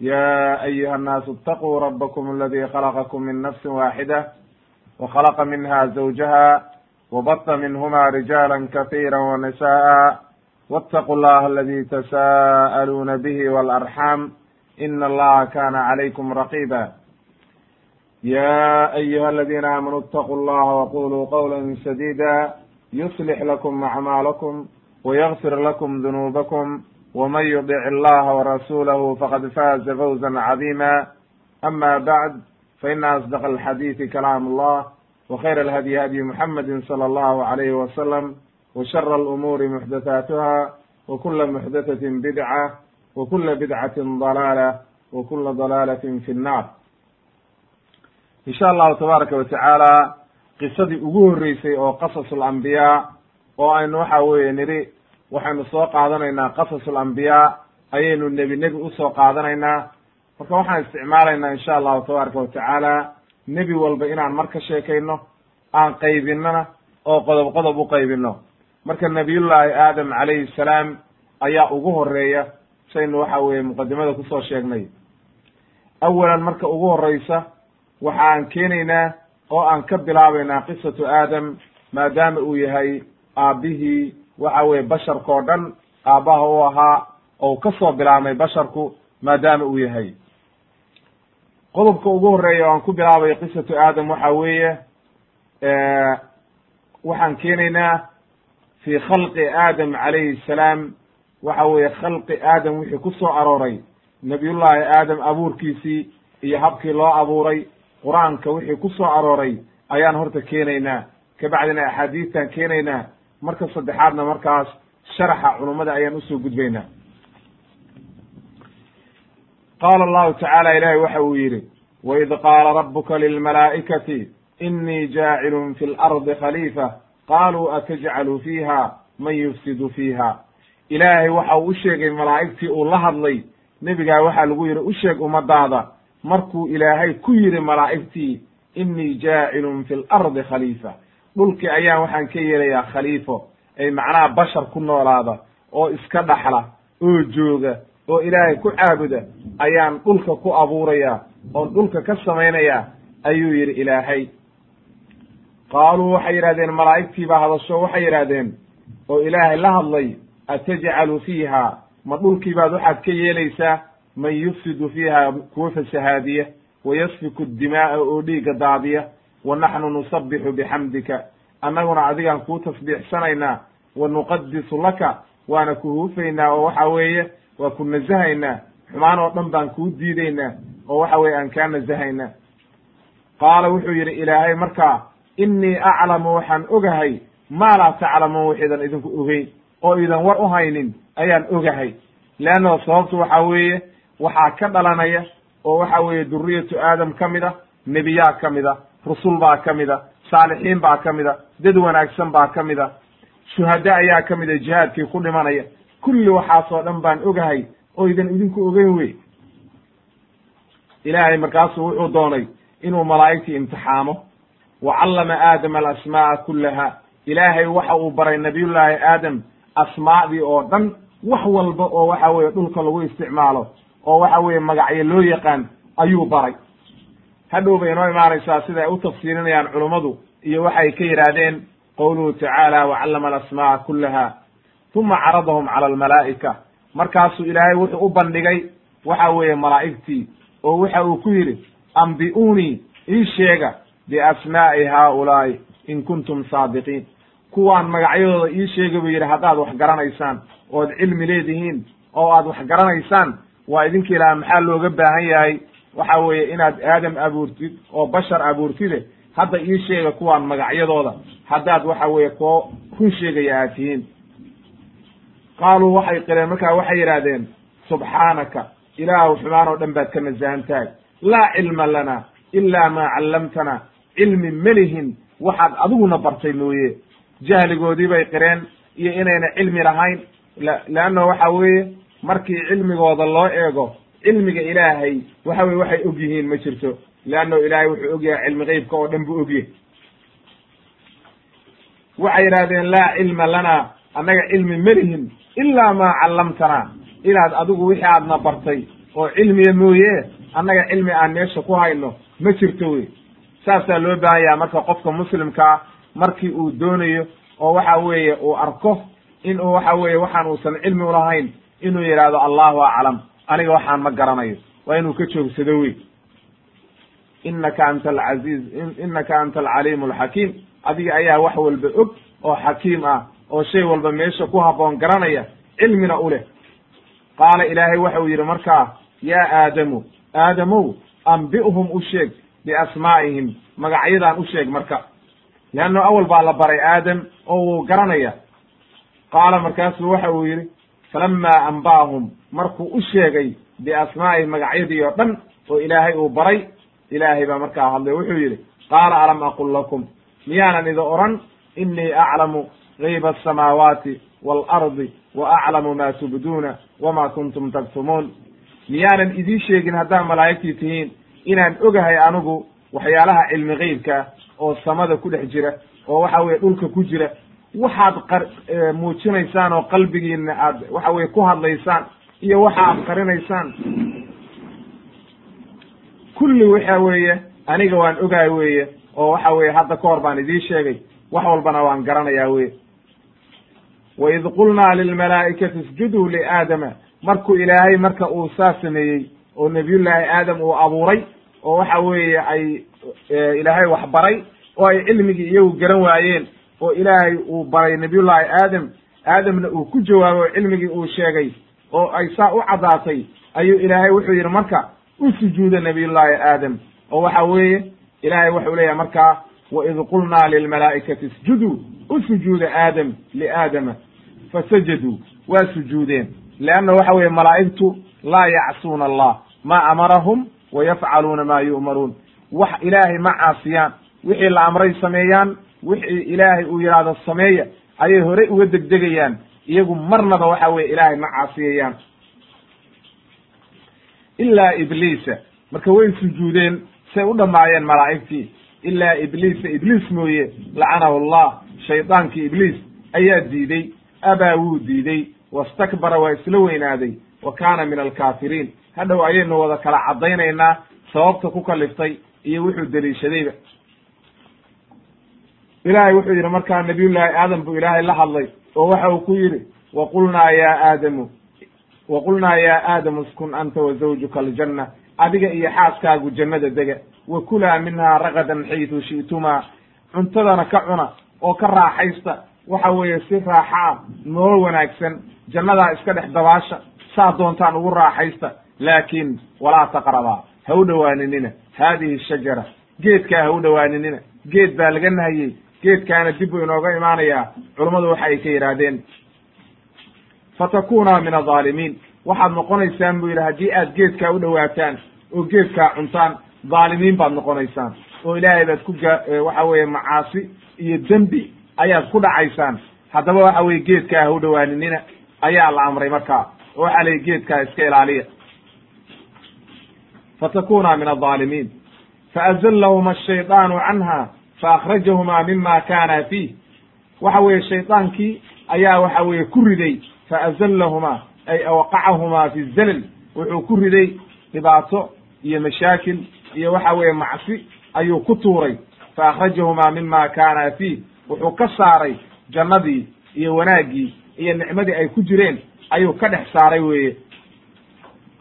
يا أيها الناس اتقوا ربكم الذي خلقكم من نفس واحدة وخلق منها زوجها وبط منهما رجالا كثيرا ونساء واتقوا الله الذي تساءلون به والأرحام إن الله كان عليكم رقيبا يا أيها الذين آمنوا اتقوا الله وقولوا قولا سديدا يصلح لكم أعمالكم ويغفر لكم ذنوبكم ومن يطع الله ورسوله فقد فاز فوزا عظيما أما بعد فإن أصدق الحديث كلام الله وخير الهدي هدي محمد صلى الله عليه وسلم وشر الأمور محدثاتها وكل محدثة بدعة وكل بدعة ضلالة وكل ضلالة في النار in sha allahu tabaaraka wa tacaala qisadii ugu horreysay oo qasas alambiyaa oo aynu waxa weeye nidhi waxaynu soo qaadanaynaa qasas alambiyaa ayaynu nebi nebi u soo qaadanaynaa. Marka waxaan isticmaalaynaa insha allahu tabaaraka wa tacaala nebi walba inaan mar ka sheekayno aan qaybinona oo qodob qodob u qaybino marka nabiyullaahi aadam calayhi salaam ayaa ugu horreeya saynu waxa weeye muqadimada ku soo sheegnay. Awalan marka ugu horeysa waxaan keenaynaa oo aan ka bilaabaynaa qisatu aadam maadaama uu yahay aabbihii waxa weye basharka oo dhan aabbaha u ahaa oo ka soo bilaabmay basharku maadaama uu yahay. Qodobka ugu horreeya o aan ku bilaabayo qisatu aadam waxa weeye waxaan keenaynaa fi khalqi aadam calayhi salaam waxa weeye khalqi aadam wixii ku soo arooray. Nabiyullaahi aadam abuurkiisii iyo habkii loo abuuray qur'aanka wixii ku soo arooray ayaan horta keenaynaa. Kabacdina axaadiistaan keenaynaa marka saddexaadna markaas sharaxa culummada ayaan u soo gudbaynaa. Qaala allahu tacaala ilaahay waxa uu yidhi waid qaala rabuka lilmalaa'ikati inii jaacilun fi lardi khaliifa qaaluu atajcalu fiiha man yufsidu fiiha. Ilaahay waxa uu u sheegay malaa'igtii uu la hadlay nebigaa waxaa lagu yidhi u sheeg ummadaada markuu ilaahay ku yidhi malaa'igtii inii jaacilun fi lardi khaliifa dhulkii ayaan waxaan ka yeelayaa khaliifo ay macnaha bashar ku noolaada oo iska dhaxla oo jooga oo ilaahay ku caabuda ayaan dhulka ku abuurayaa oon dhulka ka samaynayaa ayuu yidhi ilaahay. Qaaluu waxay yidhahdeen malaa'igtii baa hadasho waxay yidhahdeen oo ilaahay la hadlay atajcalu fiiha ma dhulkii baad waxaad ka yeelaysaa? Man yufsidu fiiha kuwa fasahaadiya wayasfiku dimaaa oo dhiigga daadiya wa naxnu nusabixu bixamdika annaguna adigaan kuu tasbiixsanaynaa wa nuqadisu laka waana ku huufaynaa oo waxa weeye waa ku nasahaynaa xumaan oo dhan baan kuu diidaynaa oo waxa weeye aan kaa nasahaynaa qaala wuxuu yidhi ilaahay markaa innii aclamu waxaan ogahay maa laa taclamuun waxiidan idinku ogeyn oo idan war u haynin ayaan ogahay leanno sababtu waxa weeye waxaa ka dhalanaya oo waxa weeye duriyatu aadam ka mid a nebiyaa ka mid a rusul baa ka mid a saalixiin baa ka mid a dad wanaagsan baa ka mid a shuhada ayaa ka mid a jihaadkii ku dhimanaya. Kulli waxaasoo dhan baan ogahay oo idan idinku ogeyn wey ilaahay markaasuu wuxuu doonay inuu malaa'igtii imtixaamo. Wa callama aadama alasmaa'a kullaha. Ilaahay waxa uu baray nabiyullaahi aadam asmaa'dii oo dhan wax walba oo waxa weeye dhulka lagu isticmaalo oo waxa weeye magacyo loo yaqaan ayuu baray hadhow bay inoo imaanaysaa sida ay u tafsiirinayaan culummadu iyo waxay ka yidhaahdeen qowluhu tacaala wacallama alasmaa'a kullaha uma caradahum cala almalaa'ika. Markaasuu ilaahay wuxuu u bandhigay waxa weeye malaa'igtii oo waxa uu ku yidhi ambi'uunii ii sheega biasmaa'i haaulaa'i in kuntum saadiqiin. Kuwaan magacyadooda ii sheega buu yidhi haddaad wax garanaysaan ood cilmi leedihiin oo aad wax garanaysaan waa idinka ilaha maxaa looga baahan yahay waxa weeye inaad aadam abuurtid oo bashar abuurtide hadda ii sheega kuwaan magacyadooda. Haddaad waxa weeye koo run sheegaya aad tihiin qaaluu waxay qireen markaa waxay yidhaahdeen subxaanaka ilaahu xumaan oo dhan baad ka nasahan laa cilma lana ilaa maa callamtana. Cilmi melihin waxaad adiguna bartay mooye. Jahligoodii bay qireen iyo inayna cilmi lahayn leanna waxa weeye markii cilmigooda loo eego cilmiga ilaahay waxa weye waxay og yihiin ma jirto. Leanno ilaahay wuxuu og yahay cilmi qeybka oo dhan buu ogyahay waxay yidhahdeen laa cilma lana annaga cilmi melihin ilaa maa callamtana. Inaad adigu wixii aadna bartay oo cilmiya mooye annaga cilmi aan meesha ku hayno ma jirto wey saasaa loo baahan yaha marka qofka muslimkaa markii uu doonayo oo waxa weeye uu arko in uu waxa weeye waxaan uusan cilmi ulahayn inuu yidhaahdo allahu aclam aniga waxaan ma garanayo. Waa inuu ka joogsado wey inaka anta alcaziiz inaka anta alcaliimu alxakiim adiga ayaa wax walba og oo xakiim ah oo shay walba meesha ku habboon garanaya cilmina u leh. Qaala ilaahay waxa uu yidhi markaa yaa aadamu aadamow ambi'hum u sheeg biasmaa'ihim magacyadan u sheeg marka. Leanno awal baa la baray aadam oo wuu garanaya. Qaala markaasuu waxa uu yidhi falammaa anba'ahum markuu u sheegay biasmaa'ihim magacyadii oo dhan oo ilaahay uu baray ilaahay baa markaa hadlay wuxuu yidhi qaala alam aqul lakum miyaanan idi odhan innii aclamu gayba asamaawaati waalardi wa aclamu ma tubduuna wama kuntum taktumuun miyaanan idiin sheegin haddaad malaa'igtii tihiin inaan ogahay anigu waxyaalaha cilmi qeybkaa oo samada ku dhex jira oo waxa weye dhulka ku jira waxaad qar muujinaysaan oo qalbigiina aad waxa weye ku hadlaysaan iyo waxa aad qarinaysaan. Kulli waxa weeye aniga waan ogahay weeye oo waxa weye hadda ka hor baan idiin sheegay wax walbana waan garanayaa weye waid qulnaa lilmalaa'ikati isjuduu liaadama markuu ilaahay marka uu saa sameeyey oo nabiyullaahi aadam uu abuuray oo waxa weeye ay ilaahay wax baray oo ay cilmigii iyagu garan waayeen oo ilaahay uu baray nabiyullaahi aadam. Aadamna uu ku jawaabay oo cilmigii uu sheegay oo ay saa u caddaatay ayuu ilaahay wuxuu yidhi marka u sujuuda nabiyullaahi aadam. Oo waxa weeye ilaahay wuxuu leeyahay markaa waid qulnaa lilmalaa'ikati isjuduu u sujuuda aadam liaadama fasajaduu waa sujuudeen. Leanna waxa weeye malaa'igtu laa yacsuuna allah ma amarahum wa yafcaluuna ma yu'maruun. Wax ilaahay ma caasiyaan wixii la amray sameeyaan wixii ilaahay uu yidhaahdo sameeya ayay horey uga degdegayaan. Iyagu marnaba waxa weye ilaahay ma caasiyayaan. Ilaa ibliisa. Marka way sujuudeen say u dhammaayeen malaa'igtii. Ilaa ibliisa ibliis mooye lacanahu allah shaydaankii ibliis ayaa diiday abaa wuu diiday wastakbara waa isla weynaaday wa kaana min alkaafiriin. Hadhow ayaynu wada kala caddaynaynaa sababta ku kaliftay iyo wuxuu deliishadayba ilaahay wuxuu yidhi markaa nabiyullaahi aadam buu ilaahay la hadlay oo waxa uu ku yidhi wa qulnaa yaa aadamu wa qulnaa yaa aadamu iskun anta wa zawjuka aljanna adiga iyo xaaskaagu jannada dega wa kulaa minhaa ragadan xaytu shi'tumaa cuntadana ka cuna oo ka raaxaysta waxa weeye si raaxa ah nolol wanaagsan jannadaa iska dhex dabaasha saa doontaan ugu raaxaysta laakiin walaa taqrabaa ha u dhowaaninina haadihi shajara geedkaa ha u dhowaaninina geed baa laga nahayey geedkaana dib buu inooga imaanayaa. Culummadu waxa ay ka yidhaahdeen fatakunaa min adaalimiin waxaad noqonaysaan buu yidhi haddii aad geedkaa u dhowaataan oo geedkaa cuntaan dhaalimiin baad noqonaysaan. Oo ilaahay baad ku gaa waxa weeye macaasi iyo dembi ayaad ku dhacaysaan. Haddaba waxa weye geedkaa ha u dhowaaninina ayaa la amray markaa oo waxaa la yidhi geedkaa iska ilaaliya. Fatakuna min aldaalimiin faazallahuma ashaydaanu canha faakhrajahumaa mima kaana fiih waxa weeye shaydaankii ayaa waxa weeye ku riday faazallahumaa ay awqacahumaa fi zalal wuxuu ku riday dhibaato iyo mashaakil iyo waxa weeye macsi ayuu ku tuuray. faakhrajahumaa mima kaana fiih wuxuu ka saaray jannadii iyo wanaaggii iyo nicmadii ay ku jireen ayuu ka dhex saaray weeye.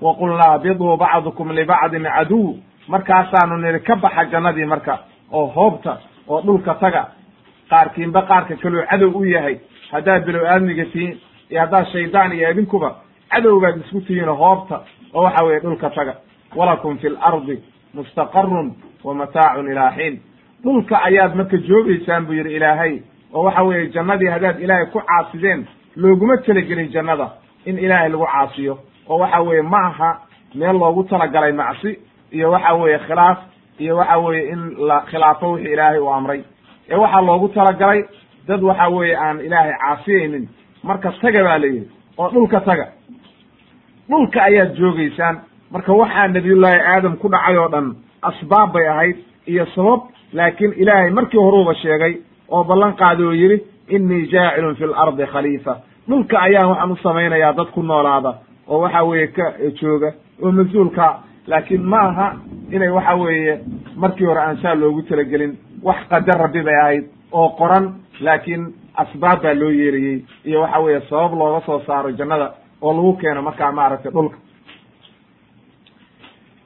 wa qulnaa biduu bacdukum libacdin caduw markaasaanu nidhi ka baxa jannadii marka. oo hoobta oo dhulka taga. Qaarkiinba qaarka kaloo cadow u yahay. Haddaad bilow aadmiga tihiin iyo haddaad shaydaan iyo idinkuba cadow baad isku tihiinoo hoobta oo waxa weeye dhulka taga. Walakum fi lardi mustaqarun wa mataacun ilaa xiin. Dhulka ayaad marka joogaysaan buu yidhi ilaahay oo waxa weeye jannadii haddaad ilaahay ku caasideen looguma talagelin jannada in ilaahay lagu caasiyo. Oo waxa weeye ma aha meel loogu talagalay macsi iyo waxa weeye khilaaf iyo waxa weeye in la khilaafo wixii ilaahay uu amray. Ee waxaa loogu talagalay dad waxa weeye aan ilaahay caasiyaynin marka taga baa la yidhi oo dhulka taga. Dhulka ayaad joogaysaan marka waxaa nabiyullaahi aadam ku dhacay oo dhan asbaab bay ahayd iyo sabab laakiin ilaahay markii horuuba sheegay oo ballan qaaday oo yidhi innii jaacilun fi lardi khaliifa. Dhulka ayaan waxaan u samaynayaa dad ku noolaada oo waxa weeye ka jooga oo mas'uulka laakiin ma aha inay waxa weeye markii hore aan saa loogu talagelin wax qadar rabbi bay ahayd oo qoran laakiin asbaab baa loo yeerayey iyo waxa weeye sabab looga soo saaro jannada oo lagu keeno markaa maaragtay dhulka.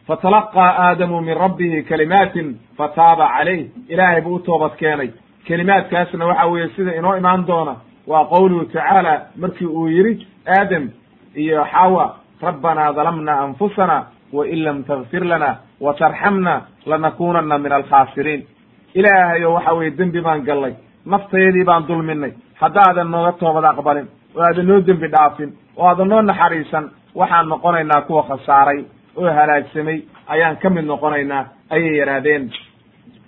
Fatalaqaa aadamu min rabbihi kalimaatin fataaba calayh ilaahay buu u toobad keenay. Kelimaadkaasna waxa weeye sida inoo imaan doona waa qowluhu tacaala markii uu yidhi aadam iyo xawa rabbanaa dalamna anfusana wain lam takfir lana wa tarxamna lanakunanna min alkhaasiriin ilaahayo waxa weye dembi baan gallay naftayadii baan dulminay haddaadan nooga toobad aqbalin oo aadan noo dembi dhaafin oo aadan noo naxariisan waxaan noqonaynaa kuwa khasaaray oo halaagsamay ayaan ka mid noqonaynaa ayay yidhaahdeen.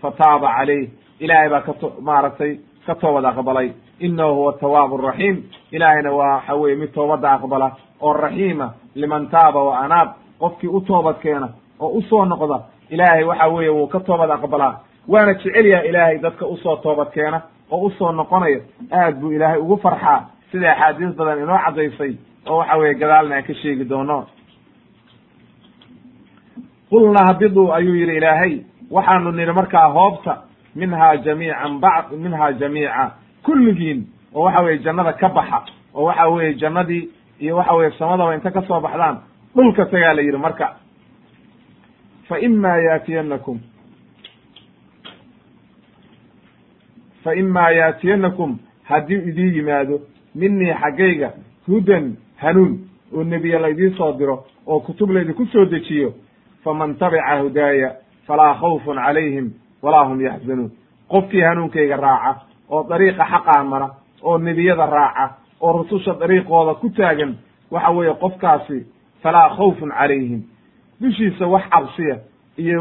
Fataaba calayh ilaahay baa kato maaragtay ka toobad aqbalay. Inahu huwa tawaabu raxiim ilaahayna waa waxa weye mid toobadda aqbala oo raxiima liman taaba wa anaab qofkii u toobad keena oo u soo noqda ilaahay waxa weeye wuu ka toobad aqbalaa. Waana jecel yaha ilaahay dadka u soo toobad keena oo u soo noqonaya aad buu ilaahay ugu farxaa. Sida axaadiis badan inoo caddaysay oo waxa weeye gadaalna aan ka sheegi doono. Qulna habiduu ayuu yidhi ilaahay waxaanu nidhi markaa hoobta minhaa jamiican bacd minhaa jamiica kulligiin oo waxa weye jannada ka baxa oo waxa weeye jannadii iyo waxa weye samadaba inta ka soo baxdaan dhulka tagaa la yidhi marka fa ima yaatiyanakum fa imaa yaatiyanakum haddii idii yimaado minii xaggayga hudan hanuun oo nebiye laydii soo diro oo kutub laydinku soo dejiyo faman tabica hudaaya falaa khawfun calayhim walaa hum yaxzanuun. Qofkii hanuunkayga raaca oo dariiqa xaqaa mara oo nebiyada raaca oo rususha dariiqooda ku taagan waxa weeye qofkaasi falaa khawfun calayhim dushiisa wax cabsiya iyo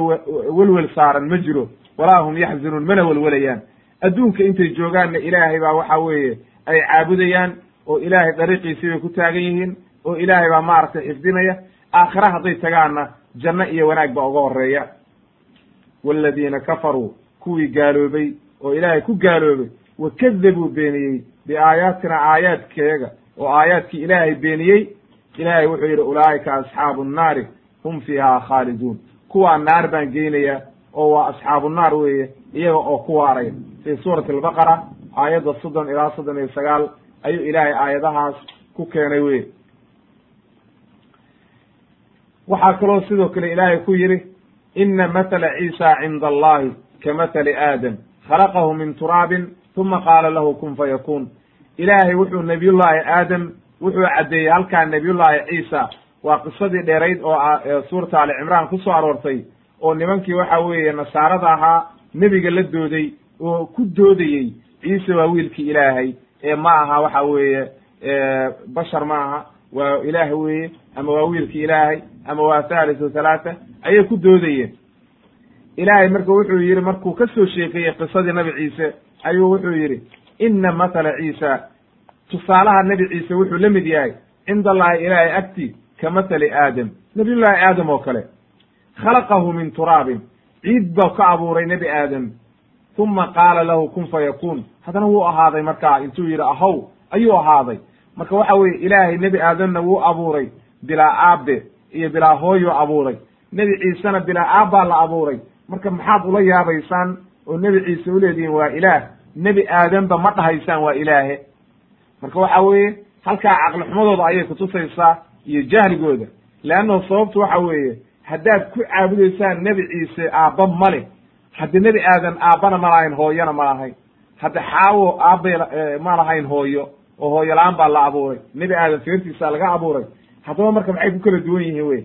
welwel saaran ma jiro walaa hum yaxzanuun mana welwelayaan adduunka intay joogaanna ilaahay baa waxa weeye ay caabudayaan oo ilaahay dariiqiisii bay ku taagan yihiin oo ilaahay baa maaragtay xifdinaya aakhira hadday tagaanna janno iyo wanaag baa uga horreeya waaladiina kafaruu kuwii gaaloobay oo ilaahay ku gaaloobay wa kadabuu beeniyey biaayaatina aayaadkeega oo aayaadkii ilaahay beeniyey ilaahay wuxuu yidhi ulaa'ika asxaabu nnaari hum fiihaa khaaliduun. Kuwaa naar baan geynayaa oo waa asxaabu naar weeye iyaga oo ku waaraya. Fii suurati albaqara aayadda soddon ilaa soddon iyo sagaal ayuu ilaahay aayadahaas ku keenay weye waxaa kaloo sidoo kale ilaahay ku yidhi ina mathala ciisa cinda allahi ka mathali aadam. Khalaqahu min turaabin uma qaala lahu kun fayakun. Ilaahay wuxuu nebiyullaahi aadam wuxuu caddeeyey halkaa nebiyullaahi ciisa waa qisadii dheerayd oo suurata ali cimraan ku soo aroortay oo nimankii waxa weeye nasaarada ahaa nebiga la dooday oo ku doodayey ciise waa wiilkii ilaahay ee ma aha waxa weeye bashar ma aha waa ilaah weeye ama waa wiilkii ilaahay ama waa thalithu thalaatha ayay ku doodayeen. Ilaahay marka wuxuu yidhi markuu ka soo sheekeeyey qisadii nabi ciise ayuu wuxuu yidhi ina mathala ciisa tusaalaha nebi ciise wuxuu la mid yahay cinda allahi ilaahay agti ka mathali aadam. Nabiyullaahi aadam oo kale khalaqahu min turaabin. Ciid baa ka abuuray nebi aadam. Uma qaala lahu kun fayakun. Haddana wuu ahaaday markaa intuu yidhi ahow ayuu ahaaday. Marka waxa weye ilaahay nebi aadamna wuu abuuray bilaa aabe iyo bilaa hooyuu abuuray. Nebi ciisena bilaa aabbaa la abuuray. Marka maxaad ula yaabaysaan oo nebi ciise uleedihiin waa ilaah. Nebi aadamba ma dhahaysaan waa ilaahe marka waxa weeye halkaa caqli xumadooda ayay kutusaysaa iyo jahligooda leannahu sababtu waxa weeye haddaad ku caabudaysaan nebi ciise aabba ma leh. Haddi nebi aadan aabbana ma lahayn hooyona ma lahayn. Hadda xaawo aabbay ma lahayn hooyo oo hooyo la'aan baa la abuuray. Nebi aadan feertiisa laga abuuray. Haddaba marka maxay ku kala duwan yihiin wey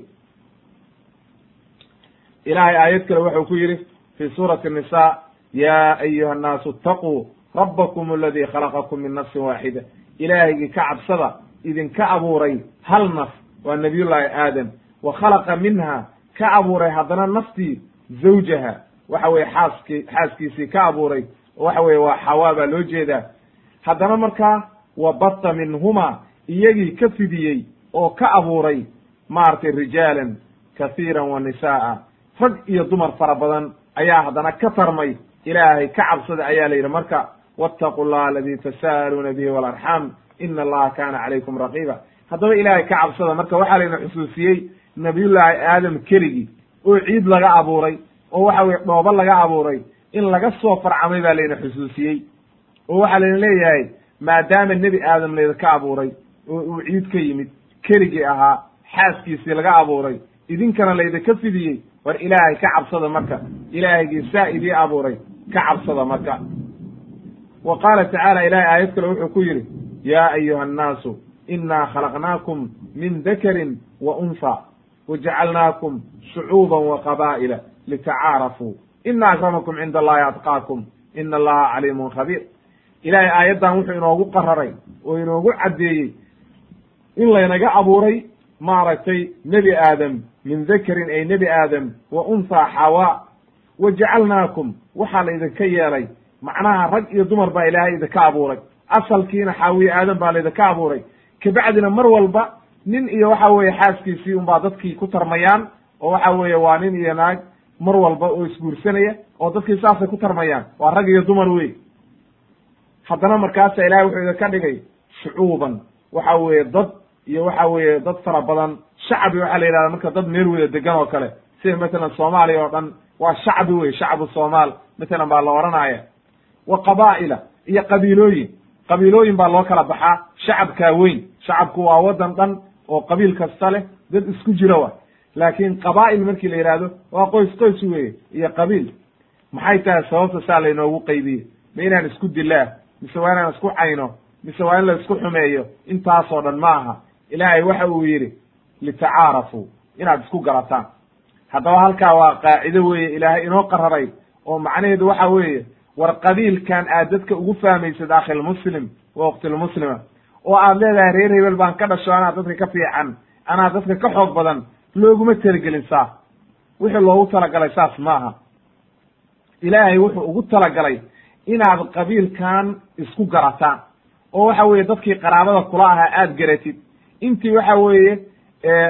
ilaahay aayad kale wuxuu ku yidhi fi suurati nisa ya ayuha annaasu itaquu rabbakum aladii khalaqakum min nafsin waaxida ilaahygii ka cabsada idinka abuuray hal naf waa nabiyullaahi aadam wa khalaqa minha ka abuuray haddana naftii zawjaha waxa weye xaaskii xaaskiisii ka abuuray waxa weye waa xawaa baa loo jeedaa haddana markaa wa batta minhuma iyagii ka fidiyey oo ka abuuray maaragtay rijaalan kahiiran wa nisaaa rag iyo dumar fara badan ayaa haddana ka tarmay ilaahay ka cabsada ayaa la yidhi marka wattaqu llaha aladii tasa'aluuna bihi walarxam ina allaha kaana calaykum raqiiba haddaba ilaahay ka cabsada marka waxaa layna xusuusiyey nabiyullaahi aadam keligii oo ciid laga abuuray oo waxa weye dhoobo laga abuuray in laga soo farcamay baa layna xusuusiyey oo waxaa layna leeyahay maadaama nebi aadam laydinka abuuray oo uu ciid ka yimid keligii ahaa xaaskiisii laga abuuray idinkana laydinka fidiyey war ilaahay ka cabsada marka ilaahygii saa idii abuuray ka cabsada marka wa qaala tacaala ilahay aayad kale wuxuu ku yidhi yaa ayuha annaasu inaa khalaqnaakum min dakarin wa unha wajacalnaakum shucuuban wa qabaa'ila litacaarafuu ina akramakum cinda allahi atqaakum. Ina allaha caliimun khabiir. Ilaahay aayaddan wuxuu inoogu qararay oo inoogu caddeeyey in laynaga abuuray maaragtay nebi aadam min dakarin ay nebi aadam wa unthaa xawaa wa jacalnaakum. Waxaa laydinka yeelay macnaha rag iyo dumar baa ilaahay idinka abuuray. Asalkiina xaawiye aadam baa laydinka abuuray. Kabacdina mar walba nin iyo waxa weeye xaaskiisii unbaa dadkii ku tarmayaan oo waxa weeye waa nin iyo naag mar walba oo isguursanaya oo dadkii saasay ku tarmayaan. Waa rag iyo dumar wey haddana markaasa ilahay wuxuu idinka dhigay shucuuban. Waxa weeye dad iyo waxa weeye dad fara badan. Shacbi waxaa la yidhahda marka dad meel wada degan oo kale. Sida matalan soomaaliya oo dhan waa shacbi wey shacbu soomaal. Matalan baa la oranaya wa qabaa'ila iyo qabiilooyin. Qabiilooyin baa loo kala baxaa. Shacabkaa weyn shacabku waa waddan dhan oo qabiil kasta leh. Dad isku jira wa laakiin qabaa'il markii la yidhahdo waa qoys qoys weye iyo qabiil. Maxay tahay? Sababta saa laynoogu qaybiyey ma inaan isku dilaa mise waa inaan isku cayno mise waa in la isku xumeeyo? Intaasoo dhan ma aha. Ilaahay waxa uu yidhi litacaarafuu inaad isku garataan haddaba halkaa waa qaacido weeye. Ilaahay inoo qararay oo macnaheedu waxa weeye war qabiilkan aad dadka ugu fahmaysad akhilmuslim wa uktilmuslima oo aad leedahay reer hebel baan ka dhasho anaa dadka ka fiican anaa dadka ka xoog badan looguma talagelin saas wixii loogu talagalay saas maaha. Ilaahay wuxuu ugu talagalay inaad qabiilkan isku garataan. Oo waxa weeye dadkii qaraabada kula ahaa aad garatid. Intii waxa weeye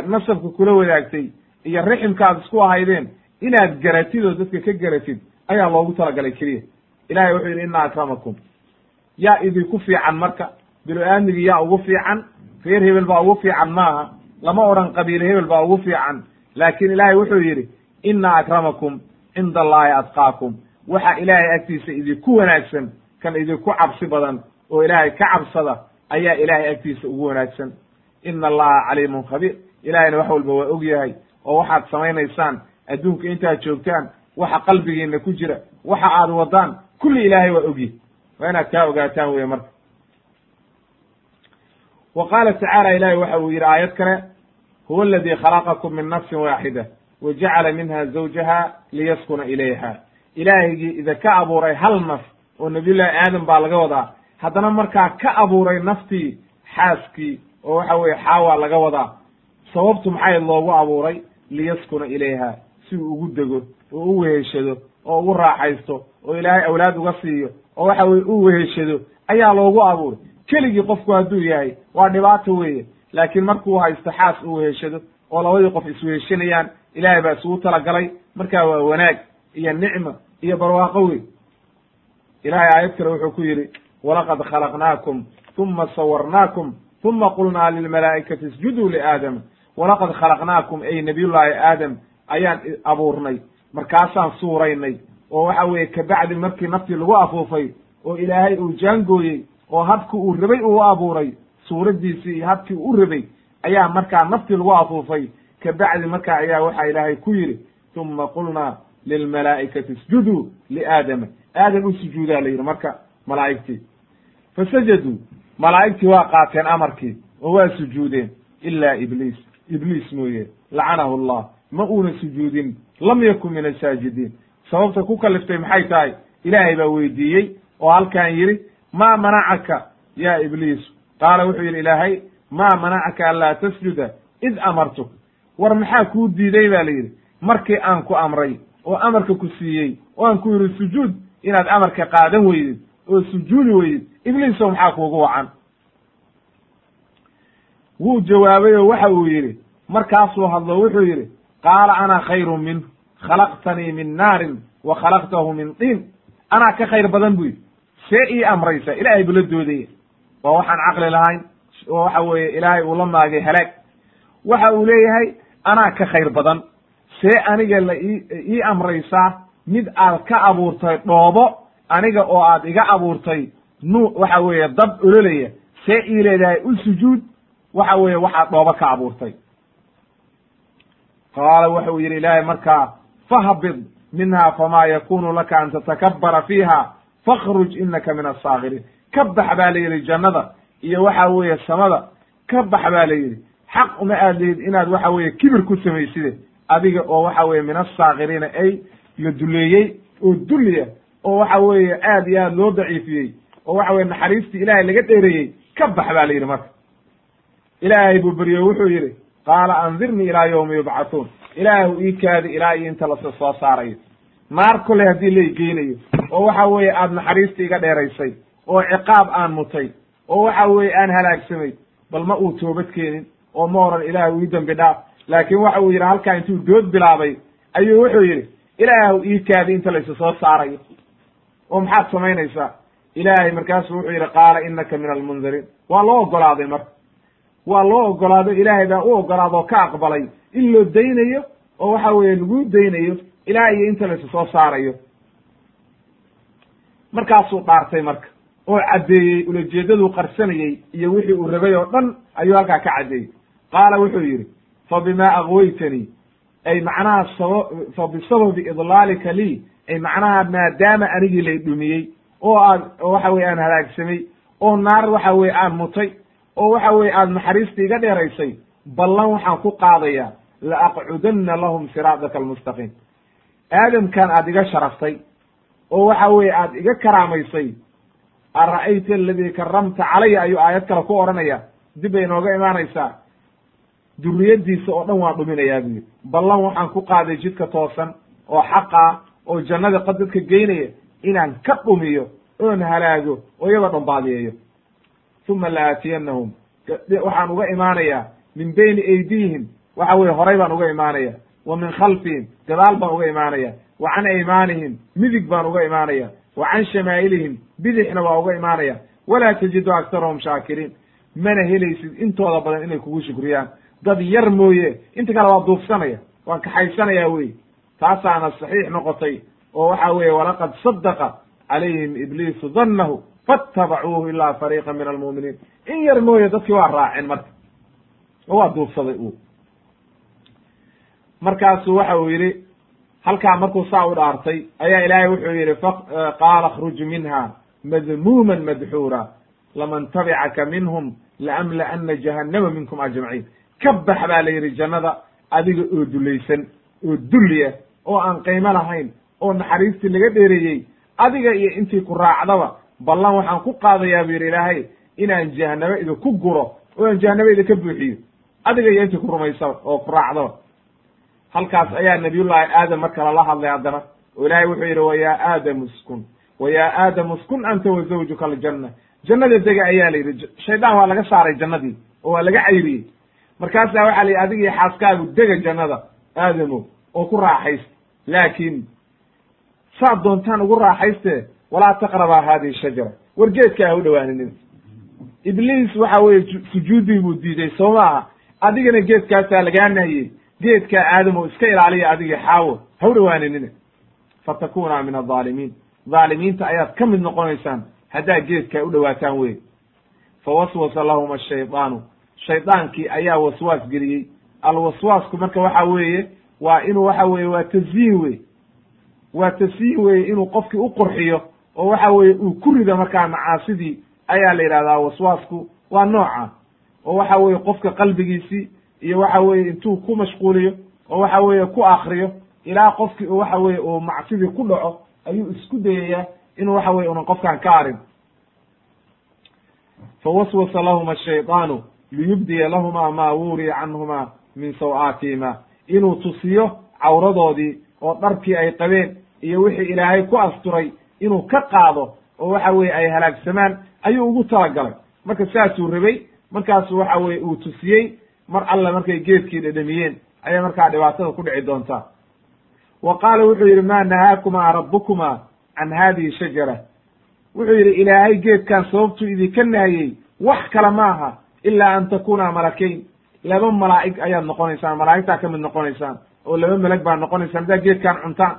nasabka kula wadaagtay iyo riximka aad isku ahaydeen inaad garatid oo dadka ka garatid ayaa loogu talagalay keliya ilahay wuxuu yidhi ina akramakum. Yaa idinku fiican marka bilo aadmigii yaa ugu fiican reer hebel baa ugu fiican maaha lama odhan qabiile hebel baa ugu fiican. Laakiin ilaahay wuxuu yidhi ina akramakum cinda allahi atqaakum. Waxa ilaahay agtiisa idinku wanaagsan kan idinku cabsi badan oo ilaahay ka cabsada ayaa ilaahay agtiisa ugu wanaagsan. Ina allaha caliimun khabiir. Ilahayna wax walba waa og yahay oo waxaad samaynaysaan adduunka intaad joogtaan waxa qalbigiina ku jira waxa aad wadaan kulli ilaahay waa ogyahy waa inaad kaa ogaataan weye marka. Wa qaala tacaala ilahi waxa uu yidhi aayad kale huwa aladii khalaqakum min nafsin waaxida wa jacala minha zawjaha liyaskuna ilayha. Ilaahigii idinka abuuray hal naf oo nabiyullahi aadam baa laga wadaa haddana markaa ka abuuray naftii xaaskii oo waxa weye xaawa laga wadaa sababtu maxay loogu abuuray liyaskuna ilayha si uu ugu dego oo u weheshado oo ugu raaxaysto oo ilaahay awlaad uga siiyo oo waxa weye u weheshado ayaa loogu abuuray. Keligii qofku hadduu yahay waa dhibaato weeye laakiin markuu haysto xaas u weheshado oo labadii qof isweheshanayaan ilaahay baa isugu talagalay. Markaa waa wanaag iyo nicmo iyo barwaaqo wey ilahay aayad kale wuxuu ku yidhi walaqad khalaqnaakum uma sawarnaakum uma qulnaa lilmalaa'ikati isjuduu liaadama walaqad khalaqnaakum ay nabiyullaahi aadam ayaan abuurnay markaasaan suuraynay oo waxa weeye kabacdi markii naftii lagu afuufay oo ilaahay uu jaangooyey oo habki uu rabay uu abuuray suuraddiisii iyo habkii u rabay ayaa markaa naftii lagu afuufay. Kabacdi markaa ayaa waxaa ilaahay ku yidhi uma qulnaa lilmalaa'ikati isjuduu liaadama aadam u sujuudaa la yidhi marka malaa'igtii. Fasajaduu malaa'igtii waa qaateen amarkii oo waa sujuudeen ilaa ibliis. Ibliis mooye lacanahu allah ma uuna sujuudin lam yakun min asaajidiin sababta ku kaliftay maxay tahay? Ilaahay baa weydiiyey oo halkan yidhi maa manacaka ya ibliisu qaala wuxuu yidhi ilaahay maa manacaka anlaa tasjuda id amartuk. War maxaa kuu diiday ba la yidhi markii aan ku amray oo amarka ku siiyey oo aan ku yidhi sujuud inaad amarka qaadan weydid oo sujuudi weydid ibliisow maxaa kuugu wacan? Wuu jawaabay oo waxa uu yidhi markaasuu hadlo wuxuu yidhi qaala ana khayru minhu khalaqtanii min naarin wa khalaqtahu min tiin anaa ka khayr badan bu yidhi see ii amraysa ilaahay bula doodaya waa waxaan caqli lahayn oo waxa weeye ilaahay uu la maagay halaag waxa uu leeyahay anaa ka khayr badan see aniga la ii ii amraysaa mid aad ka abuurtay dhoobo aniga oo aad iga abuurtay nu waxa weeye dab ololaya see ii leedahay u sujuud waxa weeye waxaad dhoobo ka abuurtay qaala wuxuu yidhi ilaahay markaa fahbid minha fama yakunu laka an tatakabara fiiha fakhruj inaka min asaakiriin ka bax baa la yidhi jannada. Iyo waxa weeye samada. Ka bax baa la yidhi xaq uma aad lihid inaad waxa weeye kibir ku samayside adiga oo waxa weeye min asaakiriina ay la duleeyey oo dulliya oo waxa weeye aad iyo aad loo daciifiyey oo waxa weye naxariistii ilaahay laga dheereeyey. Ka bax baa la yidhi marka. Ilaahay buu beryo wuxuu yidhi qaala andirnii ilaa yawmi yubcathuun ilaahu ii kaadi ilaa iyo inta lasa soo saarayo. Naar koley haddii la igeynayo oo waxa weeye aad naxariistii iga dheeraysay oo ciqaab aan mutay oo waxa weeye aan halaagsamay bal ma uu toobad keenin oo ma oran ilaahu ii dembi dhaaf. Laakiin waxa uu yidhi halkaa intuu dood bilaabay ayuu wuxuu yidhi ilaahu ii kaadi inta laysa soo saarayo. Oo maxaad samaynaysaa ilaahay markaasu wuxuu yidhi qaala inaka min almundiriin waa loo ogolaaday marka waa loo ogolaado ilaahay baa u ogolaadoo ka aqbalay. In loo daynayo oo waxa weeye laguu daynayo ilaa iyo inta laysa soo saarayo. Markaasuu dhaartay marka oo caddeeyey ulajeedaduu qarsanayey iyo wixii uu rabay oo dhan ayuu halkaa ka caddeeyey. Qaala wuxuu yidhi fa bimaa akwaytanii ay macnaha saba fa bisababi idlaalika lii ay macnaha maadaama anigii lay dhumiyey oo aad waxa weye aan halaagsamay oo naar waxa weye aan mutay oo waxa weye aad naxariistii iga dheeraysay ballan waxaan ku qaadayaa la aqcudanna lahum siraadaka almustaqiim. Aadamkan aad iga sharaftay oo waxa weeye aad iga karaamaysay ara'ayta aladii karamta calaya ayuu aayad kale ku odhanaya dib bay inooga imaanaysaa. Duriyaddiisa oo dhan waan dhuminayaa buu yidhi. Ballan waxaan ku qaaday jidka toosan oo xaqa oo jannada qad dadka geynaya inaan ka dhumiyo oon halaago oo iyagoo dhan baadiyeeyo uma la aatiyannahum waxaan uga imaanayaa min bayni aydihim waxa weye horay baan uga imaanaya wa min khalfihim gadaal baan uga imaanaya wa can aymaanihim midig baan uga imaanaya wa can shamaa'ilihim bidixna waa uga imaanaya walaa tajidu aktarahum shaakiriin mana helaysid intooda badan inay kugu shukriyaan dad yar mooye inta kale waa duufsanaya waan kaxaysanaya wey taasaana saxiix noqotay oo waxa weeye walaqad sadaqa calayhim ibliisu dannahu faatabacuuhu ilaa fariiqa min almu'miniin in yar mooye dadkii waa raaceen marka oo waa duufsaday uu markaasu waxa uu yidhi halkaa markuu saa u dhaartay ayaa ilaahay wuxuu yidhi qaala akhruj minha madmuuman madxuura laman tabicaka minhum laamla'ana jahannama minkum ajmaciin ka bax baa la yidhi jannada adiga oo dulaysan oo dulliya oo aan qiimo lahayn oo naxariistii laga dheereeyey adiga iyo intii ku raacdaba ballan waxaan ku qaadayaa bu yidhi ilaahay inaan jahanabo idinku guro aan jahanabo idinka buuxiyo adiga iyo intii ku rumaysaba oo ku raacdaba halkaas ayaa nabiyullaahi aadam marka lala hadlay haddana oo ilaahay wuxuu yidhi wa yaa aadamu uskun wa yaa aadamu uskun anta wa zawjuka aljanna. Jannada dega ayaa la yidhi shaydaan waa laga saaray jannadii oo waa laga cayriyey markaasaa waxaa la yidhi adiga iyo xaaskaagu dega jannada aadamo oo ku raaxaysta laakiin saad doontaan ugu raaxayste walaa taqrabaa hadihi shajara. War geedka ha u dhowaaninina ibliis waxa weeye sujuuddii buu diiday soo maaha adigana geedkaasaa lagaa nahiyey. Geedkaa aadamow iska ilaaliya adiga xaawo ha u dhowaaninina fatakuna min adaalimiin dhaalimiinta ayaad ka mid noqonaysaan haddaad geedkaa u dhowaataan wey fawaswasa lahum ashaydaanu shaydaankii ayaa waswaas geliyey. Alwaswaasku marka waxa weeye waa inuu waxa weeye waa tasyiin wey waa tasyiin weye inuu qofkii u qurxiyo oo waxa weeye uu ku rido markaa macaasidii ayaa la yidhahdaa waswaasku waa nooca oo waxa weeye qofka qalbigiisii iyo waxa weeye intuu ku mashquuliyo oo waxa weeye ku akriyo ilaa qofkii waxa weye uu macsidii ku dhaco ayuu isku dayayaa inuu waxa weye unan qofkan ka arrin. Fawaswasa lahuma ashaydaanu liyubdiya lahuma ma wuriya canhuma min saw-aatihima inuu tusiyo cawradoodii oo dharkii ay qabeen iyo wixii ilaahay ku asturay inuu ka qaado oo waxa weye ay halaagsamaan ayuu ugu talagalay. Marka saasuu rabay markaasu waxa weye uu tusiyey mar alle markay geedkii dhedhamiyeen ayay markaa dhibaatada ku dhici doontaa. Wa qaala wuxuu yidhi maa nahaakumaa rabbukuma can hadihi shajara? Wuxuu yidhi ilaahay geedkan sababtuu idinka nahayey wax kale ma aha ilaa an takuna malakayn laba malaa'ig ayaad noqonaysaan malaa'igtaa ka mid noqonaysaan oo laba melag baad noqonaysaan haddaad geedkan cuntaan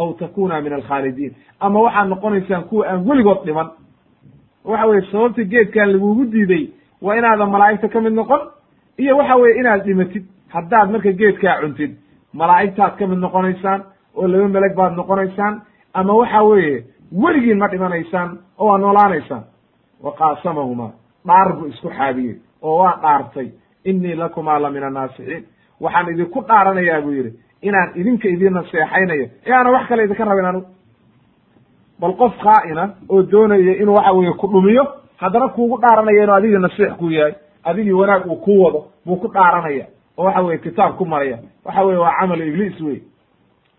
aw takuna min alkhaalidiin ama waxaad noqonaysaan kuwa aan weligood dhiman waxa weye sababta geedkan lagugu diiday waa inaadan malaa'igta ka mid noqon iyo waxa weye inaad dhimatid haddaad marka geedkaa cuntid malaa'igtaad ka mid noqonaysaan oo laba melag baad noqonaysaan ama waxa weeye weligiin ma dhimanaysaan oo waa noolaanaysaan wa qaasamahuma dhaar buu isku xaabiyey oo waa dhaartay innii lakumaa la min annaasixiin waxaan idinku dhaaranayaa buu yidhi inaan idinka idin naseexaynayo. Ee aana wax kale idinka rabin anigu bal qof khaa'ina oo doonaya inuu waxa weeye ku dhumiyo haddana kuugu dhaaranaya inuu adigii nasiix ku yahay adigii wanaag uu ku wado buu ku dhaaranaya oo waxa weye kitaab ku maraya. Waxa weye waa camalu ibliis wey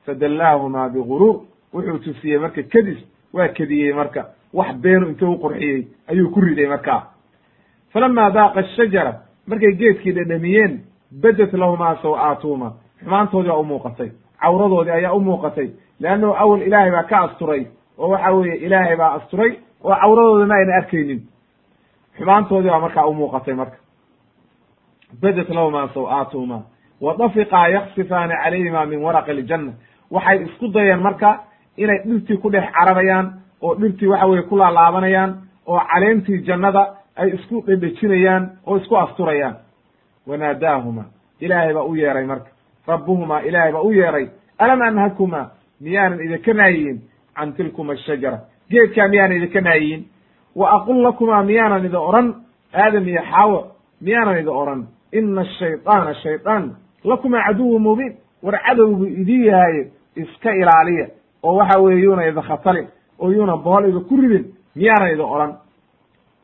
fadallaahuma biguruur wuxuu tusiyey marka kedis waa kediyey marka. Wax beenu intuu uqurxiyey ayuu ku riday markaa falama daaqa ashajara markay geedkii dhedhamiyeen badat lahumaa saw-aatuhuma xumaantoodii baa u muuqatay. Cawradoodii ayaa u muuqatay. Leannahu awel ilaahay baa ka asturay. Oo waxa weeye ilaahay baa asturay. Oo cawradooda ma ayna arkaynin. Xumaantoodii baa markaa u muuqatay marka. Badat lahumaa saw-aatuhuma wa dafiqaa yaksifaani calayhima min waraqi aljanna. Waxay isku dayeen marka inay dhirtii ku dhex cararayaan oo dhirtii waxa weye ku laalaabanayaan oo caleentii jannada ay isku dhedhejinayaan oo isku asturayaan. Wanaadaahuma ilaahay baa u yeeray marka rabbuhumaa ilaahay baa u yeeray alam anhakuma miyaanan idinka naayiyin can tilkuma ashajara geedkaa miyaanan idinka naayiyin wa aqul lakumaa miyaanan idin odhan. Aadam iyo xaawo miyaanan idin odhan. Ina ashaydaana shaydaan lakumaa caduwu mubiin. War cadowgu idin yahaye iska ilaaliya oo waxa weeye yuuna idin khatalin oo yuuna bohol idinku ridin miyaanan idin odhan.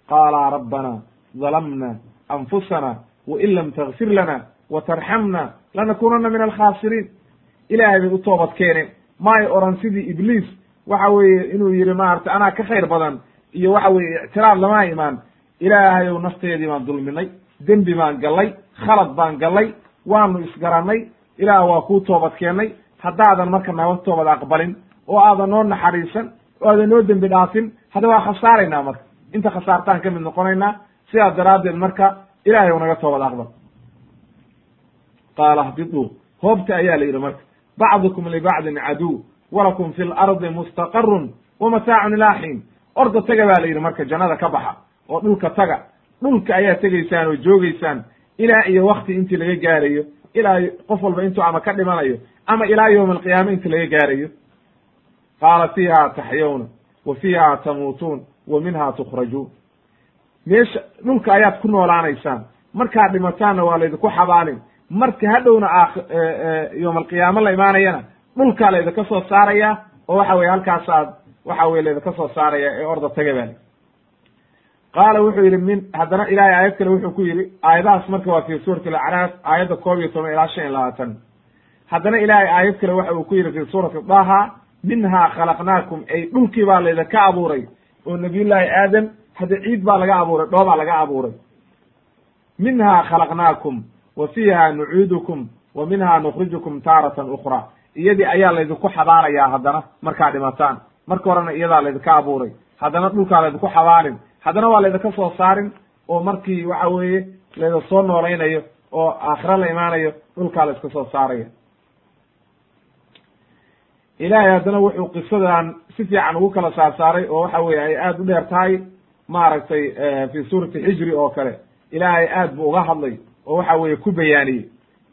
Qaala rabbana dalamna anfusana wain lam takfir lana wa tarxamna lanakunana min alkhaasiriin ilaahay bay u toobad keeneen maay oran sidii ibliis waxa weeye inuu yihi maarata anaa ka khayr badan iyo waxa weye ictiraad lama imaan. Ilaahayow nafteedii baan dulminay dembi baan gallay khalad baan gallay waanu isgarannay. Ilaah waa kuu toobad keennay haddaadan marka naga toobad aqbalin oo aadan noo naxariisan oo aadan noo dembi dhaafin hadda waa khasaaraynaa marka. Inta khasaartaan ka mid noqonaynaa sidaas daraaddeed marka ilahay u naga toobad aqbal qaala hbiduu hoobta ayaa la yidhi marka bacdukum libacdin caduw walakum fi lardi mustaqarun wa mataacun ilaa xiin orda taga baa la yidhi marka jannada ka baxa oo dhulka taga dhulka ayaa tegaysaan oo joogaysaan ilaa iyo wakti intii laga gaarayo ilaa qof walba intuu ama ka dhimanayo ama ilaa yowma alqiyaama intii laga gaarayo qaala fiiha taxyawna wa fiiha tamuutuun wa minha tukhrajuun meesha dhulka ayaad ku noolaanaysaan markaad dhimataanna waa laydinku xabaalin marka hadhowna a yowma alqiyaamo la imaanayana dhulkaa laydinka soo saaraya oo waxa weye halkaas aad waxa weye laydinka soo saaraya ee orda taga baali qaala wuxuu yidhi min haddana ilahay aayad kale wuxuu ku yidhi aayadahaas marka waa fi suurati alacraaf aayadda koob iyo toban ilaa shan iyo labaatan. Haddana ilaahay aayad kale waxa uu ku yidhi fi suurati daha minhaa khalaqnaakum ay dhulkii baa laydinka abuuray oo nabiyullaahi aadam hadda ciid baa laga abuuray dhoobaa laga abuuray. Minhaa khalaqnaakum wa fiiha nucuudukum wa minha nukhrijukum taaratan ukhra iyadii ayaa laydinku xabaalayaa haddana markaa dhimataan. Marka horena iyadaa laydinka abuuray. Haddana dhulkaa laydinku xabaalin haddana waa laydinka soo saarin oo markii waxa weeye layda soo noolaynayo oo aakhiro la imaanayo dhulkaa la iska soo saaraya. Ilaahay haddana wuxuu qisadan si fiican ugu kala saarsaaray oo waxa weye ay aada u dheer tahay maaragtay fi suurati xijri oo kale. Ilaahay aad buu uga hadlay oo waxa weeye ku bayaaniyey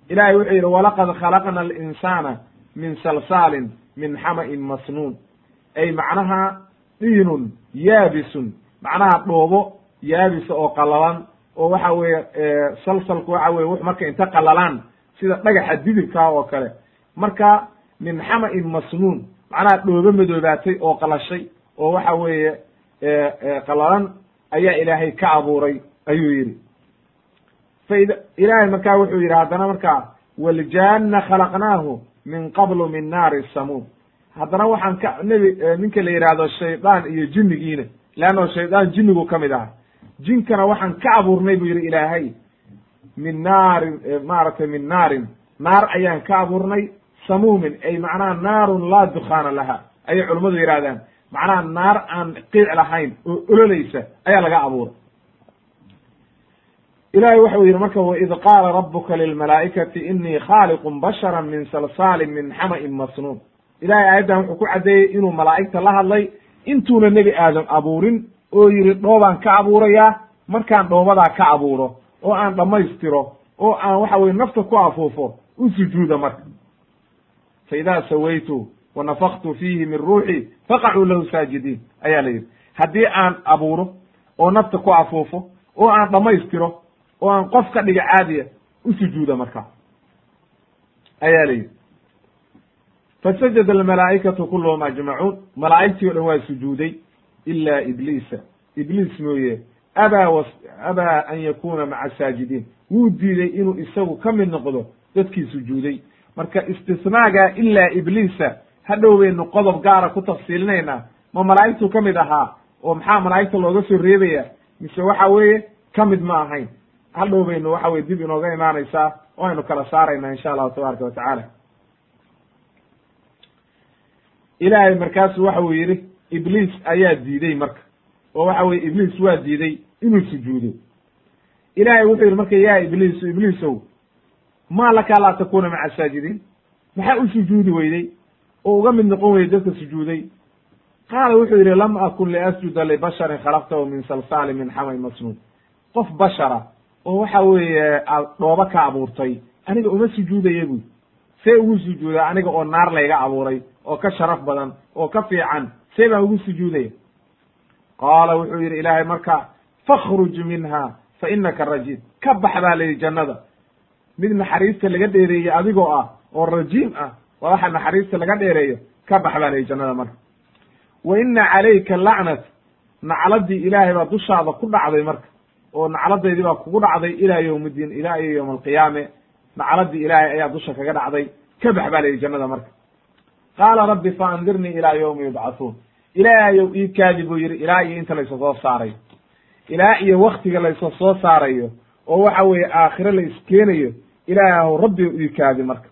ilahay wuxuu yidhi walaqad khalaqna alinsana min salsaalin min xama'in masnuun. Ay macnaha diinun yaabisun. Macnaha dhoobo yaabisa oo qalalan oo waxa weeye salsalku waxa weye w marka inta qalalaan sida dhagaxa didibkaa oo kale. Marka min xama'in masnuun. Macnaha dhoobo madoobaatay oo qalashay oo waxa weeye qalalan ayaa ilaahay ka abuuray ayuu yidhi ilaahay markaa wuxuu yidhi haddana markaa waljanna khalaqnaahu min qablu min naari samuum haddana waxaan ka nebi ninka la yidhaahdo shaydaan iyo jinnigiina leanno shaydaan jinnigu ka mid aha jinkana waxaan ka abuurnay buu yidhi ilaahay min naarin maaragtay min naarin naar ayaan ka abuurnay samuumin ay macnaha naarun laa dukhaana laha ayay culummadu yidhahdaan macnaha naar aan qiic lahayn oo ololaysa ayaa laga abuuray ilahay waxau yidhi marka waid qaala rabuka lilmalaa'ikati inii khaaliqun bashara min salsaalin min xama'in masnuun. Ilahay aayaddan wuxuu ku caddeeyey inuu malaa'igta la hadlay intuuna nebi aadam abuurin oo yidhi dhoobaan ka abuurayaa markaan dhoobadaa ka abuuro oo aan dhammaystiro oo aan waxa weye nafta ku afuufo u sujuuda marka. Fa idaa sawaytu wa nafaktu fiihi min ruuxi faqacuu lahu saajidiin ayaa la yidhi. Haddii aan abuuro oo nafta ku afuufo oo aan dhammaystiro oo aan qof ka dhiga caadiya u sujuuda markaa ayaa la yidhi fasajada almalaa'ikatu kulluhum ajmacuun malaa'igtii o dhan waa sujuuday ila ibliisa. Ibliis mooye abaa w abaa an yakuna maca saajidiin. Wuu diiday inuu isagu ka mid noqdo dadkii sujuuday. Marka istisnaaga ilaa ibliisa hadhow baynu qodob gaara ku tafsiilinaynaa ma malaa'igtuu ka mid ahaa oo maxaa malaa'igta looga soo reebaya? Mise waxa weeye ka mid ma ahayn hadhow baynu waxa weye dib inooga imaanaysaa oo kala saaraynaa insha allahu tabaaraka wa tacaala. Ilaahay markaasu waxa uu yidhi ibliis ayaa diiday marka. Oo waxa weye ibliis waa diiday inuu sujuudo. Ilaahay wuxuu yidhi marka yaa ibliisu ibliisow maa laka laa takuna maca asaajidiin maxaa u sujuudi weyday? Oo uga mid noqon weyday dadka sujuuday. Qaala wuxuu yidhi lam akun liasjuda libasharin khalaqtahu min salsaali min xamay masnuun. Qof bashara oo waxa weeye aad dhooba ka abuurtay. Aniga uma sujuudaya buy see ugu sujuuda aniga oo naar layga abuuray oo ka sharaf badan oo ka fiican. See baan ugu sujuudaya. Qaala wuxuu yidhi ilaahay marka fakhruj minha fa inaka rajiim. Ka bax baa la yidhi jannada. Mid naxariista laga dheereeyey adigoo ah oo rajiim ah waa waxa naxariista laga dheereeyo. Ka bax baa la yidhi jannada marka. Wa ina calayka lacnat nacladii ilaahay baa dushaada ku dhacday marka oo nacladeydii baa kugu dhacday ilaa yowm iddiin ilaa iyo yowm alqiyaame nacladii ilaahay ayaa dusha kaga dhacday. Ka bax baa la yidhi jannada marka. Qaala rabbi fa andirnii ilaa yowmi yubcathuun ilaahayow ii kaadi buu yidhi ilaa iyo inta laysa soo saaray. Ilaa iyo waktiga laysa soo saarayo oo waxa weeye aakhire la iskeenayo ilaahaw rabbi ii kaadi marka.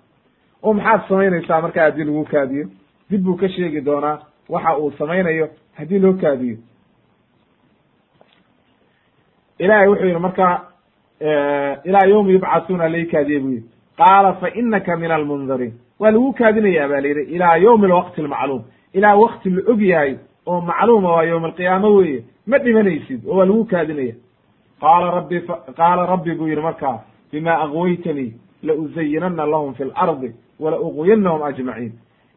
Oo maxaad samaynaysaa marka haddii lagu kaadiyo? Dib buu ka sheegi doonaa waxa uu samaynayo haddii loo kaadiyo ilahay wuxuu yidhi marka ilaa yowmi yubcathuuna lai kaadiye buu yidhi. Qaala fa inaka min almundariin waa lagu kaadinayaa ba la yidhi ilaa yowmi alwaqti almacluum. Ilaa wakti la og yahay oo macluuma waa yowma alqiyaama weeye ma dhimanaysid oo waa lagu kaadinaya qaala rabbi qaala rabbi buu yidhi markaa bima aqwaytanii la uzayinana lahum fi lardi wala uqwiyannahum ajmaciin.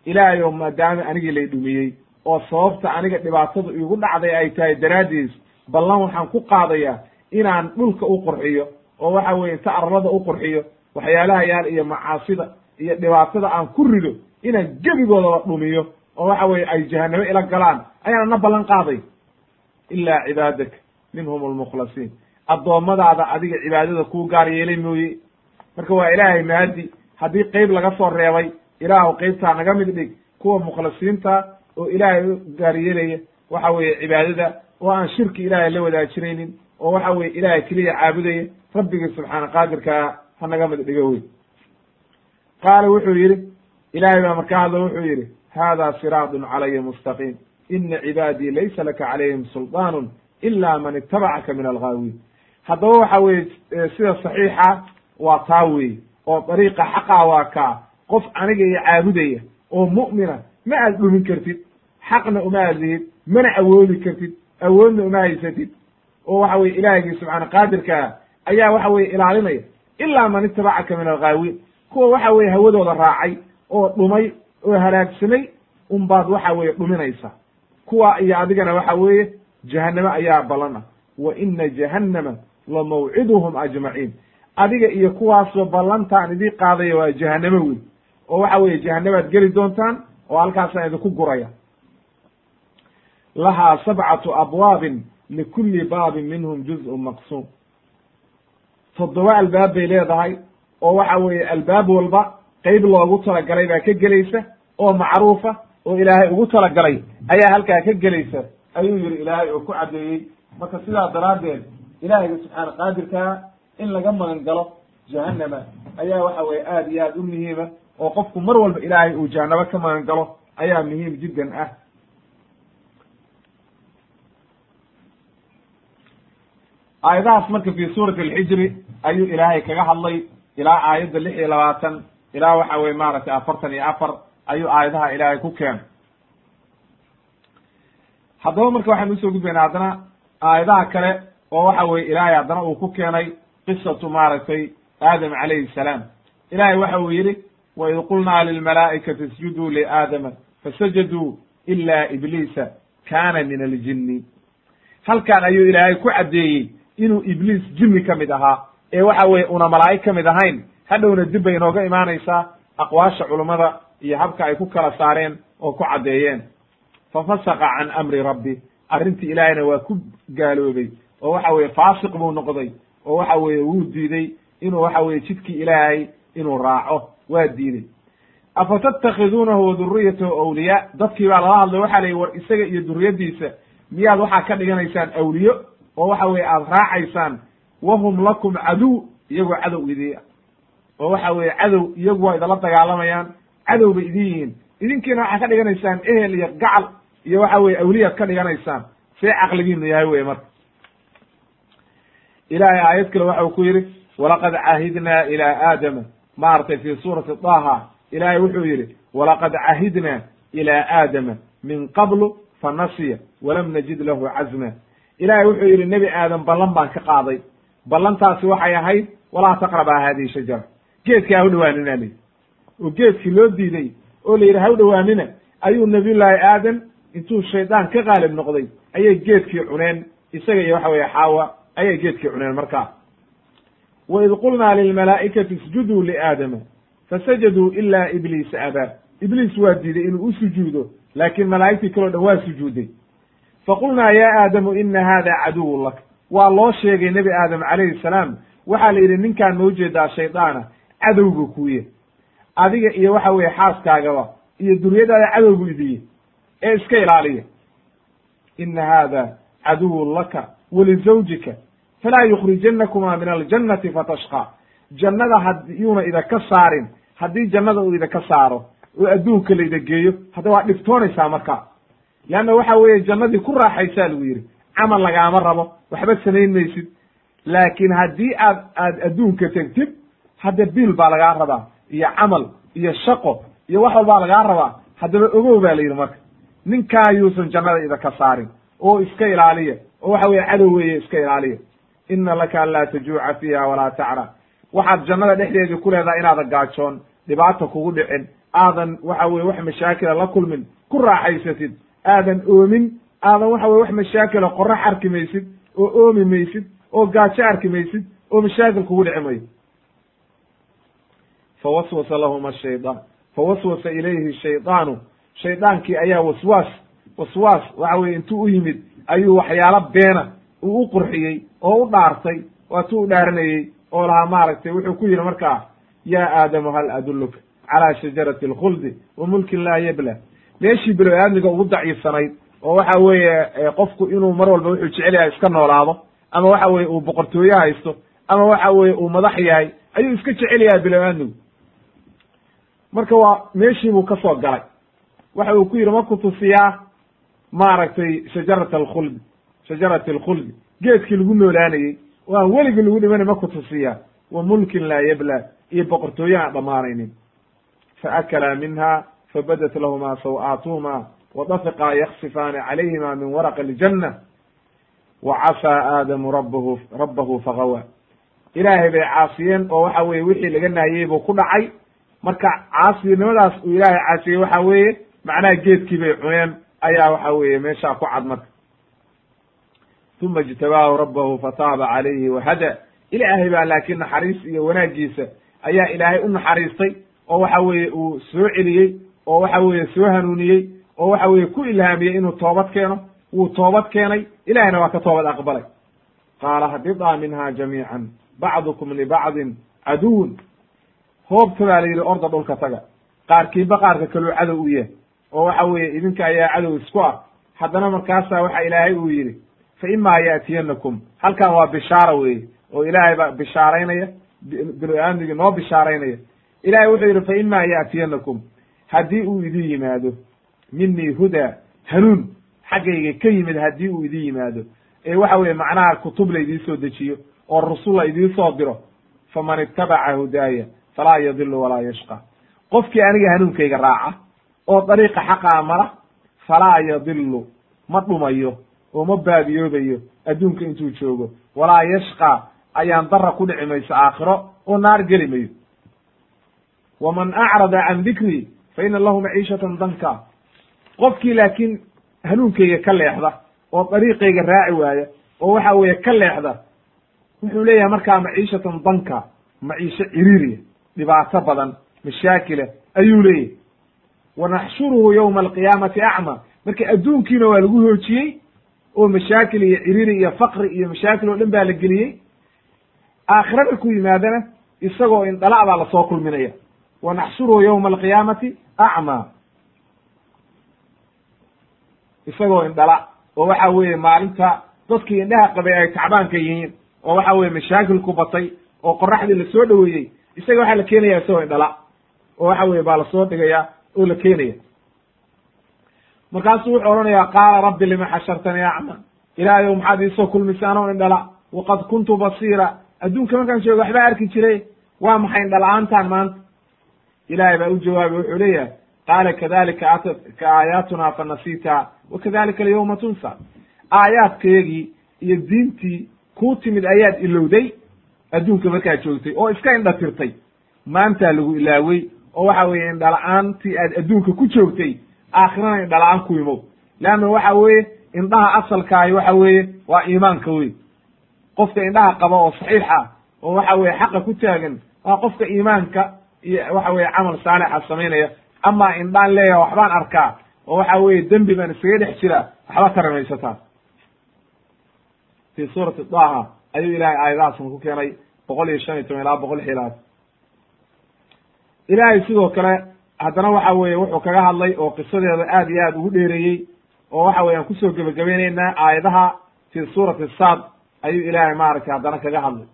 Ilaahayow maadaama anigii lay dhumiyey oo sababta aniga dhibaatadu iigu dhacday ay tahay daraaddiis ballan waxaan ku qaadayaa inaan dhulka u qurxiyo oo waxa weye inta arlada u qurxiyo waxyaalaha yaal iyo macaasida iyo dhibaatada aan ku rido inaan gebigoodaba dhumiyo oo waxa weye ay jahanamo ila galaan ayaana na ballan qaaday. Ilaa cibaadaka minhum almukhlasiin addoommadaada adiga cibaadada kuu gaar yeelay mooye. Marka waa ilaahay maadi haddii qeyb laga soo reebay ilaahu qeybtaa naga mid dhig kuwa mukhlasiinta oo ilaahay gaar yeelaya waxa weeye cibaadada oo aan shirki ilaahay la wadaajinaynin oo waxa weye ilaahay keliya caabudaya rabbigii subxaana qaadirkaa ha naga mid dhigo wey qaala wuxuu yidhi ilaahay baa markaa hadlo wuxuu yidhi hada siraadun calaya mustaqiim. Ina cibaadii laysa laka calayhim sulطaanu ila man itabacaka min alghaawiin haddaba waxa weye sida saxiixa waa taa weeye oo dariiqa xaqaa waa kaa. Qof aniga iyo caabudaya oo mu'mina ma aad dhumin kartid xaqna uma aad lihid mana awoodi kartid awoodna uma haysatid oo waxa weye ilaahigii subxaana qaadirkaa ayaa waxa weye ilaalinaya ilaa man itabacaka min alghaawiin kuwa waxa weye hawadooda raacay oo dhumay oo halaagsamay unbaad waxa weye dhuminaysa. Kuwa iyo adigana waxa weeye jahanamo ayaa ballan ah wa ina jahannama la mawciduhum ajmaciin. Adiga iyo kuwaasoo ballantaan idii qaadaya waa jahanamo wey oo waxa weye jahannamaad geli doontaan oo halkaasaan idinku guraya lahaa sabcatu abwaabin likulli baabin minhum juz'un maqsuum toddoba albaab bay leedahay oo waxa weeye albaab walba qeyb loogu talagalay baa ka gelaysa oo macruufa oo ilaahay ugu talagalay ayaa halkaa ka gelaysa ayuu yihi ilaahay oo ku caddeeyey marka sidaa daraaddeed ilaahayga subxaana qaadirkaa in laga magan galo jahannama ayaa waxa weye aad iyo aad u muhiima oo qofku mar walba ilaahay uu jahanabo ka magan galo ayaa muhiim jiddan ah aayadahaas marka fi suurati alxijri ayuu ilaahay kaga hadlay ilaa aayadda lix iyo labaatan ilaa waxa weye maaragtay afartan iyo afar ayuu aayadaha ilaahay ku keenay. Haddaba marka waxaan u soo gudbayna haddana aayadaha kale oo waxa weye ilaahay haddana uu ku keenay qisatu maaragtay aadam calayhi salaam. Ilahay waxa uu yidhi waid qulnaa lilmalaa'ikati isjuduu liaadama fasajaduu ila ibliisa kana min aljinni. Halkan ayuu ilaahay ku caddeeyey inuu ibliis jinni ka mid ahaa. Ee waxa weye una malaa'ig ka mid ahayn. Hadhowna dib bay inooga imaanaysaa aqwaasha culummada iyo habka ay ku kala saareen oo ku caddeeyeen. Fafasaqa can amri rabbi. Arrintii ilaahayna waa ku gaaloobay. Oo waxa weye faasiq buu noqday. Oo waxa weeye wuu diiday. Inuu waxa weye jidkii ilaahay inuu raaco waa diiday. Afa tattakiduunahu wa duriyatahu awliyaa. Dadkii baa lala hadlay waxaa la yihi war isaga iyo duriyadiisa miyaad waxaa ka dhiganaysaan awliyo oo waxa weye aada raacaysaan wahum lakum caduw iyagoo cadow idii oo waxa weye cadow iyagu waa idala dagaalamayaan cadow bay idin yihiin. idinkiina waxaad ka dhiganaysaan ehel iyo gacal iyo waxa weye awliyaad ka dhiganaysaan. see caqligiinu yahay weye marka. Ilahay aayad kale waxa uu ku yidhi walaqad cahidnaa ilaa aadama. maaragtay fi suurati daha ilahay wuxuu yidhi walaqad cahidnaa ilaa aadama min qablu fanasiya walam najid lahu cazma ilahay wuxuu yidhi nebi aadam ballan baan ka qaaday. Ballantaasi waxay ahayd walaa taqrabaa hadihi shajara geedka ha dhawaanina li. Oo geedkii loo diiday oo la yidhi ha u dhawaanina ayuu nabiyullaahi aadam intuu shaydaan ka qaalib noqday ayay geedkii cuneen. Isaga iyo waxa weye xaawa ayay geedkii cuneen markaa waid qulnaa lilmalaa'ikati isjuduu liaadama fasajaduu ila ibliisa abaa ibliis waa diiday inuu u sujuudo laakiin malaa'igtii kaleo dhan waa sujuuday faqulnaa ya aadamu ina hada caduwun lak waa loo sheegay nebi aadam calayhi salaam. Waxaa la yidhi ninkaan ma u jeedaa shaydaana cadowga kuye adiga iyo waxa weye xaaskaagaba iyo duriyadaada cadowgu idiye ee iska ilaaliya. Ina hada caduwun laka walizawjika falaa yukrijanakumaa min aljannati fatashqa. Jannada hadyuuna idaka saarin haddii jannada uu idaka saaro oo adduunka layda geeyo hadda waa dhibtoonaysaa marka leanna waxa weeye jannadii ku raaxaysaa lagu yidhi camal lagaama rabo waxba samayn maysid laakiin haddii aad aad adduunka tegtid hadda biil baa lagaa rabaa iyo camal iyo shaqo iyo wax walbaa lagaa rabaa haddaba ogow baa la yidhi marka ninkaa yuusan jannada idaka saarin oo iska ilaaliya oo waxa weye cadow weeye iska ilaaliya ina laka an laa tajuuca fiiha walaa tacra waxaad jannada dhexdeedii ku leedahay inaadan gaajoon dhibaata kugu dhicin aadan waxa weye wax mashaakila la kulmin ku raaxaysatid aadan oomin aadan waxa weye wax mashaakila qorax arki maysid oo oomi maysid oo gaajo arki maysid oo mashaakil kugu dhici mayo fawaswasa lahuma shaydaan fawaswasa ilayhi shaydaanu shaydaankii ayaa waswaas waswaas waxa weye intuu u yimid ayuu waxyaalo beena uu u qurxiyey oo u dhaartay waatuu u dhaaranayey oo lahaa maaragtay wuxuu ku yidhi markaa yaa aadamu hal adulluka calaa shajarati alkhuldi wa mulkin laa yabla meeshii bilow aadmiga ugu daciifsanayd oo waxa weeye qofku inuu mar walba wuxuu jecel yahay iska noolaado ama waxa weye uu boqortooye haysto ama waxa weye uu madax yahay ayuu iska jecel yahay bilow aadmigu. Marka waa meeshii buu ka soo galay. Waxa uu ku yidhi ma ku tusiyaa maaragtay shajarat alkhuldi shajarati alkhuldi geedkii lagu noolaanayey oo aan weligii lagu dhimanay ma ku tusiyaa wa mulkin laa yabla iyo boqortooye aan dhammaanaynin faakalaa minha fabadat lahuma saw-aatuhuma wadafiqaa yaksifaani calayhima min waraqi aljanna wa casaa aadamu rabbahu rabbahu fagawa ilaahay bay caasiyeen oo waxa weye wixii laga naahiyey buu ku dhacay marka caasinimadaas uu ilaahay caasiyey waxa weeye macnaha geedkii bay cuneen ayaa waxa weeye meeshaa ku cad marka uma ijtabaahu rabbahu fataaba calayhi wahada ilaahay baa laakiin naxariis iyo wanaagiisa ayaa ilaahay u naxariistay oo waxa weeye uu soo celiyey oo waxa weeye soo hanuuniyey oo waxa weeye ku ilhaamiyey inuu toobad keeno wuu toobad keenay ilahayna waa ka toobad aqbalay qaala hbiطaa minha jamiican bacdukum libacdin caduwun hoobta baa la yidhi orda dhulka taga qaarkiiba qaarka kaluu cadow u yahay oo waxa weeye idinka ayaa cadow isku ah haddana markaasaa waxa ilaahay uu yidhi fa imaa yaatiyanakum halkan waa bishaara weeye oo ilaahay baa bishaaraynaya binu aadmigii noo bishaaraynaya ilahay wuxuu yidhi fa imaa yaatiyanakum haddii uu idin yimaado minii hudaa hanuun xaggayga ka yimid haddii uu idin yimaado. Ee waxa weeye macnaha kutub la idiin soo dejiyo oo rasul la idiin soo diro faman itabaca hudaaya falaa yadilu walaa yashqa. Qofkii aniga hanuunkayga raaca oo dariiqa xaqaa mara falaa yadilu ma dhumayo oo ma baadiyoobayo adduunka intuu joogo. Walaa yashqa ayaan dara ku dhici mayso aakhiro oo naar geli mayo. Waman acrada can dikrii fa ina lahu maciishatan danka qofkii laakiin hanuunkayga ka leexda oo dariiqayga raaci waaya oo waxa weeye ka leexda wuxuu leeyahay markaa maciishatan danka maciisho ciriiriya dhibaato badan mashaakila ayuu leeyahy wanaxshuruhu yowma alqiyaamati acma marka adduunkiina waa lagu hoojiyey oo mashaakil iyo ciriiri iyo faqri iyo mashaakil oo dhan baa la geliyey aakhira markuu yimaadana isagoo indhala baa la soo kulminaya wanaxshuruhu yowma alqiyaamati acma isagoo indhala oo waxa weeye maalinta dadkii indhaha qabay ay tacbaanka yihiin oo waxa weye mashaakil ku batay oo qoraxdii la soo dhoweeyey isaga waxaa la keenaya isagoo indhala oo waxa weye baa la soo dhigaya oo la keenaya markaasuu wuxuu odhanayaa qaala rabbi lima xashartanii acma ilaahayow maxaad iisoo kulmisay anoo indhala waqad kuntu basiira adduunka markaan jooga waxbaa arki jiray waa maxay indhala-aantaan maanta ilaahay baa u jawaabay wuxuu leeyahay qaala kadalika atatka aayaatuna fanasiitaha wa kadalika alyawma tunsa aayaadkayagii iyo diintii kuu timid ayaad ilowday adduunka markaad joogtay oo iska indha tirtay maantaa lagu ilaawey oo waxa weeye indhala-aantii aad adduunka ku joogtay aakhirana indhala-aan ku imow leanna waxa weeye indhaha asalkaahi waxa weeye waa iimaanka wey qofka indhaha qaba oo saxiixa oo waxa weye xaqa ku taagan waa qofka iimaanka waxa weye camal saalixa samaynaya amaa indhaan leeyaha waxbaan arkaa oo waxa weye dembi baan iskaga dhex jira waxba ka ramaysataa fi suurati daha ayuu ilahay aayadahaasna ku keenay boqol iyo shan iyo toban ilaa boqol xilaad. Ilaahay sidoo kale haddana waxa weeye wuxuu kaga hadlay oo qisadeeda aad iyo aad ugu dheereeyey oo waxa weye aan ku soo gebagabaynaynaa aayadaha fi suurati sad ayuu ilaahay maaragtay haddana kaga hadlay.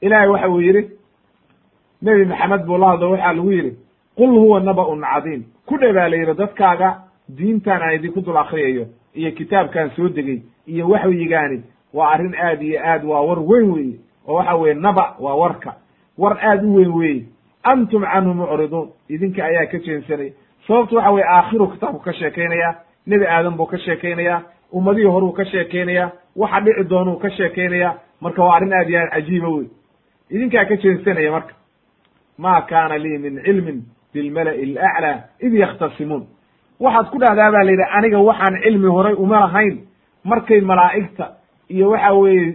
Ilaahay waxa uu yidhi nebi maxamed buu la waxaa lagu yidhi qul huwa naba-un cadiim. Ku dhe baa la yidhi dadkaaga diintan aan idinku dul akriyayo iyo kitaabkan soo degey iyo waxyigaani waa arrin aad iyo aad waa war weyn weeye oo waxa weye naba waa warka. War aad u weyn weeye. Antum canhu mucriduun. Idinka ayaa ka jeensanay sababtu waxa weye aakhiru kitaabku ka sheekaynaya nebi aadan buu ka sheekaynaya ummadihii horuu ka sheekaynaya waxa dhici doonuu ka sheekaynaya marka waa arrin aad iyo aad cajiiba wey idinkaa ka jeensanaya marka ma kaana lii min cilmin bilmala'i alaclaa id yakhtasimuun. Waxaad ku dhahdaa baa la yidhi aniga waxaan cilmi horay uma lahayn. Markay malaa'igta iyo waxa weeye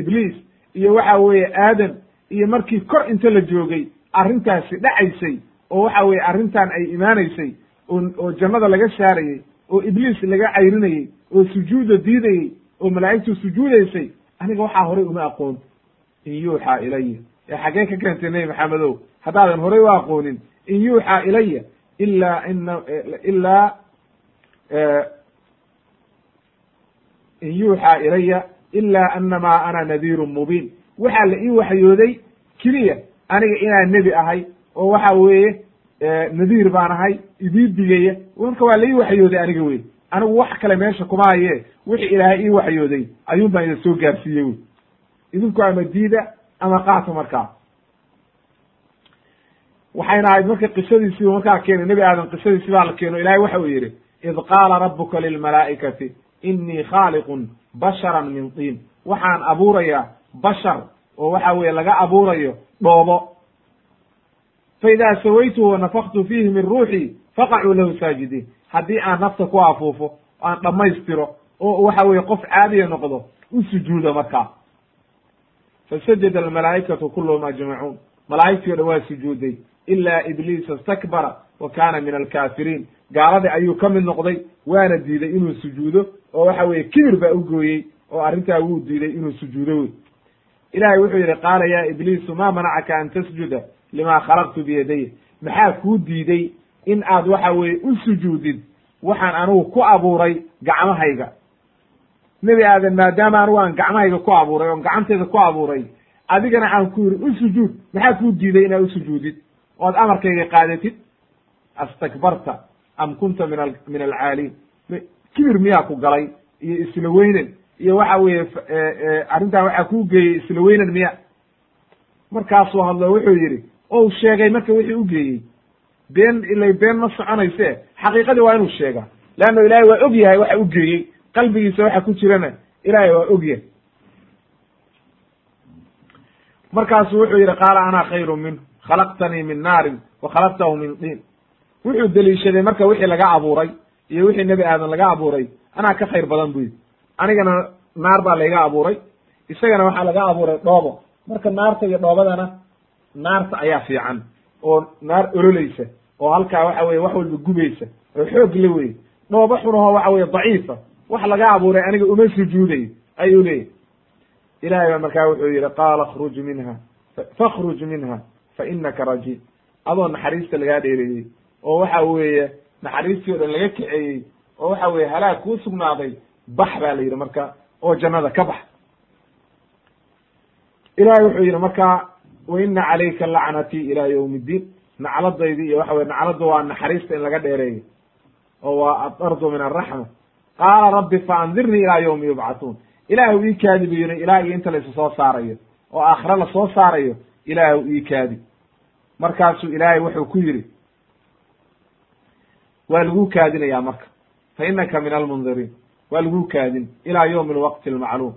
ibliis iyo waxa weeye aadan iyo markii kor inta la joogay arrintaasi dhacaysay oo waxa weeye arrintan ay imaanaysay oo jannada laga saarayey oo ibliis laga cayrinayey oo sujuuda diidayey oo malaa'igtu sujuudaysay aniga waxaa horay uma aqoon. In yuuxaa ilaya ee xaggee ka keentay nebi maxamedow. Haddaadan horay u aqoonin in yuuxaa ilaya ilaa ina ilaa in yuuxaa ilaya ilaa anamaa ana nadiirun mubiin. Waxaa la ii waxyooday keliya aniga inaan nebi ahay oo waxa weeye nadiir baan ahay idii digaya marka waa la ii waxyooday aniga wey anigu wax kale meesha kuma haye wixii ilaahay ii waxyooday ayuun baan idin soo gaarsiiyey wey idinku ama diida ama qaata markaa waxayna ahayd marka qisadiisiiba markaa keenay nebi aadan qisadiisi baa la keeno ilahay waxa uu yidhi id qaala rabuka lilmalaa'ikati inii khaaliqun basharan min tiin. Waxaan abuurayaa bashar oo waxa weeye laga abuurayo dhoobo. Fa idaa sawaytuhu wanafaktu fiihi min ruuxii faqacuu lahu saajidiin. Haddii aan nafta ku afuufo aan dhammaystiro oo waxa weeye qof caadiya noqdo u sujuuda markaa fasajada almalaa'ikatu kulluhum ajmacuun malaa'igtii o dhan waa sujuuday ilaa ibliisa istakbara wa kaana min alkaafiriin gaaladii ayuu ka mid noqday waana diiday inuu sujuudo oo waxa weeye kibir baa u gooyey oo arrintaa wuu diiday inuu sujuudo wey ilahay wuxuu yidhi qaala ya ibliisu ma manacaka an tasjuda lima khalaqtu biyadaya maxaa kuu diiday in aad waxa weeye u sujuudid waxaan anigu ku abuuray gacmahayga nebi aadan maadaama anigu aan gacmahayga ku abuuray oon gacantayda ku abuuray adigana aan ku yidhi u sujuud. Maxaa kuu diiday inaad usujuudid ood amarkayga qaadatid astakbarta am kunta min min alcaaliin. Kibir miyaa ku galay? Iyo isla weynan. Iyo waxa weeye arrintan waxaa kuu geeyey isla weynan miya markaasuu hadlo wuxuu yidhi ou sheegay marka wixii u geeyey. Been ilay been ma soconayse xaqiiqadii waa inuu sheegaa. Leanna ilaahay waa og yahay waxa u geeyey qalbigiisa waxa ku jirana ilaahay waa og yahay. Markaasu wuxuu yidhi qaala ana khayru minhu khalaqtanii min naarin wa khalaqtahu min diin wuxuu deliishaday marka wixii laga abuuray iyo wixii nebi aadan laga abuuray anaa ka khayr badan bu yidhi anigana naar baa layga abuuray isagana waxaa laga abuuray dhoobo. Marka naarta iyo dhoobadana naarta ayaa fiican oo naar ololaysa oo halkaa waxa weye wax walba gubaysa oo xoog la weye dhoobo xunaho waxa weye daciifa wax laga abuuray aniga uma sujuudayo ayuu leeyahy ilahay baa markaa wuxuu yihi qaala khruj minha fakhruj minha fa inaka rajiim adoo naxariista lagaa dheereeyey oo waxa weeye naxariistii o dhan laga kaceeyey oo waxa weye halaag kuu sugnaaday bax baa la yidhi marka oo jannada ka bax. Ilahay wuxuu yidhi marka wa ina calayka lacnatii ila ywmi ddiin nacladaydii iyo waxa weye nacladdu waa naxariista in laga dheereeyo oo waa adardu min araxma qaala rabbi faandirnii ilaa ywmi yubcatuun ilaahu ii kaadi buu yidhi ilaa iyo inta la soo saarayo oo aakhire la soo saarayo ilaahu ii kaadi. Markaasuu ilaahay wuxuu ku yidhi waa laguu kaadinayaa marka fa inaka min almundiriin waa laguu kaadin ilaa ywmi alwaqti almacluum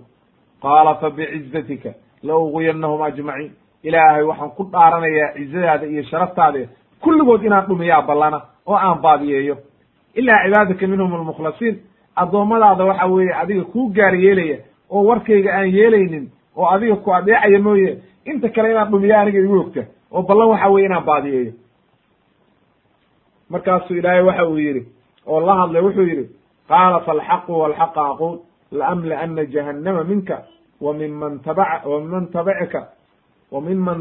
qaala fabicizatika la uguyanahum ajmaciin. Ilaahay waxaan ku dhaaranayaa cizadaada iyo sharaftaada kulligood inaan dhumiyaa ballana oo aan baadiyeeyo. Ilaa cibaadaka minhum almukhlasiin addoommadaada waxa weeye adiga kuu gaar yeelaya oo warkayga aan yeelaynin oo adiga ku adeecaya mooye inta kale inaan dhumiya aniga igu ogta oo ballan waxa weye inaan baadiyeeyo. Markaasuu ilaahay waxa uu yidhi oo la hadlay wuxuu yidhi qaala falxaqu walxaqa aquul laamlaana jahannama minka wa minman tabaa wa minman tabicaka wa minman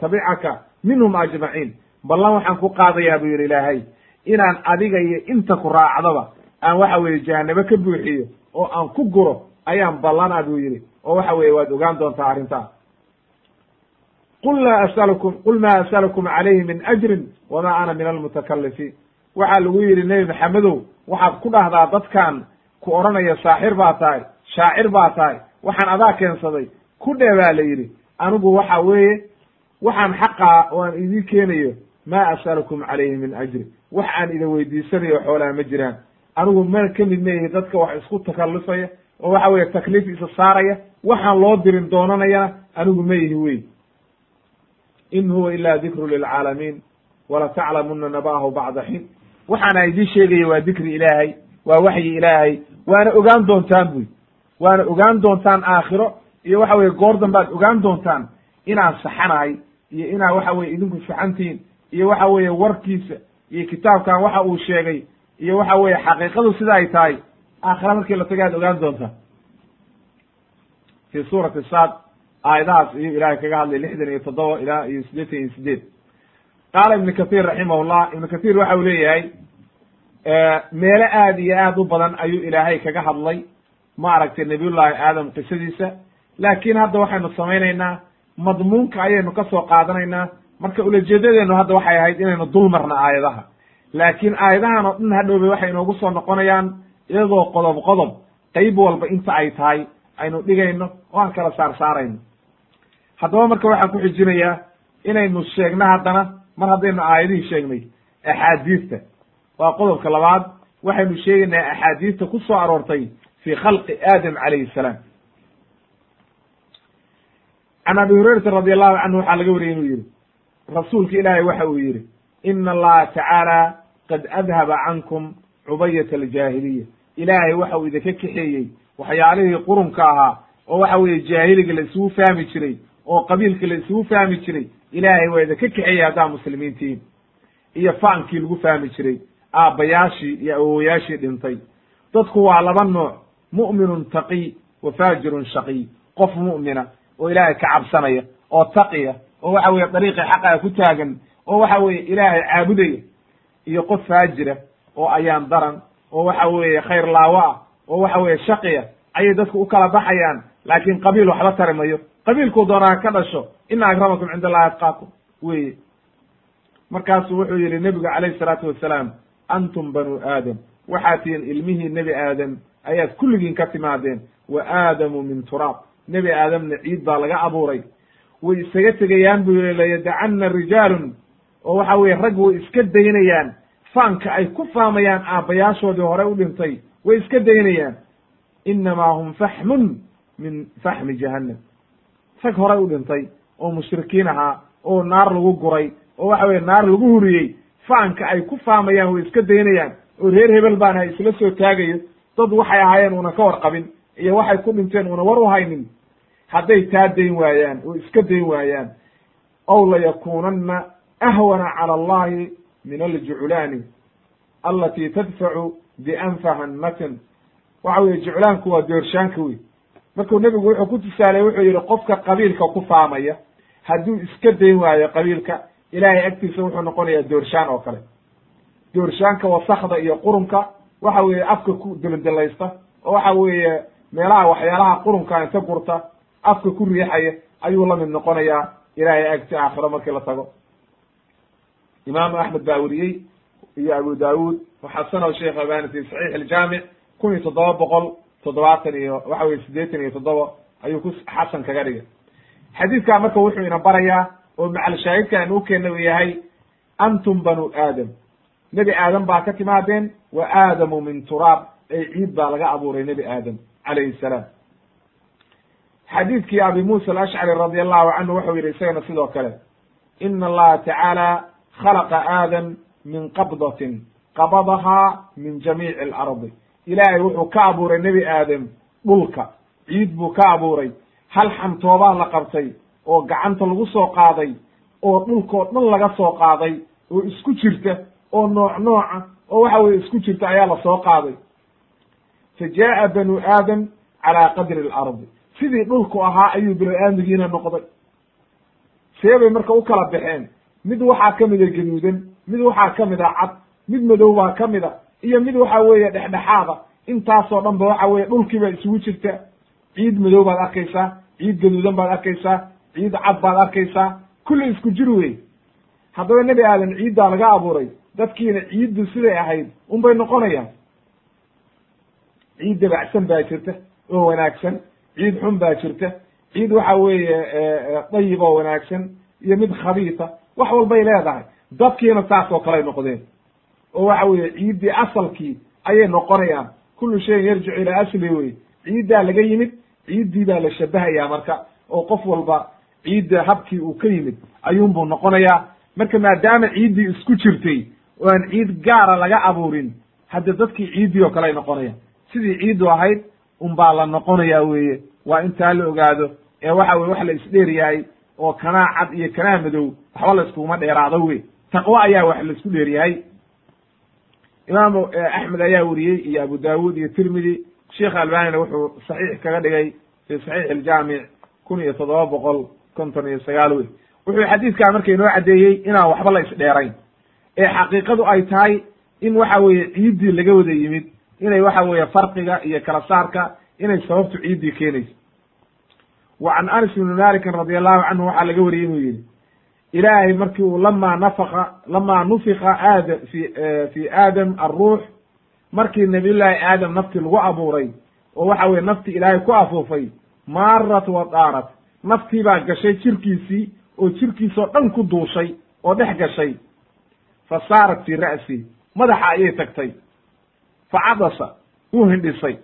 tabicaka minhum ajmaciin. Ballan waxaan ku qaadayaa buu yidhi ilaahay inaan adiga iyo inta ku raacdaba aan waxa weeye jahanabo ka buuxiyo oo aan ku guro ayaan ballana buu yidhi. Oo waxa weeye waad ogaan doontaa arrintaa. Qul laa asalukum qul maa asalukum calayhi min ajrin wamaa ana min almutakalifiin waxaa lagu yidhi nebi maxamedow waxaad ku dhahdaa dadkan ku odhanaya saaxir baa tahay shaacir baa tahay waxaan adaa keensaday. Ku dhee baa la yidhi anigu waxa weeye waxaan xaqaa oo aan idin keenayo maa asalukum calayhi min ajri wax aan idin weydiisanayo xoolaha ma jiraan anigu ma ka mid meyihi dadka wax isku takallufaya oo waxa weye takliif isa saaraya waxaan loo dirin doonanayana anigu ma yihi wey in huwa ila dikru lilcaalamiin wala taclamuna naba'ahu bacda xiin. Waxaana idiin sheegaya waa dikri ilaahay waa waxyi ilaahay waana ogaan doontaan buy waana ogaan doontaan aakhiro iyo waxa weye goor dambaad ogaan doontaan inaan saxanahay iyo inaa waxa weye idinku saxantihiin iyo waxa weeye warkiisa iyo kitaabkan waxa uu sheegay iyo waxa weeye xaqiiqadu sida ay tahay aakhira markii la taga ad ogaan doontaa fi suurati saad aayadahaas iyo ilahay kaga hadlay lixdan iyo toddoba ilaa iyo siddeetan iyo sideed qaala ibnu kathir raximahullah ibnu kathir waxa uu leeyahay meelo aad iyo aad u badan ayuu ilaahay kaga hadlay maaragtay nabiyullahi aadam qisadiisa. Laakiin hadda waxaynu samaynaynaa madmuunka ayaynu ka soo qaadanaynaa. Marka ulajeedadeenu hadda waxay ahayd inaynu dul marna aayadaha laakiin aayadahan oo dhan hadhowbay waxay inoogu soo noqonayaan iyadoo qodob qodob qayb walba inta ay tahay aynu dhigayno oo aan kala saar saarayno haddaba marka waxaan ku xijinayaa inaynu sheegno haddana mar haddaynu aayadihii sheegnay axaadiista. Waa qodobka labaad waxaynu sheegaynaa axaadiista ku soo aroortay fi khalqi aadam calayhi salaam. Can abi hurayrata radi allahu canhu waxaa laga wariyey inuu yihi rasuulka ilaahay waxa uu yihi ina allaha tacaala qad adhaba cankum cubayat aljaahiliya ilaahay waxa uu idinka kaxeeyey waxyaalihii qurunka ahaa oo waxa weeye jaahiliga la isugu fahmi jiray oo qabiilka la isugu fahmi jiray ilaahay waa idinka kaxeeyey haddaa muslimiintiin iyo faankii lagu fahmi jiray aabbayaashii iyo awowayaashii dhintay dadku waa laba nooc mu'minun taqiy wa faajirun shaqiy qof mu'mina oo ilaahay ka cabsanaya oo taqiya oo waxa weeye dariiqii xaqaa ku taagan oo waxa weeye ilaahay caabudaya iyo qof faajira oo ayaan daran oo waxa weeye khayr laawo ah oo waxa weeye shaqiya ayay dadku u kala baxayaan. Laakiin qabiil waxba tari mayo. Qabiilkuu doonaa ka dhasho ina akramakum cinda allahi atqaakum weye markaasuu wuxuu yihi nebigu calayhi salaatu wasalaam antum banu aadam. Waxaad ilmihii nebi aadam ayaad kulligiin ka timaadeen. Wa aadamu min turaab nebi aadamna ciid baa laga abuuray. Way isaga tegayaan buu yihi layadacanna rijaalun oo waxa weye rag way iska daynayaan. Faanka ay ku faamayaan aabbayaashoodii hore u dhintay way iska daynayaan. Inamaa hum faxmun min faxmi jahannam. Rag horay u dhintay oo mushrikiin ahaa oo naar lagu guray oo waxa weye naar lagu huriyey faanka ay ku faamayaan way iska daynayaan. Oo reer hebel baana isla soo taagayo. Dad waxay ahaayeen una ka warqabin iyo waxay ku dhinteen una war u haynin. Hadday taa dayn waayaan oo iska dayn waayaan. Ow layakunanna ahwana cala allahi min aljuclaani alati tadfacu bianfahanmatin waxa weye juclaanku waa doorshaanka wey markuu nebigu wuxuu ku tusaalay wuxuu yihi qofka qabiilka ku faamaya hadduu iska dayn waayo qabiilka ilaahay agtiisa wuxuu noqonayaa doorshaan oo kale doorshaanka wasakda iyo qurunka waxa weeye afka ku delandelaysta oo waxa weeye meelaha waxyaalaha qurunka inta gurta afka ku riixaya ayuu la mid noqonayaa ilaahay agti aakhiro markii la tago imaamu axmed baa weriyey iyo abu daawud waxasanahu sheekh albani fi saxiix aljaamic kun iyo toddoba boqol toddobaatan iyo waxa weye siddeetan iyo toddoba ayuu ku xasan kaga dhigay. Xadiidkaa marka wuxuu ina barayaa oo macalshaahidka aan u keenna u yahay antum banu aadam. Nebi aadam baa ka timaadeen wa aadamu min turaab ay ciid baa laga abuuray nebi aadam calayhi salaam. Xadiidkii abi muusa alashcari radi allahu canhu wuxuu yidhi isagana sidoo kale ina allaha tacaala khalaqa aadam min qabdatin qabadahaa min jamiici alardi ilaahay wuxuu ka abuuray nebi aadam dhulka ciid buu ka abuuray hal xantoobaa la qabtay oo gacanta lagu soo qaaday oo dhulkoo dhan laga soo qaaday oo isku jirta oo nooc nooca oo waxa weye isku jirta ayaa la soo qaaday fa jaa'a banu aadam calaa qadri alardi sidii dhulku ahaa ayuu binu aadmigiina noqday see bay marka u kala baxeen mid waxaa ka mida gaduudan mid waxaa ka mid a cad mid madow baa ka mid a iyo mid waxa weeye dhexdhexaada. Intaasoo dhan ba waxa weye dhulkiiba isugu jirta. Ciid madow baad arkaysaa ciid gaduudan baad arkaysaa ciid cad baad arkaysaa. Kulli isku jir wey haddaba nebi aadan ciiddaa laga abuuray dadkiina ciiddu siday ahayd unbay noqonayaan. Ciid dabacsan baa jirta oo wanaagsan. Ciid xun baa jirta. Ciid waxa weeye dayib oo wanaagsan iyo mid khabiisa wax walbay leedahay. Dadkiina saas oo kaley noqdeen. Oo waxa weeye ciiddii asalkii ayay noqonayaan. Kullu shayin yarjicu ilaa asli wey. Ciiddaa laga yimid ciiddii baa la shabahayaa marka. Oo qof walba ciidda habkii uu ka yimid ayuunbuu noqonayaa. Marka maadaama ciiddii isku jirtay oo aan ciid gaara laga abuurin hadda dadkii ciiddii oo kale ay noqonayaan. Sidii ciiddu ahayd unbaa la noqonayaa weeye. Waa intaa la ogaado. Ee waxa weye wax la isdheer yahay oo kanaa cad iyo kanaa madow waxba la iskuguma dheeraado wey taqwo ayaa wax la isku dheer yahay imaamu axmed ayaa weriyey iyo abu daawud iyo tirmidi. Sheekh albanina wuxuu saxiix kaga dhigay fi saxiix aljaamic kun iyo toddoba boqol konton iyo sagaal wey wuxuu xadiidkaa marka inoo caddeeyey inaan waxba la isdheerayn. Ee xaqiiqadu ay tahay in waxa weeye ciiddii laga wada yimid inay waxa weeye farqiga iyo kala saarka inay sababtu ciiddii keenayso wa can anas ibni malikin radi allahu canhu waxaa laga wariyey inuu yihi ilaahay markii uu lamaa nafaka lamaa nufika aada fi fi aadam alruux markii nabiyullaahi aadam nafti lagu abuuray oo waxa weye nafti ilaahay ku afuufay maarat wa daarat naftii baa gashay jirkiisii oo jirkiisoo dhan ku duushay oo dhex gashay. Fa saarat fii ra'si madaxa ayay tagtay. Fa cadasa wuu hindhisay.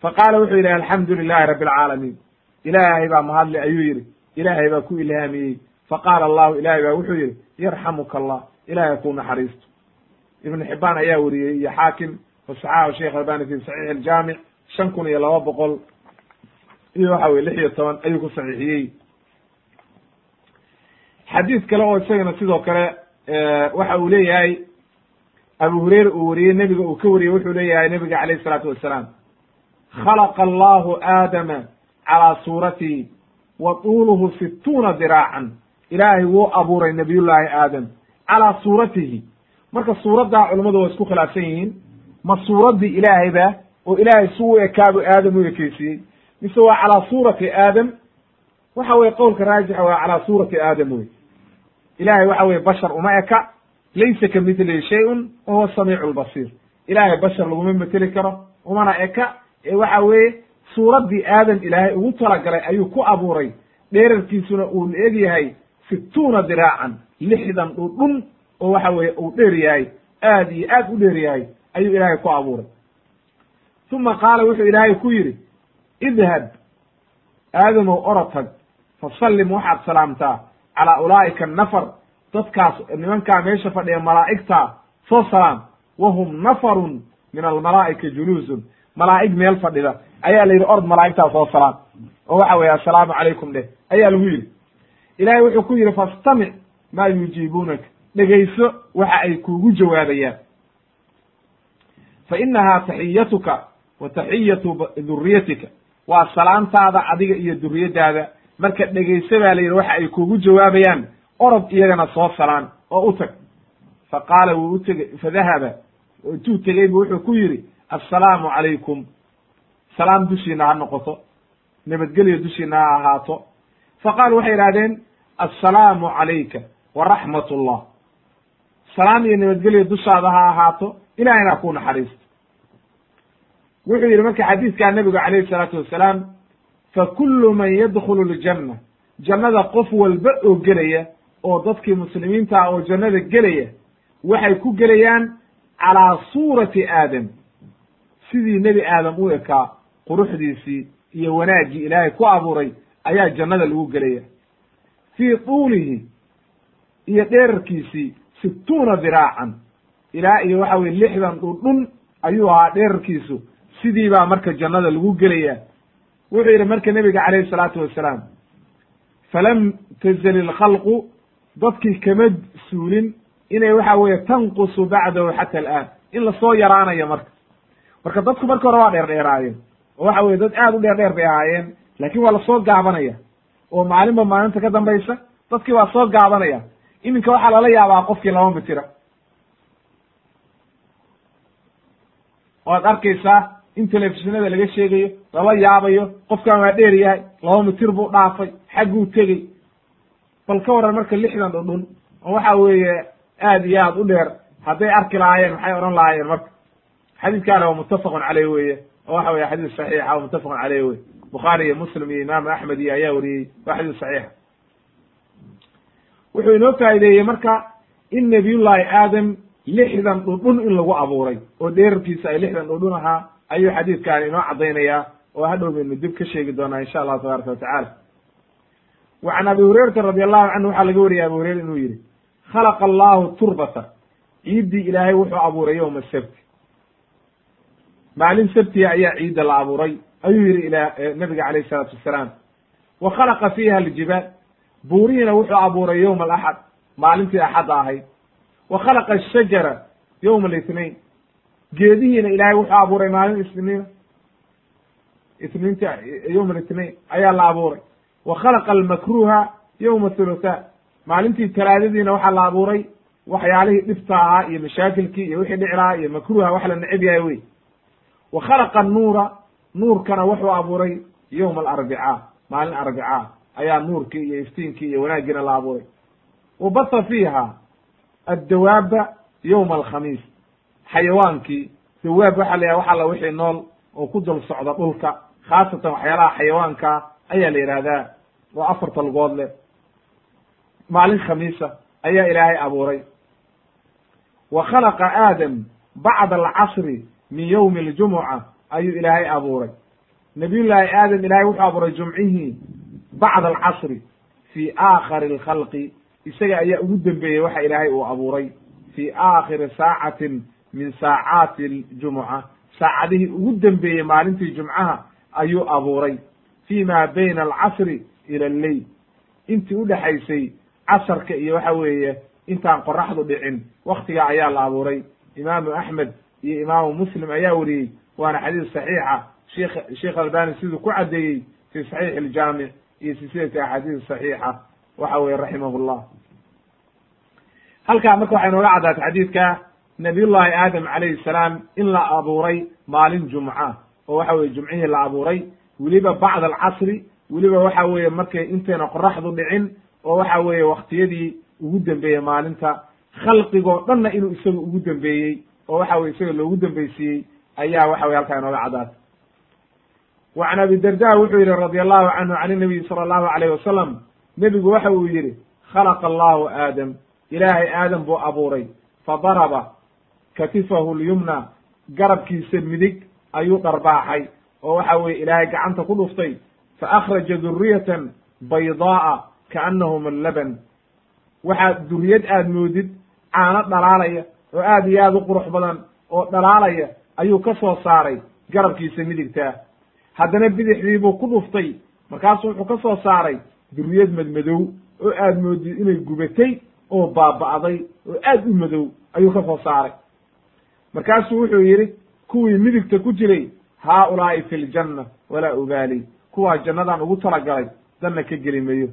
Fa qaala wuxuu yidhi alxamdu lilahi rabbi alcaalamiin ilaahay baa mahadle ayuu yidhi. Ilaahay baa ku ilhaamiyey faqaala allahu ilahay baa wuxuu yihi yarxamuka allah ilahay ku naxariisto ibn xibaan ayaa weriyey iyo xaakim fasaxahu sheekh albani fi saxiix aljaamic shan kun iyo laba boqol iyo waxa weye lix iyo toban ayuu ku saxiixiyey. Xadiid kale oo isagana sidoo kale waxa uu leeyahay abu hureyre uu weriyey nebiga uu ka wariyey wuxuu leeyahay nebiga calayh isalaatu wassalaam khalaqa allahu aadama calaa suuratihi wa tuuluhu situuna diraacan ilaahay wuu abuuray nabiyullaahi aadam calaa suuratihi marka suuraddaa culammadu waa isku khilaafsan yihiin ma suuraddii ilaahayba oo ilaahay su u ekaabu aadam u ekeysiiyey mise waa calaa suurati aadam waxa weye qowlka raajixa waa calaa suurati aadam wey ilahay waxa weye bashar uma eka laysa ka midlihi shayun wa huwa samiicu lbasiir ilaahay bashar laguma meteli karo umana eka ee waxa weeye suuraddii aadam ilaahay ugu talagalay ayuu ku abuuray dheerarkiisuna uu eg yahay situuna diraacan lixdan dhudhun oo waxa weeye uu dheer yahay aad iyo aad u dheer yahay ayuu ilaahay ku abuuray. Uma qaala wuxuu ilaahay ku yidhi idhab aadamow orotag fasallim waxaad salaamtaa calaa ulaa'ika annafar dadkaas nimankaa meesha fadhiya malaa'igta soo salaam wahum nafarun min almalaa'ika juluusun malaa'ig meel fadhida. Ayaa la yidhi ord malaa'igtaa soo salaam oo waxa weeye assalaamu calaykum dheh. Ayaa lagu yidhi. Ilahay wuxuu ku yidhi fastamic maa yujiibuunaka. Dhegayso waxa ay kuugu jawaabayaan. Fa inahaa taxiyatuka wa taxiyatu duriyatika waa salaantaada adiga iyo duriyadaada marka dhegayso baa la yidhi waxa ay kuugu jawaabayaan orod iyagana soo salaan oo u tag. Fa qaala wuu u tegey fadahaba intuu tegey bu wuxuu ku yidhi assalaamu calaykum salaam dushiina ha noqoto. Nabadgelyo dushiina ha ahaato. Fa qaalu waxay idhahdeen assalaamu calayka waraxmat ullah salaam iyo nabadgelyo dushaada ha ahaato ilahayna ku naxariisto. Wuxuu yidhi marka xadiiskaa nebigu calayhi salaatu wassalaam fa kullu man yadkhulu ljanna jannada qof walba oo gelaya oo dadkii muslimiinta ah oo jannada gelaya waxay ku gelayaan calaa suurati aadam sidii nebi aadam u ekaa quruxdiisii iyo wanaaggii ilaahay ku abuuray ayaa jannada lagu gelaya. Fii tuulihi iyo dheerarkiisii situuna diraacan. Ilaa iyo waxa weye lixdan dhundhun ayuu ahaa dheerarkiisu. Sidii baa marka jannada lagu gelaya. Wuxuu yidhi marka nebiga calayhi salaatu wasalaam falam tazali lkhalqu dadkii kama suulin inay waxa weeye tanqusu bacdahu xata alaan. In la soo yaraanayo marka marka dadku marka hore waa dheer dheeraayeen oo waxa weye dad aad u dheer dheer bay ahaayeen laakiin waa la soo gaabanaya. Oo maalinba maalinta ka dambaysa dadkii waa soo gaabanaya. Iminka waxaa lala yaabaa qofkii laba mitira waad arkaysaa in telefishinada laga sheegayo lala yaabayo qofkan waa dheer yahay laba mitir buu dhaafay xagguu tegey. Bal ka waran marka lixdan dhudhun oo waxa weeye aad iyo aad u dheer hadday arki lahaayeen maxay odhan lahaayeen marka xadiidkaana waa muttafaqun caleyh weeye oo waxa weye xadiis saxiixa oo muttafaqun caleyh wey bukhaari iyo muslim iyo imaamu axmed iyo ayaa wariyey waa xadiis saxiixa. Wuxuu inoo faa'ideeyey marka in nabiyullaahi aadam lixdan dhudhun in lagu abuuray oo dheerarkiisa ay lixdan dhudhun ahaa ayuu xadiidkaani inoo caddaynayaa oo hadhow baynu dib ka sheegi doonaa insha allahu tabaraka watacaala wa can abi hurayrata radi allahu canhu waxaa laga wariyay abu hureyra inuu yihi khalaqa allahu turbata. Ciiddii ilaahay wuxuu abuuray yowma sabti maalin sabtiga ayaa ciidda la abuuray. Ayuu yihi ila nabiga calayh isalaatu wassalaam wa khalaqa fiiha aljibaal. Buurihiina wuxuu abuuray yowma alaxad maalintii axadda ahayd. Wa khalaqa ashajara yowma alitnain geedihiina ilaahay wuxuu abuuray maalin isniina isniinta yowma alitnain ayaa la abuuray. Wa khalaqa almakruha yowma thulutha. Maalintii talaadadiina waxaa la abuuray waxyaalihii dhibta ahaa iyo mashaakilkii iyo wixii dhici lahaa iyo makruha wax la neceb yahay wey wa khalaqa annuura nuurkana wuxuu abuuray yowma alarbicaa maalin arbicaa ayaa nuurkii iyo iftiinkii iyo wanaaggiina la abuuray. Wa basa fiiha addawaaba yowma alkhamiis. Xayawaankii dawaab waxa la yidhaha wax alla wixii nool oo ku dul socda dhulka. Khaasatan waxyaalaha xayawaanka ayaa la yidhaahdaa oo afarta lugood leh. Maalin khamiisa ayaa ilaahay abuuray. Wa khalaqa aadam bacda alcasri min yowmi aljumuca ayuu ilaahay abuuray. Nabiyullaahi aadam ilahay wuxuu abuuray jumcihii bacda alcasri fii aakhari alkhalqi. Isaga ayaa ugu dembeeyey waxa ilaahay uu abuuray. Fii aakhiri saacatin min saacaati aljumuca saacadihii ugu dembeeyey maalintii jumcaha ayuu abuuray. Fi ma bayna alcasri ila alleyl intii udhexaysay casarka iyo waxa weeye intaan qoraxdu dhicin waktigaa ayaa la abuuray. Imaamu axmed iyo imaamu muslim ayaa wariyey waana xadiis saxiixa. Shekh sheekh albani siduu ku caddeeyey fi saxiix aljaamic iyo silsilati axaadiis saxiixa. Waxa weye raximahullah. Halkaa marka waxay nooga caddaatay xadiidka nabiyullahi aadam calayhi salaam in la abuuray maalin jumca oo waxa weye jumcihii la abuuray. Weliba bacda alcasri weliba waxa weeye markay intayna qoraxdu dhicin oo waxa weeye waktiyadii ugu dambeeyey maalinta. Khalqigoo dhanna inuu isaga ugu dambeeyey oo waxa weye isaga loogu dambeysiiyey ayaa waxa weye halkaa inooga caddaatay wa can abi darda wuxuu yihi radi allahu canhu can inabiyi sala allahu alayh wasalam nebigu waxa uu yidhi khalaqa allahu aadam ilaahay aadam buu abuuray fadaraba katifahu lyumna garabkiisa midig ayuu dharbaaxay oo waxa weye ilaahay gacanta ku dhuftay fa akhraja duriyatan baydaa'a kaannahum allaban waxaad duriyad aad moodid caano dhalaalaya oo aad iyo aad u qurux badan oo dhalaalaya ayuu ka soo saaray garabkiisa midigtaa haddana bidixdii buu ku dhuftay markaasu wuxuu ka soo saaray duriyad madmadow oo aad moodid inay gubatay oo baaba'day oo aad u madow ayuu ka soo saaray. Markaasuu wuxuu yidhi kuwii midigta ku jiray haaulaa'i fi ljanna walaa ubaali. Kuwaa jannadaan ugu talagalay danna ka geli mayo.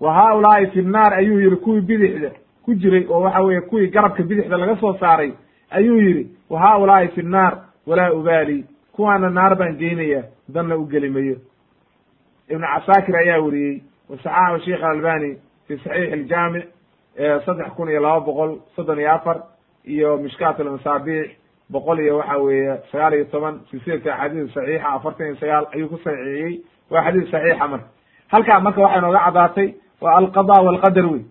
Wa haaulaa'i fi nnaar ayuu yidhi kuwii bidixda ku jiray oo waxa weeye kuwii garabka bidixda laga soo saaray ayuu yidhi wa haaulaa'i fi nnaar walaa ubaali. Kuwaana naar baan geynaya danna u geli mayo. Ibnu casaakir ayaa weriyey wa saxaxahu sheikh alalbani fi saxiix aljaamic saddex kun iyo laba boqol soddon iyo afar iyo mishkaat almasaabiix boqol iyo waxa weeye sagaal iyo toban silsilata axaadiis saxiixa afartan iyo sagaal ayuu ku saxiixiyey. Waa xadiis saxiixa marka. Halkaa marka waxay nooga caddaatay waa alqada walqadar wey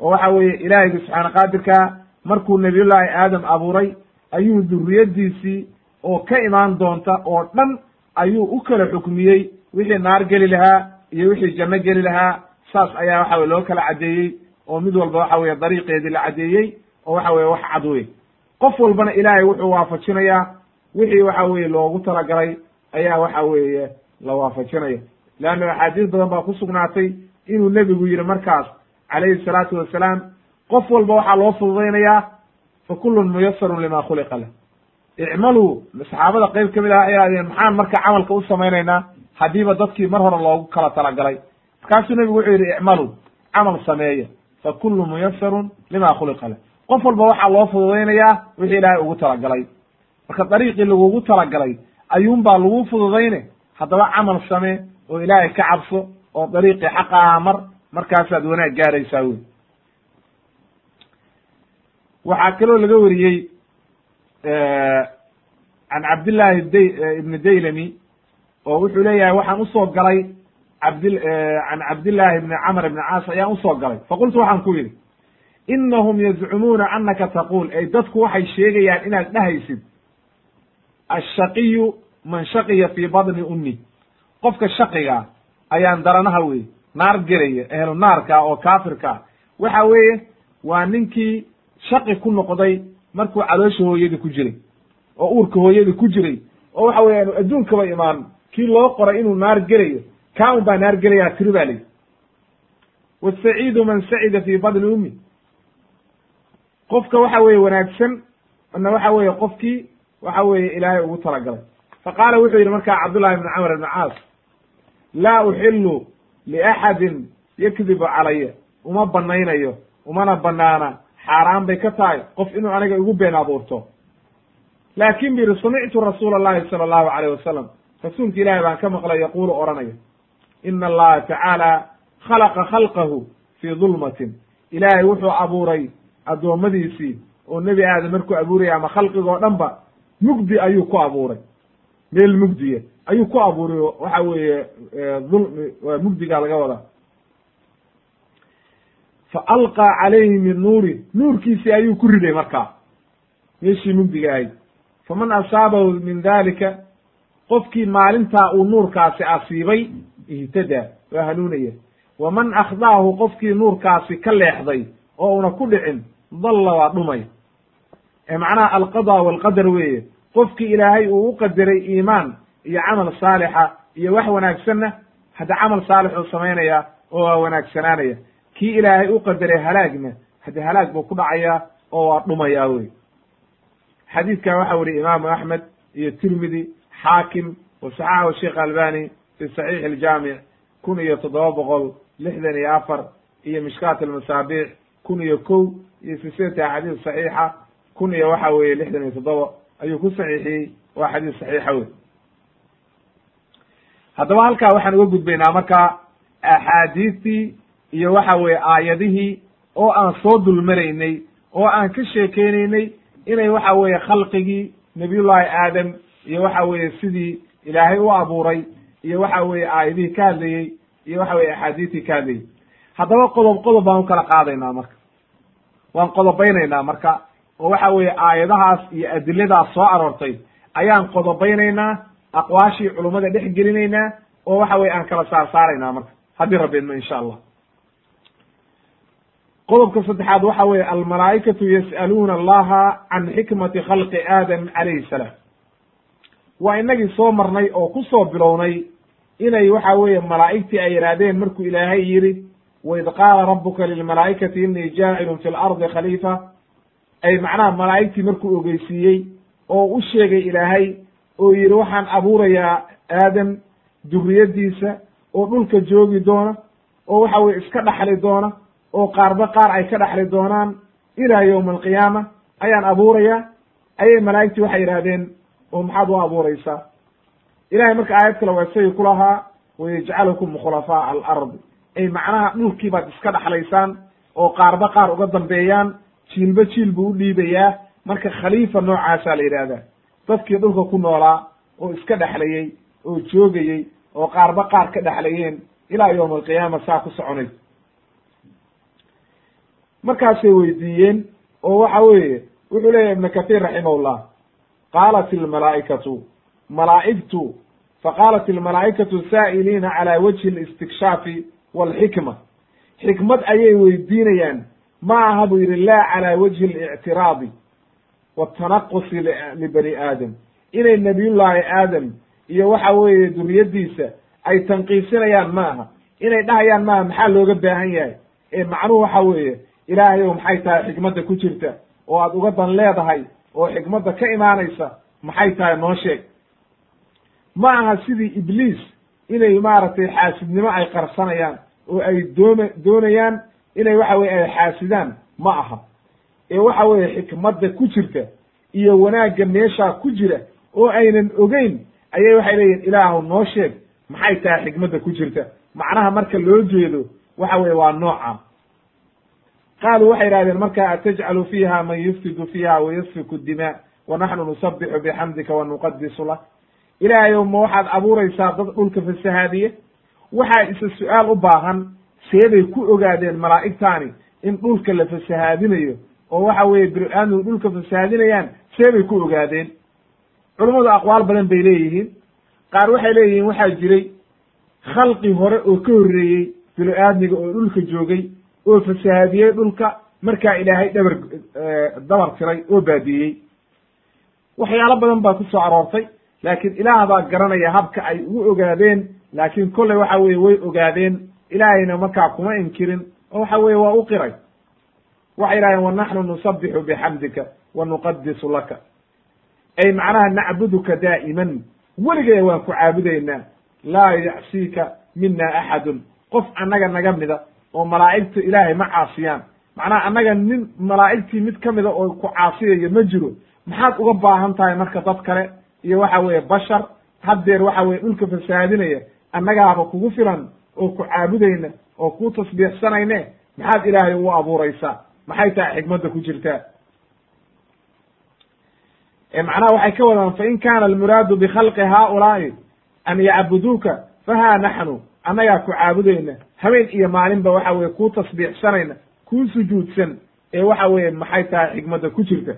oo waxa weeye ilaahiyga subxaana qaadirkaa markuu nabiyullaahi aadam abuuray ayuu duriyadiisii oo ka imaan doonta oo dhan ayuu u kala xukmiyey wixii naar geli lahaa iyo wixii janno geli lahaa. Saas ayaa waxa weye loo kala caddeeyey oo mid walba waxa weye dariiqeedii la caddeeyey oo waxa weye wax cad wey qof walbana ilaahay wuxuu waafajinayaa wixii waxa weye loogu talagalay ayaa waxa weeye la waafajinaya. Leanna axaadiis badan baa ku sugnaatay inuu nebigu yidhi markaas calayhi salaatu wasalaam qof walba waxaa loo fududaynayaa fa kullun muyasarun lima khuliqa lah icmaluu saxaabada qeyb ka mid ah ayaa adeen maxaan marka camalka u samaynaynaa haddiiba dadkii mar hore loogu kala talagalay markaasuu nebigu wuxuu yidhi icmaluu camal sameeya fa kullu muyasarun lima khuliqa lah qof walba waxaa loo fududaynayaa wixii ilaahay ugu talagalay marka dariiqii lagugu talagalay ayuunbaa lagu fududayne haddaba camal samee oo ilaahay ka cabso oo dariiqii xaqaha mar markaasaad wanaag gaaraysaa wey. Waxaa kaloo laga wariyey can cabdillahi day ibni daylami oo wuxuu leeyahay waxaan u soo galay cabdi can cabdillahi ibni camr ibni caas ayaan u soo galay. Faqultu waxaan ku yidhi inahum yazcumuuna anaka taquul. Ay dadku waxay sheegayaan inaad dhahaysid ashaqiyu man shaqiya fii badni ummi. Qofka shaqiga ayaan daranaha wey naar gelaya ehlu naarka oo kaafirka. Waxa weeye waa ninkii shaqi ku noqday markuu caloosha hooyadii ku jiray oo uurka hooyadii ku jiray oo waxa weeyaan adduunkaba imaan kii loo qoray inuu naar gelayo kaa un baa naar gelayaa tiri ba lihi wasaciidu man sacida fii badni ummi. Qofka waxa weeye wanaagsan na waxa weeye qofkii waxa weeye ilaahay ugu talagalay. Fa qaala wuxuu yidhi markaa cabdullahi ibni camr ibni caas laa uxilu liaxadin yakdibu calaya uma banaynayo umana banaana xaaraan bay ka tahay qof inuu aniga igu been abuurto laakin bu yihi samictu rasuula allahi sala allahu alayh wasalam rasuulka ilaahay baan ka maqlay yaquulu odhanaya ina allaha tacaala khalaqa khalqahu fii dulmatin ilaahay wuxuu abuuray addoommadiisii oo nebi aadam markuu abuuraya ama khalqigoo dhan ba mugdi ayuu ku abuuray meel mugdiya ayuu ku abuuray waxa weeye dulmi waa mugdiga laga wadaa fa alqaa calayhi min nuuri nuurkiisii ayuu ku riday markaa meeshii mugdiga ahayd. Faman asaabahu min dalika qofkii maalintaa uu nuurkaasi asiibay ihtadaa waa hanuunaya. Waman akhdaahu qofkii nuurkaasi ka leexday oo una ku dhicin dalla waa dhumay. Ee macnaha alqada walqadar weeye. Qofkii ilaahay uu u qadaray iimaan iyo camal saalixa iyo wax wanaagsanna hadda camal saalixuu samaynaya oo waa wanaagsanaanaya. Kii ilaahay u qadaray halaagna hadde halaag buu ku dhacayaa oo waa dhumayaa wey xadiidkan waxa weriye imaamu axmed iyo tirmidi xaakim wa saxaxahu sheekh albani fi saxiix aljaamic kun iyo toddoba boqol lixdan iyo afar iyo mishkaat almasaabiix kun iyo kow iyo silsilata axaadiis saxiixa kun iyo waxa weeye lixdan iyo toddoba ayuu ku saxiixiyey waa xadiis saxiixa wey haddaba halkaa waxaan uga gudbaynaa marka axaadiistii iyo waxa weeye aayadihii oo aan soo dulmaraynay oo aan ka sheekeynaynay inay waxa weeye khalqigii nabiyullahi aadam iyo waxa weeye sidii ilaahay u abuuray iyo waxa weeye aayadihii ka hadlayey iyo waxa weye axaadiistii ka hadlayey haddaba qodob qodob baan u kala qaadaynaa marka. Waan qodobaynaynaa marka oo waxa weeye aayadahaas iyo adiladaas soo aroortay ayaan qodobaynaynaa aqwaashii culummada dhex gelinaynaa oo waxa weye aan kala saar saaraynaa marka. Haddii rabbi insha allah. Qodobka saddexaad waxa weeye almalaa'ikatu yas'aluuna allaha can xikmati khalqi aadam calayhi salaam. Waa inagii soo marnay oo ku soo bilownay inay waxa weeye malaa'igtii ay yidhaahdeen markuu ilaahay yidhi waid qaala rabuka lilmalaa'ikati inii jaacilun fi lardi khaliifa. Ay macnaha malaa'igtii markuu ogeysiiyey oo u sheegay ilaahay oo yidhi waxaan abuurayaa aadam duriyaddiisa oo dhulka joogi doona oo waxa weye iska dhaxli doona oo qaarba qaar ay ka dhaxli doonaan ilaa yowma alqiyaama ayaan abuurayaa. Ayay malaa'igtii waxay yidhahdeen oo maxaad u abuuraysaa? Ilahay marka aayad kale waa isagii ku lahaa wayajcalukum khulafaa'a alardi ay macnaha dhulkii baad iska dhaxlaysaan oo qaarba qaar uga dambeeyaan jiilba jiil buu u dhiibayaa. Marka khaliifa noocaasaa la yidhaahdaa dadkii dhulka ku noolaa oo iska dhexlayey oo joogayey oo qaarba qaar ka dhexlayeen ilaa yowma alqiyaama saa ku soconay. Markaasay weydiiyeen oo waxa weeye wuxuu leeyahy ibnu kahiir raximahullah qaalat ilmalaa'ikatu malaa'igtu faqaalat ilmalaa'ikatu saa'iliina calaa wajhi alistikshafi walxikma. Xikmad ayay weydiinayaan ma aha buu yidhi laa calaa wajhi alictiraadi watanaqusi libani aadam inay nabiyullaahi aadam iyo waxa weeye duriyaddiisa ay tanqiisinayaan ma aha inay dhahayaan maaha maxaa looga baahan yahay ee macnuhu waxa weeye ilaahay ow maxay tahay xikmadda ku jirta oo aad uga dan leedahay oo xikmadda ka imaanaysa maxay tahay noo sheeg ma aha sidii ibliis inay maaragtay xaasidnimo ay qarsanayaan oo ay doona doonayaan inay waxa weye ay xaasidaan ma aha ee waxa weeye xikmadda ku jirta iyo wanaagga meeshaa ku jira oo aynan ogeyn ayay waxay leeyihiin ilaahu noo sheeg maxay tahay xikmadda ku jirta? Macnaha marka loo jeedo waxa weye waa nooca qaaluu waxay idhahdeen marka atajcalu fiiha man yufsidu fiiha wayasfiku dima wa naxnu nusabixu bixamdika wa nuqadisu lak ilaahayow ma waxaad abuuraysaa dad dhulka fasahaadiye? Waxaa isa su'aal u baahan seebay ku ogaadeen malaa'igtaani in dhulka la fasahaadinayo oo waxa weeye bini-aadmigu dhulka fasahaadinayaan seebay ku ogaadeen. Culummadu aqwaal badan bay leeyihiin. Qaar waxay leeyihiin waxaa jiray khalqi hore oo ka horreeyey bini-aadmiga oo dhulka joogay oo fasahaadiyey dhulka markaa ilaahay dhabar dabar tiray oo baabiyey waxyaalo badan baa ku soo aroortay laakiin ilaah baa garanaya habka ay ugu ogaadeen laakiin kolley waxa weye way ogaadeen ilaahayna markaa kuma inkirin oo waxa weye waa u qiray waxay idhahdeen wanaxnu nusabixu bixamdika wa nuqadisu laka. Ay macnaha nacbuduka daa'iman. Weligee waan ku caabudaynaa. Laa yacsiika mina axadun. Qof annaga naga mida oo malaa'igta ilaahay ma caasiyaan. Macnaha annaga nin malaa'igtii mid ka mida oo ku caasiyayo ma jiro. Maxaad uga baahan tahay marka dad kale? Iyo waxa weeye bashar. Haddeer waxa weye dhulka fasahaadinaya annagaaba kugu filan oo ku caabudayna oo ku tasbiixsanayne maxaad ilaahay ugu abuuraysaa maxay tahay xikmadda ku jirtaa macnaha waxay ka wadaan fain kana almuraadu bikhalqi haaulaa'i an yacbuduuka fahaa naxnu annagaa ku caabudayna habeen iyo maalinba waxa weye kuu tasbiixsanayna kuu sujuudsan ee waxa weeye maxay tahay xikmadda ku jirta?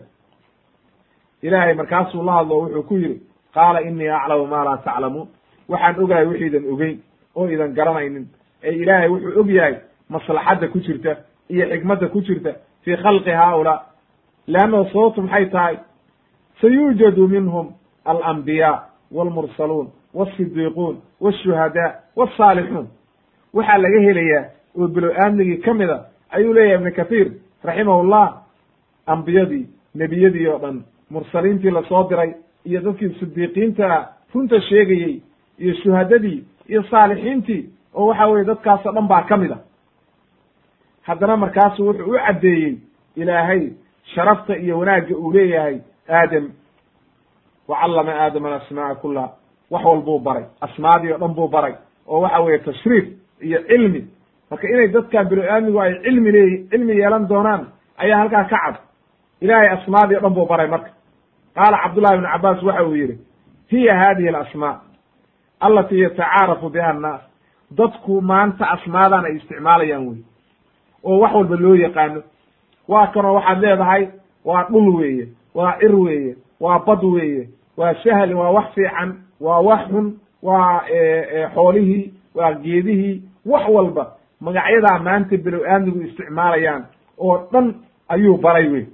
Ilaahay markaasuu la hadlo wuxuu ku yidhi qaala inii aclamu maa laa taclamuun. Waxaan ogahay wixiidan ogeyn oo idan garanaynin. Ee ilaahay wuxuu og yahay maslaxadda ku jirta iyo xikmadda ku jirta fii khalqi haaulaa leanno sababtu maxay tahay? Sayuujadu minhum alambiyaa walmursaluun walsidiiquun walshuhadaa walsaalixuun waxaa laga helayaa oo bilo-aamnigii ka mida ayuu leeyahay ibnu kathiir raximahullah ambiyadii nebiyadii oo dhan. Mursaliintii la soo diray iyo dadkii sidiiqiinta runta sheegayey iyo shuhadadii iyo saalixiintii oo waxa weye dadkaasoo dhan baa ka mid a haddana markaasu wuxuu u caddeeyey ilaahay sharafta iyo wanaagga uu leeyahay aadam. Wa callama aadama alasmaa'a kullaha. Wax walbuu baray. Asmaadii o dhan buu baray. Oo waxa weeye tashriif iyo cilmi. Marka inay dadkan bini aadmigu ay cilmi leey cilmi yeelan doonaan ayaa halkaa ka cad. Ilaahay asmaadii o dhan buu baray marka. Qaala cabdullahi ibnu cabbaas waxa uu yidhi hiya hadihi alasmaa alatii yatacaarafu biha annaas. Dadku maanta asmaadan ay isticmaalayaan wey oo wax walba loo yaqaano. Waa kanoo waxaad leedahay waa dhul weeye waa cir weeye waa bad weeye waa sahli waa wax fiican waa wax xun waa xoolihii waa geedihii wax walba magacyadaa maanta belo aadmigu isticmaalayaan oo dhan ayuu baray wey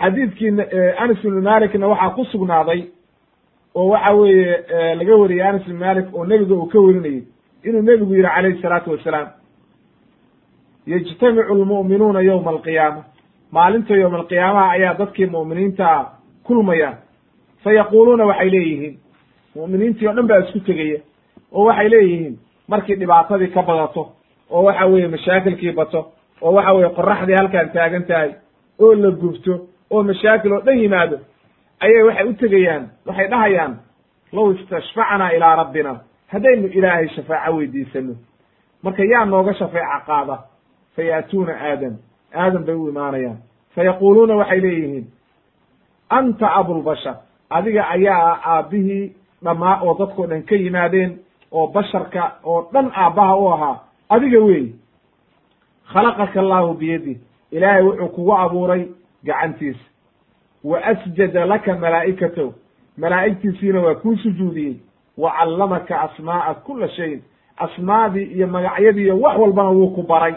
xadiidkii anas ibnu malikna waxaa ku sugnaaday oo waxa weeye laga wariyey anas ibn malik oo nebiga uu ka warinayey inuu nebigu yihi calayhi salaatu wasalaam yajtamicu lmu'minuuna yowma alqiyaama. Maalinta yowma alqiyaamaha ayaa dadkii mu'miniintaa kulmayaan fa yaquuluuna waxay leeyihiin mu'miniintii o dhan baa isku tegaya oo waxay leeyihiin markii dhibaatadii ka badato oo waxa weeye mashaakilkii bato oo waxa weeye qoraxdii halkaan taagan tahay oo la gubto oo mashaakil oo dhan yimaado ayay waxay u tegayaan waxay dhahayaan low istashfacnaa ilaa rabbina haddaynu ilaahay shafaaco weydiisano marka yaa nooga shafeeca qaada fa yaatuuna aadam aadam bay u imaanayaan. Fa yaquuluuna waxay leeyihiin anta abulbashar adiga ayaa ah aabbihii dhammaa oo dadkao dhan ka yimaadeen oo basharka oo dhan aabbaha u ahaa adiga weey khalaqaka allahu biyadi ilaahay wuxuu kugu abuuray gacantiisa. Wa asjada laka malaa'ikatahu malaa'igtiisiina waa kuu sujuudiyey wa callamaka asmaa'a kula shayin asmaadii iyo magacyadii iyo wax walbana wuu ku baray.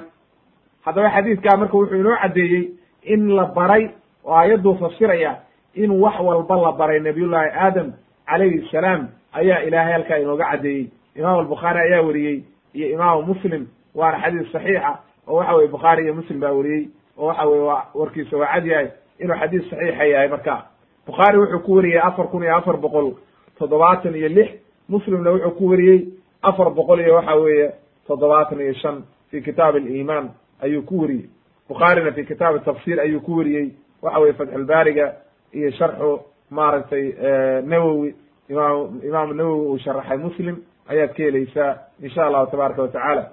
Haddaba xadiidkaa marka wuxuu inoo caddeeyey in la baray oo aayadduu fasiraya in wax walba la baray nabiyullaahi aadam calayhi salaam ayaa ilaahay halkaa inooga caddeeyey. Imaam albukhaari ayaa weriyey iyo imaamu muslim waana xadiis saxiixa oo waxa weye bukhaari iyo muslim baa weriyey oo waxa weye waa warkiisa waa cad yahay inuu xadiis saxiixa yahay marka bukhaari wuxuu ku weriyey afar kun iyo afar boqol toddobaatan iyo lix muslimna wuxuu ku weriyey afar boqol iyo waxa weeye toddobaatan iyo shan fi kitaab aliimaan ayuu ku weriyey bukhaarina fi kitaab tafsir ayuu ku weriyey waxa weye fatxulbaariga iyo sharxu maaragtay nawowi imaam imaamu nawowi uu sharaxay muslim ayaad ka helaysaa insha allahu tabaaraka watacaala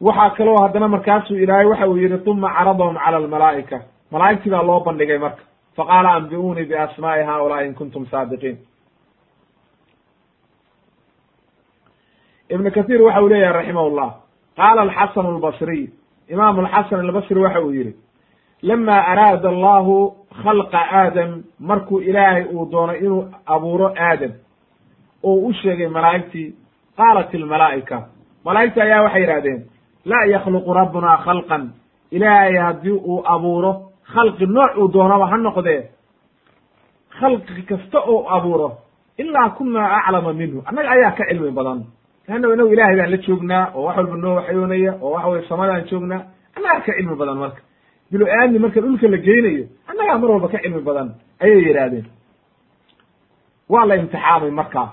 waxaa kaloo haddana markaasuu ilaahay waxa uu yihi uma caradahum cala almalaa'ika. Malaa'igtii baa loo bandhigay marka faqaala anbi'uunii biasmaa'i haulaai in kuntum saadiqiin ibn kahiir waxa uu leeyahay raximah llah qaala alxasan albasriy imaamu alxasan albasri waxa uu yihi lama araada allahu khalqa aadam markuu ilaahay uu doonay inuu abuuro aadam oo u sheegay malaa'igtii qaalat ilmalaa'ika malaa'igta ayaa waxay yidhahdeen laa yakhluqu rabbuna khalqan ilaahay haddii uu abuuro khalqi nooc uu doonaba ha noqdee. Khalqi kasta oo abuuro ilaa kunaa aclama minhu. Annaga ayaa ka cilmi badan. Leanna inagu ilaahay baan la joognaa oo wax walba noo waxyoonaya oo waxa weye samadaan joognaa annagaa ka cilmi badan marka. Bilo aadmi marka dhulka la geynayo annagaa mar walba ka cilmi badan ayay yidhaahdeen. Waa la imtixaamay markaa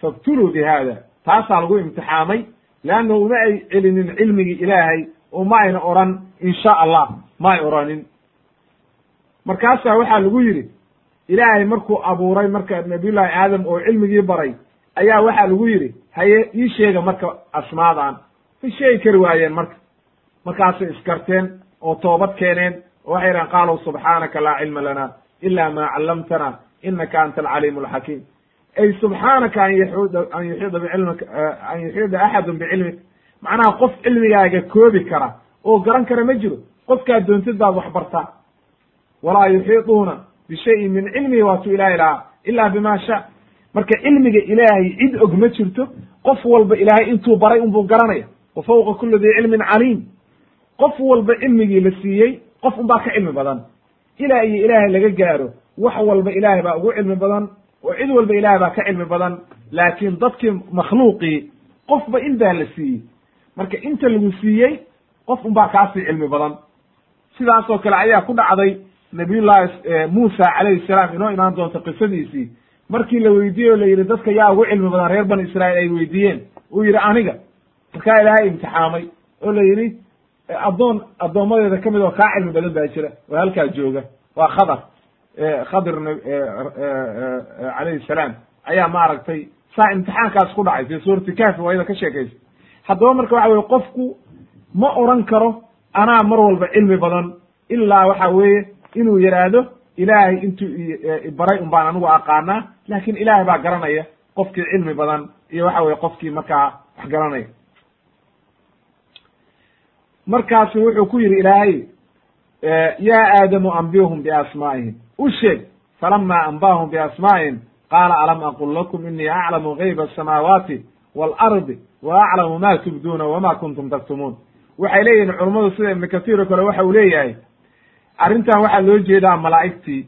fabtuluu bi hada taasaa lagu imtixaamay leanna uma ay celinin cilmigii ilaahay oo ma ayna odhan insha allah ma ay odhanin markaasaa waxaa lagu yidhi ilaahay markuu abuuray marka nabiyullaahi aadam oo cilmigii baray ayaa waxaa lagu yidhi haye ii sheega marka asmaadan way sheegi kari waayeen marka. Markaasay iskarteen oo toobad keeneen oo waxay yidhahen qaaluu subxaanaka laa cilma lana ila ma callamtana inaka anta alcaliimu alxakiim ay subxaanaka an yuxuda an yuxiida bicilmika an yuxiida axadun bicilmik macnaha qof cilmigaaga koobi kara oo garan kara ma jiro qofkaad doontid baad wax bartaa walaa yuxiiduuna bishayin min cilmihi waatuu ilahay lahaa ila bima sha marka cilmiga ilaahay cid og ma jirto qof walba ilaahay intuu baray unbuu garanaya. Wa fawqa kuli dii cilmin caliim. Qof walba cilmigii la siiyey qof unbaa ka cilmi badan. Ilaa iyo ilaahay laga gaaro wax walba ilaahay baa ugu cilmi badan oo cid walba ilaahay baa ka cilmi badan. Laakiin dadkii makhluuqii qofba in baa la siiyey. Marka inta lagu siiyey qof unbaa kaasii cilmi badan sidaasoo kale ayaa ku dhacday nabiyullaahi muusa calayhi salaam inoo imaan doonta qisadiisii. Markii la weydiiyey oo la yidhi dadka yaa ugu cilmi badan reer bani israa'iil ay weydiiyeen. Uu yidhi aniga markaa ilaahay imtixaamay. Oo la yidhi addoon addoommadeeda ka mid oo kaa cilmi badan baa jira oo halkaa jooga. Waa khadar khadir calayhi salaam. Ayaa maaragtay saa imtixaankaas ku dhacay fi suurati kahfi waa iyada ka sheekaysa. Haddaba marka waxa weye qofku ma oran karo anaa mar walba cilmi badan ilaa waxa weeye inuu yidhaahdo ilaahay intuu baray un baan anigu aqaanaa laakin ilaahay baa garanaya qofkii cilmi badan iyo waxa weye qofkii markaa wax garanaya. Markaasu wuxuu ku yidhi ilaahay ya aadamu ambihum biasmaa'ihim. U sheeg falama anbahum biasmaa'ihim qaala alam aqul lakum inii aclamu gayba asamaawaati waalardi wa ma tubduuna wama kuntum taktumuun waxay leeyihiin culummadu sida ibnu kasiir oo kale waxa uu leeyahay arrintan waxaa loo jeedaa malaa'igtii.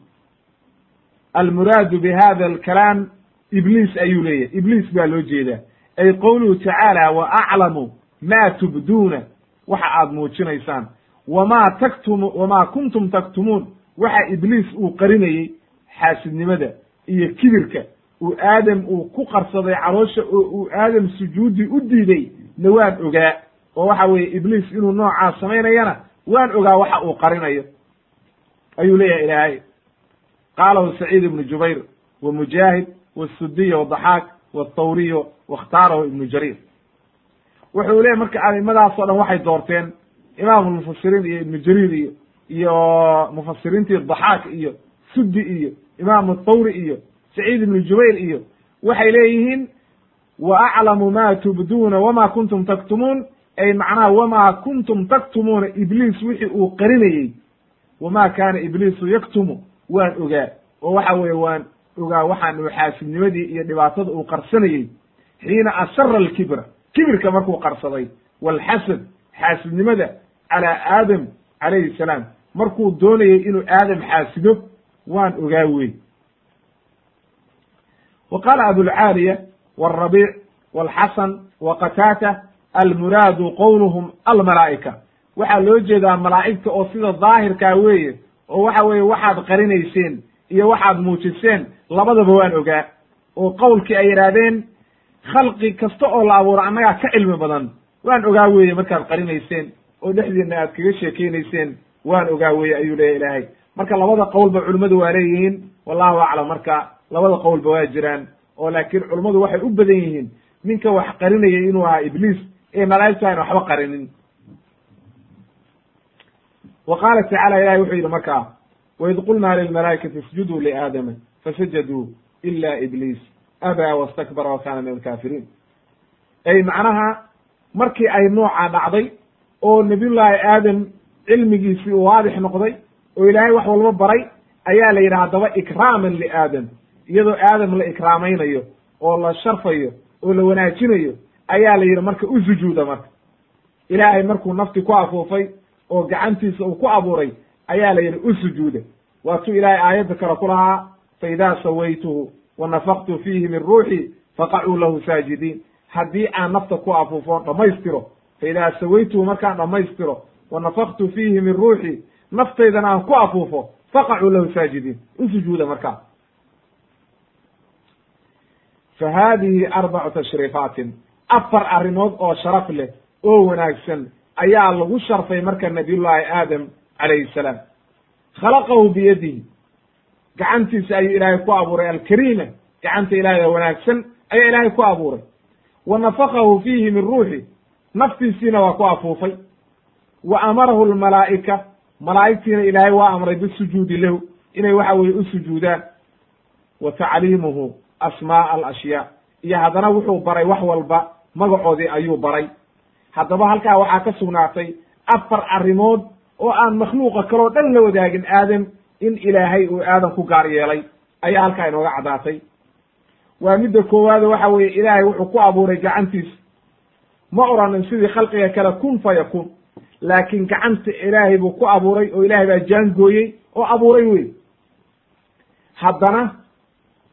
Almuraadu bi hada alkalaam ibliis ayuu leeyahay. Ibliis baa loo jeedaa. Ay qowluhu tacaala wa aclamu ma tubduuna. Waxa aad muujinaysaan. Wamaa taktumu wamaa kuntum taktumuun waxa ibliis uu qarinayey xaasidnimada iyo kibirka. Uu aadam uu ku qarsaday caloosha oo uu aadam sujuudi u diiday. Na waan ogaa oo waxa weeye ibliis inuu noocaas samaynayana waan ogaa waxa uu qarinayo. Ayuu leeyahay ilaahay. Qaalahu saciid ibnu jubayr wa mujaahid wasudiy wadaxaak wthawriyo wakhtaarahu ibnu jariir. Wuxuu leeyahy marka aimadaasoo dhan waxay doorteen imaamu mufasiriin iyo ibnu jariir iyo iyo mufasiriintii daxaak iyo sudi iyo imaamu thawri iyo saciid ibnu jubayr iyo waxay leeyihiin wa aclamu ma tubduuna wama kuntum taktumuun ay macnaha wama kuntum taktumuuna ibliis wixii uu qarinayey wama kaana ibliisu yaktumu. Waan ogaa. Oo waxa weeye waan ogaa waxaan uu xaasidnimadii iyo dhibaatada uu qarsanayey xiina asara alkibra. Kibirka markuu qarsaday. Walxasad xaasidnimada calaa aadam calayhi salaam. Markuu doonayey inuu aadam xaasido waan ogaa wey wa qaala abulcaaliya wاrabiic wاlxasan wa qataata almuraadu qowluhum almalaa'ika. Waxaa loo jeedaa malaa'igta oo sida daahirkaa weeye oo waxa weeye waxaad qarinayseen iyo waxaad muujiseen labadaba waan ogaa. Oo qowlkii ay yidhaahdeen khalqi kasta oo la abuuro annagaa ka cilmi badan waan ogaa weeye markaad qarinayseen oo dhexdiina aad kaga sheekeynayseen waan ogaa weeye ayuu leeyahy ilaahay. Marka labada qowlba culimmadu waa leeyihiin wallahu aclam. Marka labada qowlba waa jiraan oo laakiin culummadu waxay u badan yihiin ninka wax qarinayay inuu ahaa ibliis ee malaa'igtu ayna waxba qarinin wa qaala tacala ilahi wuxuu yidhi markaa waid qulnaa lilmalaa'ikati isjuduu liaadama fasajaduu ila ibliis abaa wastakbara wa kana min alkaafiriin ay macnaha markii ay noocaa dhacday oo nabiyullaahi aadam cilmigiisii uu waadix noqday oo ilaahay wax walba baray ayaa la yidhi haddaba ikraaman liaadam iyadoo aadam la ikraamaynayo oo la sharfayo oo la wanaajinayo ayaa la yidhi marka u sujuuda marka. Ilaahay markuu nafti ku afuufay oo gacantiisa uu ku abuuray ayaa la yidhi u sujuuda. Waatuu ilaahay aayadda kale ku lahaa fa idaa sawaytuhu wa nafaqtu fiihi min ruuxi faqacuu lahu saajidiin. Haddii aan nafta ku afuufo dhammaystiro fa idaa sawaytuhu markaan dhammaystiro wa nafaqtu fiihi min ruuxi naftaydana aan ku afuufo faqacuu lahu saajidiin. U sujuuda markaa. Fa haadihi arbacu tashriifaatin afar arrimood oo sharaf leh oo wanaagsan ayaa lagu sharfay marka nabiyullaahi aadam calayhi salaam. Khalaqahu biyadihi. Gacantiisa ayuu ilaahay ku abuuray. Alkariima gacanta ilaahay oo wanaagsan ayaa ilaahay ku abuuray. Wa nafakahu fiihi min ruuxi naftiisiina waa ku afuufay. Wa amarahu lmalaa'ika malaa'igtiina ilaahay waa amray bisujuudi lahu inay waxa weye u sujuudaan. Wa tacliimuhu asmaa'a alashyaa iyo haddana wuxuu baray wax walba magacoodii ayuu baray. Haddaba halkaa waxaa ka sugnaatay afar arrimood oo aan makhluuqa kaloo dhan la wadaagin aadam in ilaahay uu aadam ku gaar yeelay. Ayaa halkaa inooga caddaatay. Waa midda koowaado waxa weeye ilaahay wuxuu ku abuuray gacantiisa ma oranin sidii khalqiga kale kun fa yakun. Laakiin gacanta ilaahay buu ku abuuray oo ilaahay baa jaangooyey oo abuuray wey haddana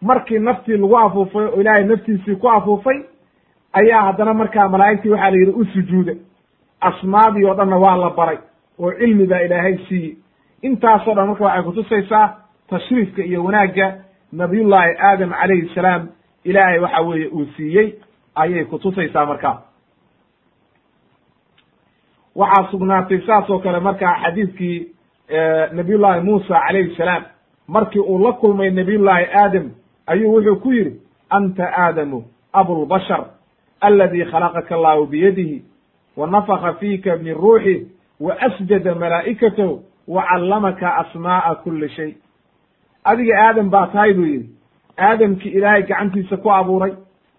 markii naftii lagu afuufay oo ilaahay naftiisii ku afuufay ayaa haddana markaa malaa'igtii waxaa la yidhi u sujuuda. Asmaadii oo dhanna waa la baray oo cilmi baa ilaahay siiyey. Intaasoo dhan marka waxay kutusaysaa tashriifka iyo wanaagga nabiyullaahi aadam calayhi salaam ilaahay waxa weeye uu siiyey ayay kutusaysaa markaa. Waxaa sugnaatay saas oo kale markaa xadiidkii nabiyullaahi muusa calayhi salaam. Markii uu la kulmay nabiyullaahi aadam ayuu wuxuu ku yidhi anta aadamu abulbashar aladi khalaqaka allahu biyadihi wa nafaka fiika min ruuxih wa asjada malaa'ikatahu wa callamaka asmaa'a kuli shay adiga aadam baa tahay buu yidhi aadamkii ilaahay gacantiisa ku abuuray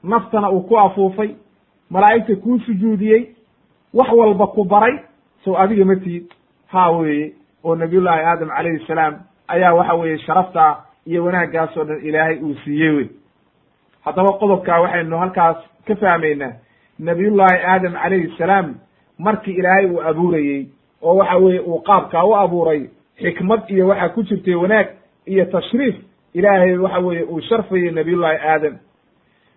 naftana uu ku afuufay malaa'igta kuu sujuudiyey wax walba ku baray sow adiga ma tihid haa weeye oo nabiyullaahi aadam calayhi salaam ayaa waxa weeye sharaftaa iyo wanaaggaas oo dhan ilaahay uu siiyey wey haddaba qodobkaa waxaynu halkaas ka fahmaynaa nabiyullaahi aadam calayhi salaam markii ilaahay uu abuurayey oo waxa weeye uu qaabkaa u abuuray xikmad iyo waxaa ku jirtay wanaag iyo tashriif ilaahay waxa weeye uu sharfayey nabiyullaahi aadam.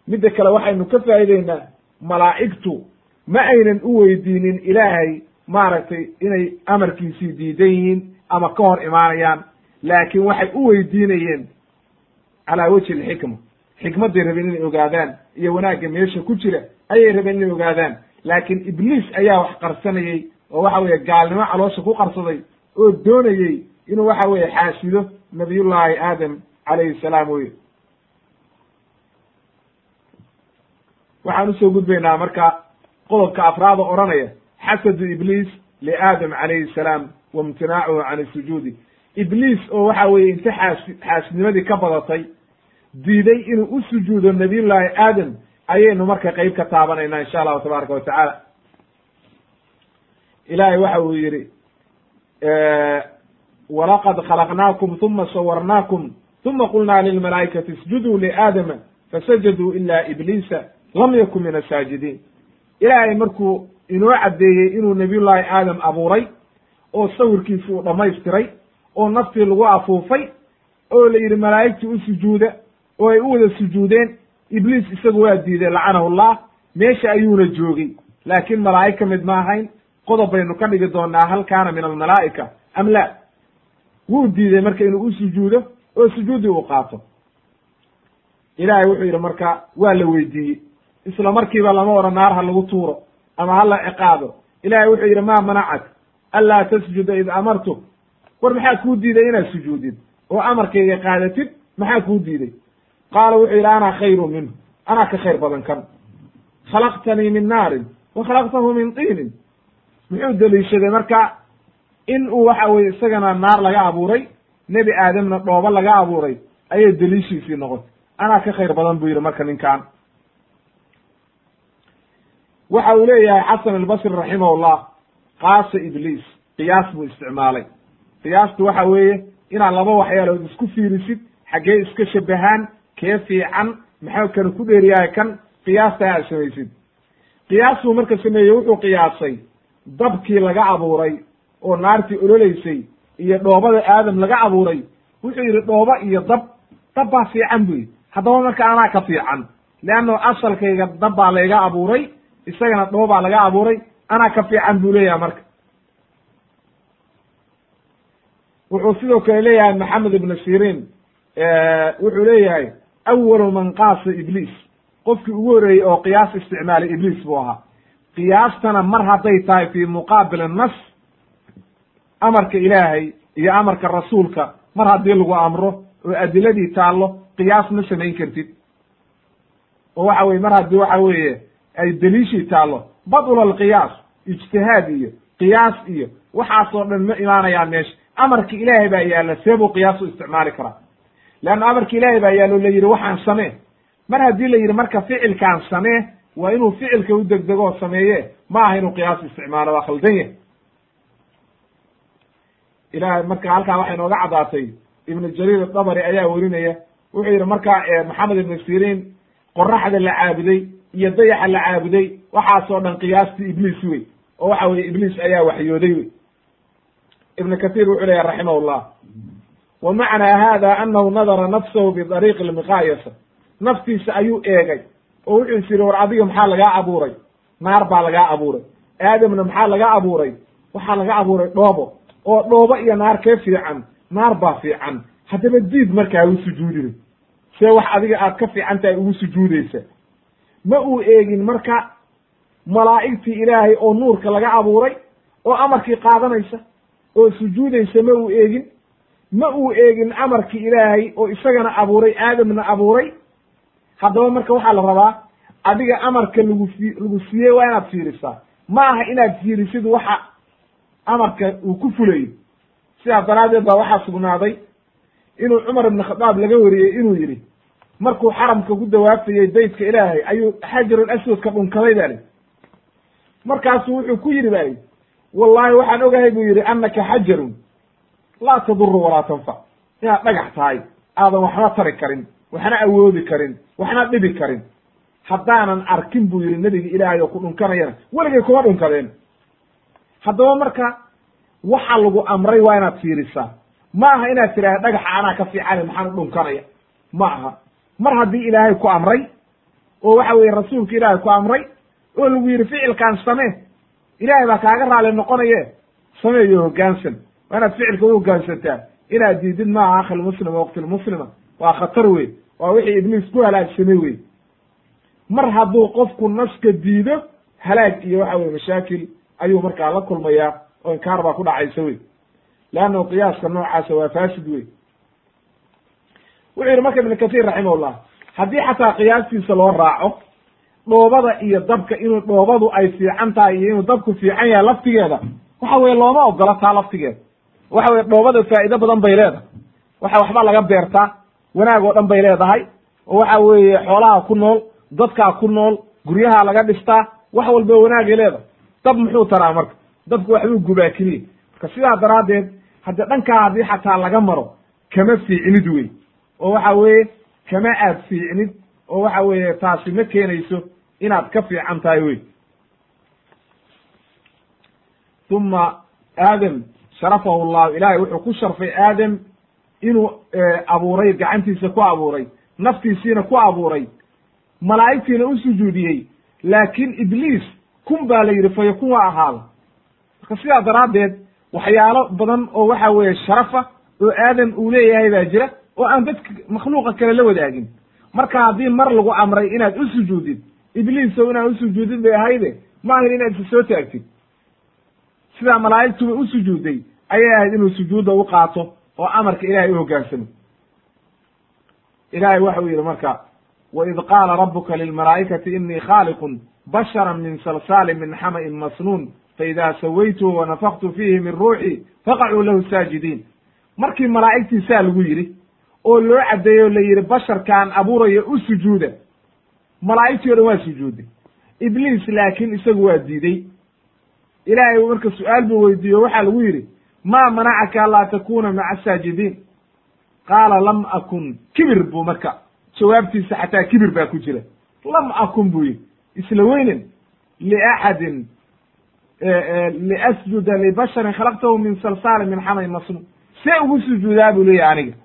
Midda kale waxaynu ka faa'ideynaa malaa'igtu ma aynan u weydiinin ilaahay maaragtay inay amarkiisii diidan yihiin ama ka hor imaanayaan laakiin waxay u weydiinayeen calaa wejhi alxikma xikmadday rabeen inay ogaadaan iyo wanaagga meesha ku jira ayay rabeen inay ogaadaan. Laakiin ibliis ayaa wax qarsanayey oo waxa weeye gaalnimo caloosha ku qarsaday oo doonayey inuu waxa weeye xaasido nabiyullaahi aadam calayhi salaam weye waxaan u soo gudbaynaa marka qodobka afraada odhanaya xasadu ibliis liaadam calayhi salaam wa imtinaacuhu can isujuudi ibliis oo waxa weeye inta xaas xaasidnimadii ka badatay diiday inuu u sujuudo nabiyullaahi aadam ayaynu marka qeyb ka taabanaynaa insha allahu tabaaraka wa tacaala. Ilaahay waxa uu yidhi walaqad khalaqnaakum uma sawarnaakum uma qulnaa lilmalaa'ikati isjuduu liaadama fasajaduu ila ibliisa lam yakun min asaajidiin ilaahay markuu inoo caddeeyey inuu nabiyullaahi aadam abuuray oo sawirkiisi uu dhammaystiray oo naftii lagu afuufay oo la yidhi malaa'igtii u oo ay u wada sujuudeen. Ibliis isagu waa diiday lacanahu llah meesha ayuuna joogay laakiin malaa'ig ka mid ma ahayn. Qodob baynu ka dhigi doonaa hal kaana min almalaa'ika am la wuu diiday marka inuu u sujuudo oo sujuuddii uu qaato. Ilaahay wuxuu yidhi marka waa la weydiiyey. Isla markiiba lama odhan naar ha lagu tuuro ama ha la ciqaabo ilahay wuxuu yidhi maa manacak? Anlaa tasjuda id amartuk war maxaa kuu diiday inaad sujuudid? Oo amarkayga qaadatid maxaa kuu diiday qaala wuxuu yidhi anaa khayru minhu anaa ka khayr badan kan. Khalaqtanii min naarin wa khalaqtahu min tiinin. Muxuu deliishaday marka in uu waxa weye isagana naar laga abuuray nebi aadamna dhoobo laga abuuray ayay deliishiisii noqotay. Anaa ka khayr badan buu yidhi marka ninkan. Waxa uu leeyahay xasan albasri raximahullah qaasa ibliis qiyaas buu isticmaalay. Qiyaastu waxa weeye inaad laba waxyaalood isku fiirisid xaggee iska shabahaan kee fiican maxaa kana ku dheeriyahay kan qiyaasta aad samaysid. Qiyaastuu marka sameeyey wuxuu qiyaasay dabkii laga abuuray oo naartii ololaysay iyo dhoobada aadam laga abuuray. Wuxuu yidhi dhooba iyo dab dab baa fiican bu yidhi. Haddaba marka anaa ka fiican leanno asalkayga dab baa layga abuuray isagana dhoobaa laga abuuray anaa ka fiican buu leeyahay marka. Wuxuu sidoo kale leeyahay maxamed ibnu sirin wuxuu leeyahay awalu man qaasa ibliis qofkii ugu horreeyey oo qiyaas isticmaalay ibliis buu ahaa qiyaastana mar hadday tahay fi muqaabil nas amarka ilaahay iyo amarka rasuulka mar haddii lagu amro oo adiladii taallo qiyaas ma samayn kartid oo waxa weye mar haddii waxa weeye ay deliishii taallo badula alqiyaas ijtihaad iyo qiyaas iyo waxaasoo dhan ma imaanayaan meesha amarka ilaahay baa yaalla see buu u isticmaali karaa leanna amarka ilaahay baa yaallo la yidhi waxaan samee mar haddii la yidhi marka ficilkaan samee waa inuu ficilka u degdego oo sameeye ma aha inuu qiyaas isticmaalo waa khaldan yahy ilahay marka halkaa waxay nooga caddaatay ibnu jariir adabari ayaa werinaya wuxuu yidhi marka maxamed ibnu siriin qoraxda la caabuday iyo dayaxa la caabuday waxaasoo dhan qiyaastii ibliis wey oo waxa weye ibliis ayaa waxyooday wey ibn kathir wuxuu leeyahy raximah llah wa macnaa hada anahu nadara nafsahu bidariiqi lmiqaayasa naftiisa ayuu eegay oo wuxuu is war adiga maxaa lagaa abuuray naar baa lagaa abuuray aadamna maxaa laga abuuray waxaa laga abuuray dhoobo oo dhoobo iyo naar kee fiican naar baa fiican haddaba diid markaa u sujuudina see wax adiga aad ka fiican tahay ugu sujuudaysa ma uu eegin marka malaa'igtii ilaahay oo nuurka laga abuuray oo amarkii qaadanaysa oo sujuudaysa ma uu eegin ma uu eegin amarkii ilaahay oo isagana abuuray aadamna abuuray? Haddaba marka waxaa la rabaa adiga amarka lagu fi lagu siiyey waa inaad fiirisaa. Ma aha inaad fiirisid waxa amarka uu ku fulayo sidaas daraaddeed baa waxaa sugnaaday inuu cumar ibn khadaab laga wariyey inuu yidhi markuu xaramka ku dawaafayey beytka ilaahay ayuu xajarul aswadka dhunkaday baa li markaasuu wuxuu ku yidhi ba yidhi wallahi waxaan ogahay buu yidhi annaka xajarun laa taduru walaa tanfac inaad dhagax tahay aadan waxba tari karin waxna awoodi karin waxna dhibi karin. Haddaanan arkin buu yidhi nebiga ilaahay oo ku dhunkanayana weligay kuma dhunkadeen. Haddaba marka waxa lagu amray waa inaad fiirisaa. Ma aha inaad tidhaahda dhagaxa anaa ka fiicane maxaan u dhunkanaya. Ma aha mar haddii ilaahay ku amray oo waxa weeye rasuulka ilaahay ku amray oo lagu yidhi ficilkaan samee. Ilaahay baa kaaga raali noqonaye. Sameeyo hoggaansan waa inaad ficilka u hoggaansantaa inaad diidid maaha akhilmuslima waqtilmuslima waa khatar wey waa wixii ibliis ku halaagsamay wey mar hadduu qofku naska diido halaag iyo waxa weye mashaakil ayuu markaa la kulmayaa oo inkaar baa ku dhacaysa wey leannahu qiyaaska noocaasa waa fasid wey wuxuu yidhi marka ibn kathir raximahullah haddii xataa qiyaastiisa loo raaco dhoobada iyo dabka inuu dhoobadu ay fiican tahay iyo inuu dabku fiican yahay laftigeeda waxa weye looma ogola taa laftigeeda waxa weye dhoobada faa'iido badan bay leedahay. Waxa waxba laga beertaa wanaag oo dhan bay leedahay. Oo waxa weeye xoolaha ku nool dadkaa ku nool guryaha laga dhistaa wax walba wanaagay leedahay. Dab muxuu taraa marka? Dabku waxbuu gubaa keliya marka sidaa daraaddeed hadde dhankaa haddii xataa laga maro kama fiicnid wey oo waxa weeye kama aad fiicnid. Oo waxa weeye taasi ma keenayso inaad ka fiican tahay wey uma aadam sharafahu llahu. Ilaahay wuxuu ku sharfay aadam inuu abuuray gacantiisa ku abuuray naftiisiina ku abuuray malaa'igtiina u sujuudiyey. Laakiin ibliis kun baa la yidhi fayakun waa ahaada marka sidaa daraaddeed waxyaalo badan oo waxa weeye sharafa oo aadam uu leeyahay baa jira oo aan dadka makhluuqa kale la wadaagin. Marka haddii mar lagu amray inaad u sujuudid ibliisow inaad u sujuudid bay ahayde ma ahin inaad isa soo taagtid. Sidaa malaa'igtuba u sujuuday ayay ahayd inuu sujuudda u qaato oo amarka ilahay u hoggaansamo ilahay waxau yidhi marka waid qaala rabuka lilmalaa'ikati inii khaaliqun bashara min salsaalin min xama'in masnuun faida sawaytuhu wanafaktu fiihi min ruuxi faqacuu lahu saajidiin. Markii malaa'igtii saa lagu yidhi oo loo caddeeyo la yidhi basharkaan abuuraya u sujuuda. Malaa'igtii o dhan waa sujuuday ibliis laakiin isagu waa diiday ilaahay marka su'aal buu weydiiyo waxaa lagu yidhi maa manacaka anlaa takuna maca asaajidiin qaala lam akun kibir buu marka jawaabtiisa xataa kibir baa ku jira. Lam akun buu yidhi. Isla weynen liaxadin liasjuda libasharin khalaqtahu min salsaalin min xamay masnuun see ugu sujuudaa buu leeyahy aniga.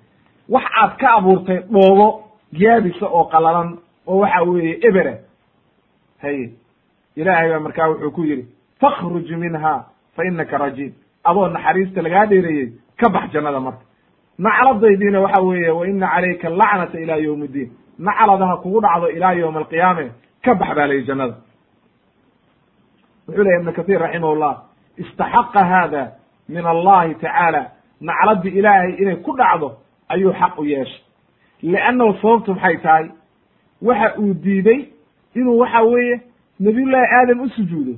Wax aad ka abuurtay dhoobo yaabisa oo qalalan oo waxa weeye ebera haye ilaahay baa markaa wuxuu ku yidhi fakhruj minha fa inaka rajiim adoo naxariista lagaa dheereeyey ka bax jannada marka. Nacladaydiina waxa weeye wa ina calayka lacnata ila yowm iddiin nacladaha kugu dhacdo ilaa yowma alqiyaame ka bax baa layihi jannada. Wuxuu lehy ibn kathir raximahullah istaxaqa hada min allahi tacaala nacladii ilaahay inay ku dhacdo ayuu xaq u yeeshay. Liannahu sababtu maxay tahay? Waxa uu diiday inuu waxa weeye nabiyullaahi aadam u sujuudo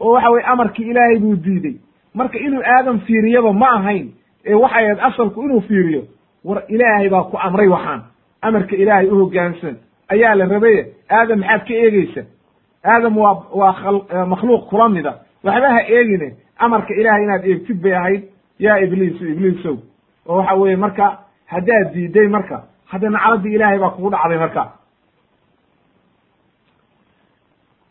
oo waxa weye amarkii ilaahay buu diiday marka inuu aadam fiiriyaba ma ahayn ee waxay ahayd asalku inuu fiiriyo war ilaahay baa ku amray waxaan. Amarka ilaahay u hoggaansan ayaa la rabaye aadam maxaad ka eegeysa aadam waa waa makhluuq kula mida waxba ha eegine amarka ilaahay inaad eegtid bay ahayd. Yaa ibliisu ibliisow oo waxa weeye marka haddaad diiday marka hadda nacladii ilaahay baa kugu dhacday marka.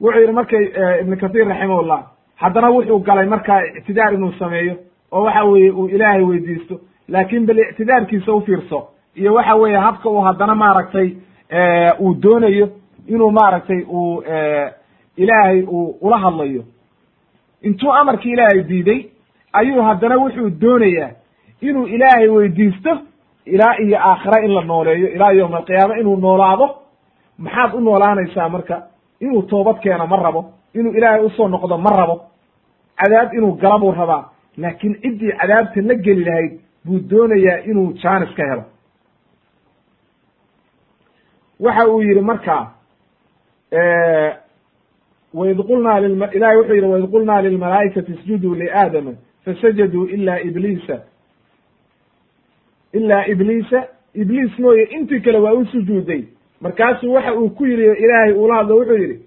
Wuxuu yidhi markay ibn kathir raximahullah haddana wuxuu galay markaa ictidaar inuu sameeyo oo waxa weeye uu ilaahay weydiisto. Laakin bal ictidaarkiisa u fiirso iyo waxa weeye habka uu haddana maaragtay uu doonayo inuu maaragtay uu ilaahay uu ula hadlayo. Intuu amarkii ilaahay diiday ayuu haddana wuxuu doonayaa inuu ilaahay weydiisto ilaa iyo aakhira in la nooleeyo ilaa yowma alqiyaama inuu noolaado. Maxaad u noolaanaysaa marka inuu toobad keeno ma rabo inuu ilaahay u soo noqdo ma rabo. Cadaab inuu gala buu rabaa laakiin ciddii cadaabta la geli lahayd buu doonayaa inuu jaanis ka helo. Waxa uu yidhi marka waid qulnaa ilahay wuxuu yidhi waid qulnaa lilmalaa'ikati isjuduu liaadama fasajaduu ila ibliisa. Ilaa ibliisa ibliis mooye intii kale waa u sujuuday. Markaasuu waxa uu ku yidhi ilaahay uula hadlo wuxuu yidhi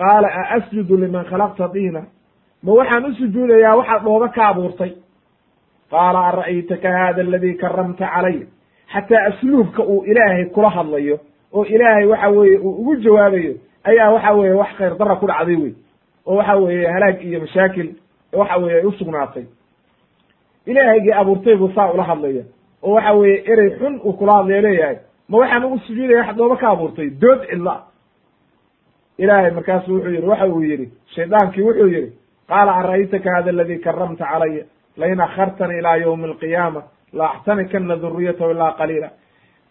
qaala a asjudu liman khalaqta diina? Ma waxaan u sujuudayaa waxaad dhooba ka abuurtay. Qaala ara'aytaka hada aladii karamta calay xataa asluubka uu ilaahay kula hadlayo oo ilaahay waxa weeye uu ugu jawaabayo ayaa waxa weeye wax khayr dara ku dhacday wey oo waxa weeye halaag iyo mashaakil waxa weeye ay usugnaatay ilaahaygii abuurtay buu saa ula hadlaya oo waxa weeye erey xun uu kula hadlayo leeyahay ma waxaan ugu sujuudaya wax dhooba ka abuurtay? Dood cidla ilaahay markaasu wuxuu yidhi waxa uu yidhi shaydaankii wuxuu yidhi qaala ara'aytaka hada aladii karamta calaya lain akhartanii ilaa ywmi alqiyaama la axtanikana duriyatahu ilaa qaliila.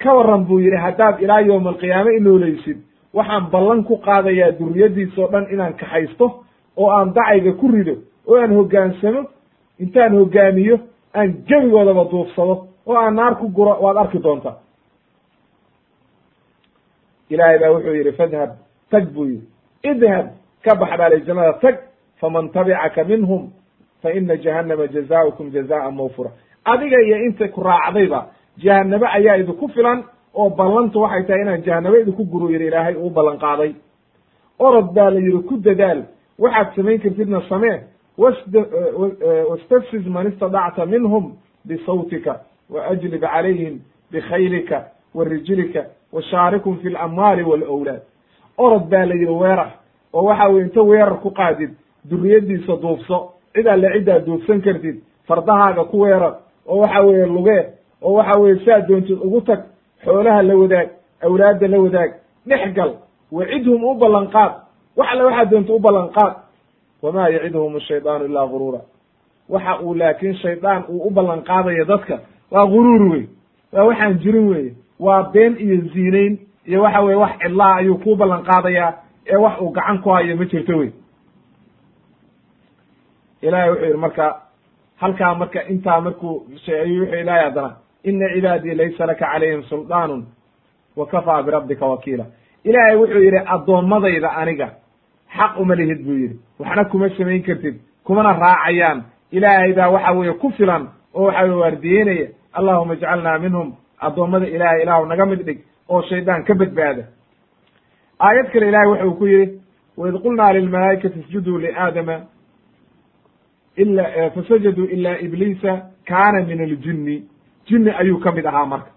Ka waran buu yidhi haddaad ilaa yowma alqiyaame inooleysid waxaan ballan ku qaadayaa duriyadiisa oo dhan inaan kaxaysto oo aan dacayga ku rido oo aan hoggaansamo intaan hoggaamiyo aan gebigoodaba duufsado oo aan naar ku guro waad arki doontaa. Ilaahay baa wuxuu yidhi fadhab tag buu yidhi. Idhab ka bax baalay jannada tag faman tabicaka minhum fa ina jahannama jazaukum jazaan mawfura. Adiga iyo inta ku raacdayba jahanabo ayaa idinku filan oo ballantu waxay tahay inaan jahanabo idinku guru yidhi ilaahay uu ballan qaaday. Orod baa la yidhi ku dadaal waxaad samayn kartidna samee wastafsiz man istadacta minhum bisawtika waajlib calayhim bikhaylika wa rijlika fi lamwaali walawlaad orod baa la yidhi weerar. Oo waxa weye inta weerar ku qaadid duriyadiisa duufso cid alle ciddaad duufsan kartid fardahaaga ku weerar. Oo waxa weeye lugee. Oo waxa weye saa doontid ugu tag xoolaha la wadaag awlaadda la wadaag. Dhex gal wacidhum u ballan qaad. Wax alle waxaad doonta u ballan qaad. Wamaa yacidhum ashaydaanu ilaa guruura. Waxa uu laakiin shaydaan uu u ballan qaadayo dadka waa guruur wey waa waxaan jirin weye waa been iyo ziinayn iyo waxa weye wax cidlaa ayuu kuu ballan qaadayaa ee wax uu gacan ku hayo ma jirto wey. Ilahay wuxuu yidhi marka halkaa marka intaa markuu sheegayo wuxuu ilahay haddana ina cibaadii laysa laka calayhim suldaanun wa kafaa birabbika wakiila. Ilaahay wuxuu yidhi addoommadayda aniga xaq uma lihid buu yidhi. Waxna kuma samayn kartid kumana raacayaan. Ilaahay baa waxa weeye ku filan oo waxa weye waardiyeynaya. Allahuma ijcalnaa minhum addoommada ilaahay ilaahu naga mid dhig oo shaydaan ka badbaada. Aayad kale ilahay wuxuu ku yidhi waid qulnaa lilmalaa'ikati isjuduu liaadama ila fasajaduu ilaa ibliisa kaana min aljinni jinni. Ayuu ka mid ahaa marka.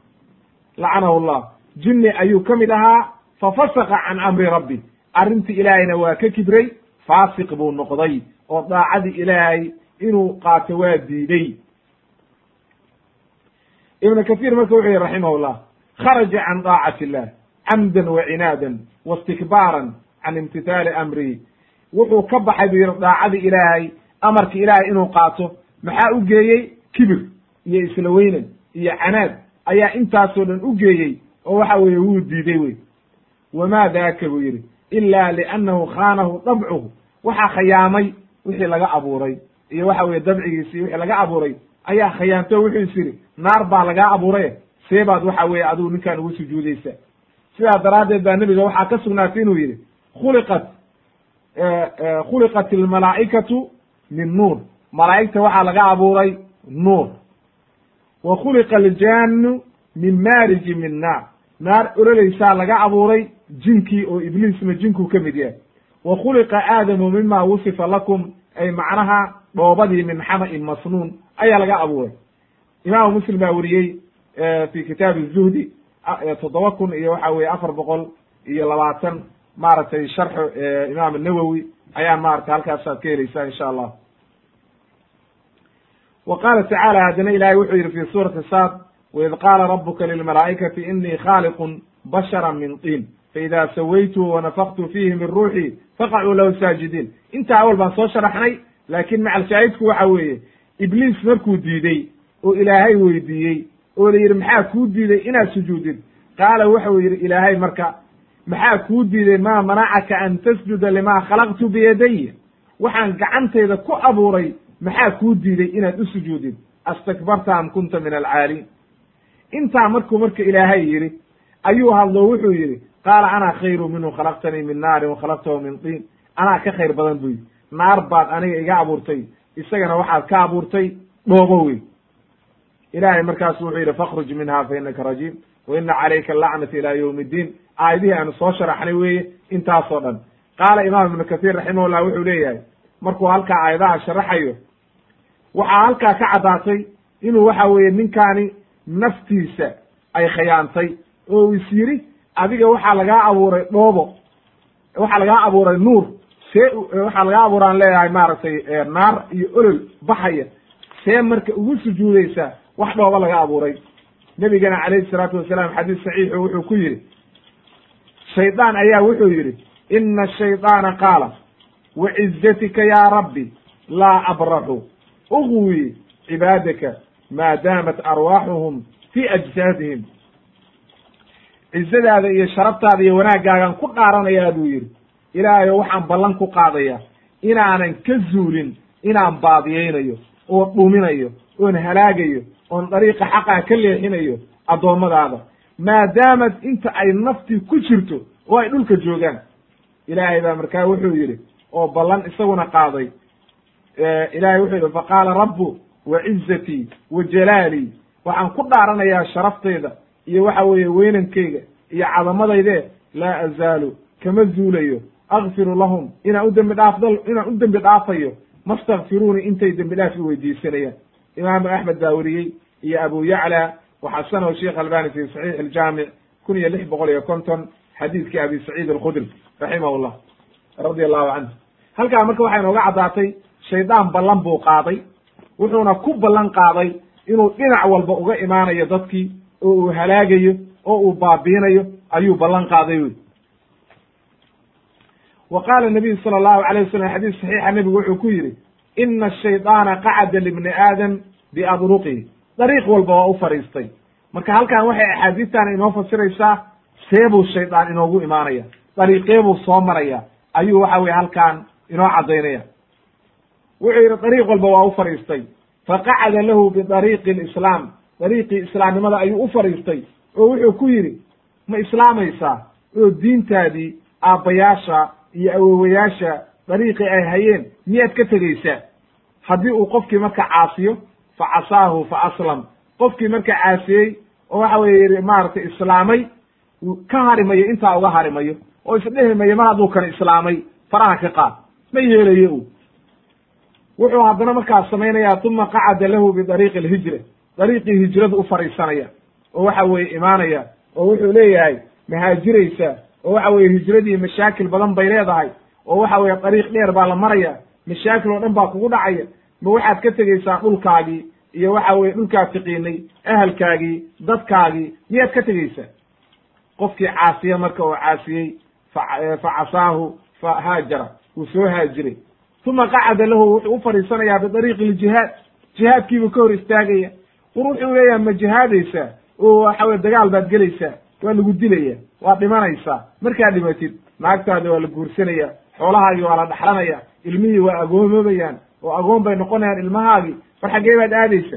Lacanahu llah jinni ayuu ka mid ahaa fafasaka can amri rabbi. Arrintii ilaahayna waa ka kibray faasiq buu noqday oo daacadii ilaahay inuu qaato waa diiday ibnu kathiir marka wuxuu yihi raximah llah kharaja can daacati illah camdan wa cinaadan wa istikbaaran can imtithaali amrihi wuxuu ka baxay buu yihi daacadii ilaahay amarki ilaahay inuu qaato maxaa u geeyey kibir iyo isla weynan iyo canaad ayaa intaasoo dhan u geeyey oo waxa weeye wuu diiday wey wamaa daaka buu yidhi ila liannahu khaanahu dabcuhu waxaa khayaamay wixii laga abuuray iyo waxa weye dabcigiisi wixii laga abuuray ayaa khayaamto wuxuu is yidhi naar baa lagaa abuuraye see baad waxa weeye adigu ninkaan ugu sujuudaysa. Sidaa daraaddeed baa nebiga waxaa ka sugnaatay inuu yidhi khuliqat khuliqat almalaa'ikatu min nuur. Malaa'igta waxaa laga abuuray nuur. Wa khuliqa aljaanu min maariji min naar. Naar ololeysaa laga abuuray jinkii oo ibliisna jinkuu ka mid yahay. Wa khuliqa aadamu mima wusifa lakum ay macnaha dhoobadii min xama'in masnuun ayaa laga abuuray. Imaamu muslim baa weriyey fi kitaabi zuhdi toddoba kun iyo waxa weye afar boqol iyo labaatan maaragtay sharxu imaam nawowi ayaa maratay halkaasaad ka heleysaa insha allah. Wa qaala tacaala haddana ilahay wuxuu yidhi fi suurati sad waid qaala rabuka lilmalaa'ikati inii khaaliqun bashara min tiin faida sawaytuhu wanafaktu fiihi min ruuxii faqacuu lahu saajidiin. Intaa awal baan soo sharaxnay laakiin macal shaahidku waxa weeye ibliis markuu diidey oo ilaahay weydiiyey oo la yidhi maxaa kuu diiday inaad sujuudid? Qaala wuxuu yidhi ilaahay marka maxaa kuu diiday? Maa manacaka an tasjuda limaa khalaqtu biyadaya waxaan gacantayda ku abuuray maxaa kuu diiday inaad u sujuudid? Astakbarta am kunta min alcaaliin. Intaa markuu marka ilaahay yidhi ayuu hadlo wuxuu yidhi qaala anaa khayru minhu khalaqtanii min naarin wa khalaqtahu min tiin. Anaa ka khayr badan buu yidhi naar baad aniga iga abuurtay isagana waxaad ka abuurtay dhoobo wey ilaahay markaasu wuxuu yidhi fakhruj minha fa inaka rajiim wa ina calayka alacnata ila yowmi iddiin aayadihii aanu soo sharaxnay weeye intaasoo dhan qaala imaam ibnu kathiir raximahullah wuxuu leeyahay markuu halkaa aayadaha sharaxayo waxaa halkaa ka caddaatay inuu waxa weeye ninkaani naftiisa ay khiyaantay oo uu is yidhi adiga waxaa lagaa abuuray dhoobo waxaa lagaa abuuray nuur see waxaa lagaa abuuraan leeyahay maaragtay naar iyo olol baxaya see marka ugu sujuudaysaa wax dhooba laga abuuray. Nebigana calayhi salaatu wasalaam xadiis saxiixu wuxuu ku yidhi shaydaan ayaa wuxuu yidhi ina ashaydaana qaala wacizatika yaa rabbi laa abraxu ugwi cibaadaka maa daamat arwaaxuhum fii ajsaadihim. Cizadaada iyo sharaftaada iyo wanaaggaagaan ku dhaaranayaa buu yidhi ilaahayo waxaan ballan ku qaadaya inaanan ka zuulin inaan baadiyaynayo oo dhuminayo oon halaagayo oon dariiqa xaqaa ka leexinayo addoommadaada maadaamad inta ay naftii ku jirto oo ay dhulka joogaan. Ilaahay baa markaa wuxuu yidhi oo ballan isaguna qaaday. Ilahay wuxuu yidhi faqaala rabbu wa cizatii wa jalaalii waxaan ku dhaaranayaa sharaftayda iyo waxa weeye weynankayga iyo cadamadayde laa azaalu kama zuulayo akfiru lahum inaan u dembi dhaafda inaan u dembi dhaafayo. Mastakfiruuni intay dembi dhaaf i weydiisanayaan. Imaamu axmed baa weriyey iyo abu yacla waxasanahu sheikh albani fi saxiix aljaamic kun iyo lix boqol iyo konton xadiidkii abi saciid alkhudri raximah llah radia allahu canhu halkaa marka waxay nooga caddaatay shaydaan ballan buu qaaday wuxuuna ku ballan qaaday inuu dhinac walba uga imaanayo dadkii oo uu halaagayo oo uu baabiinayo ayuu ballan qaaday wey wa qaala nabiyu sala allahu alayh wasalam xadiis saxiixa nebigu wuxuu ku yidhi ina ashaydaana qacada libni aadam biadruqihi dariiq walba waa u fadhiistay marka halkan waxay axaadiistan inoo fasiraysaa seebuu shaydaan inoogu imaanaya dariiqeebuu soo maraya ayuu waxa weye halkan inoo caddaynaya. Wuxuu yidhi dariiq walba waa u fadhiistay faqacada lahu bidariiqi alislaam dariiqii islaamnimada ayuu u fadhiistay oo wuxuu ku yidhi ma islaamaysaa oo diintaadii aabbayaasha iyo awowayaasha dariiqii ay hayeen miyaad ka tegaysaa haddii uu qofkii marka caasiyo fa casaahu fa aslam. Qofkii marka caasiyey oo waxa weye maaragtay islaamay ka harimayo intaa uga harimayo oo isdhehi mayo mar hadduu kan islaamay faraha ka qaad. Ma yeelayo u wuxuu haddana markaas samaynaya uma qacada lahu bidariiqi alhijra. Dariiqii hijradu u fadhiisanaya oo waxa weeye imaanaya oo wuxuu leeyahay mahaajiraysa oo waxa weye hijradii mashaakil badan bay leedahay oo waxa weye dariiq dheer baa la maraya mashaakil oo dhan baa kugu dhacaya. Ma waxaad ka tegaysaa dhulkaagii iyo waxa weye dhulkaad tiqiinay ahalkaagii dadkaagii miyaad ka tegaysaa? Qofkii caasiya marka oo caasiyey fa casaahu fa haajara wuu soo haajiray. Uma qacada lahu wuxuu u fadhiisanayaa bidariiqi ljihaad jihaadkiibuu ka hor istaagaya. War wuxuu leeyaha ma jihaadaysaa? Oo waxa weye dagaal baad gelaysaa. Waa lagu dilaya waa dhimanaysaa. Markaad dhimatid naagtaadi waa la guursanaya xoolahaagii waa la dhaxlanaya ilmihii waa agoomobayaan oo agoon bay noqonayaan ilmahaagii war xaggee baad aadaysa.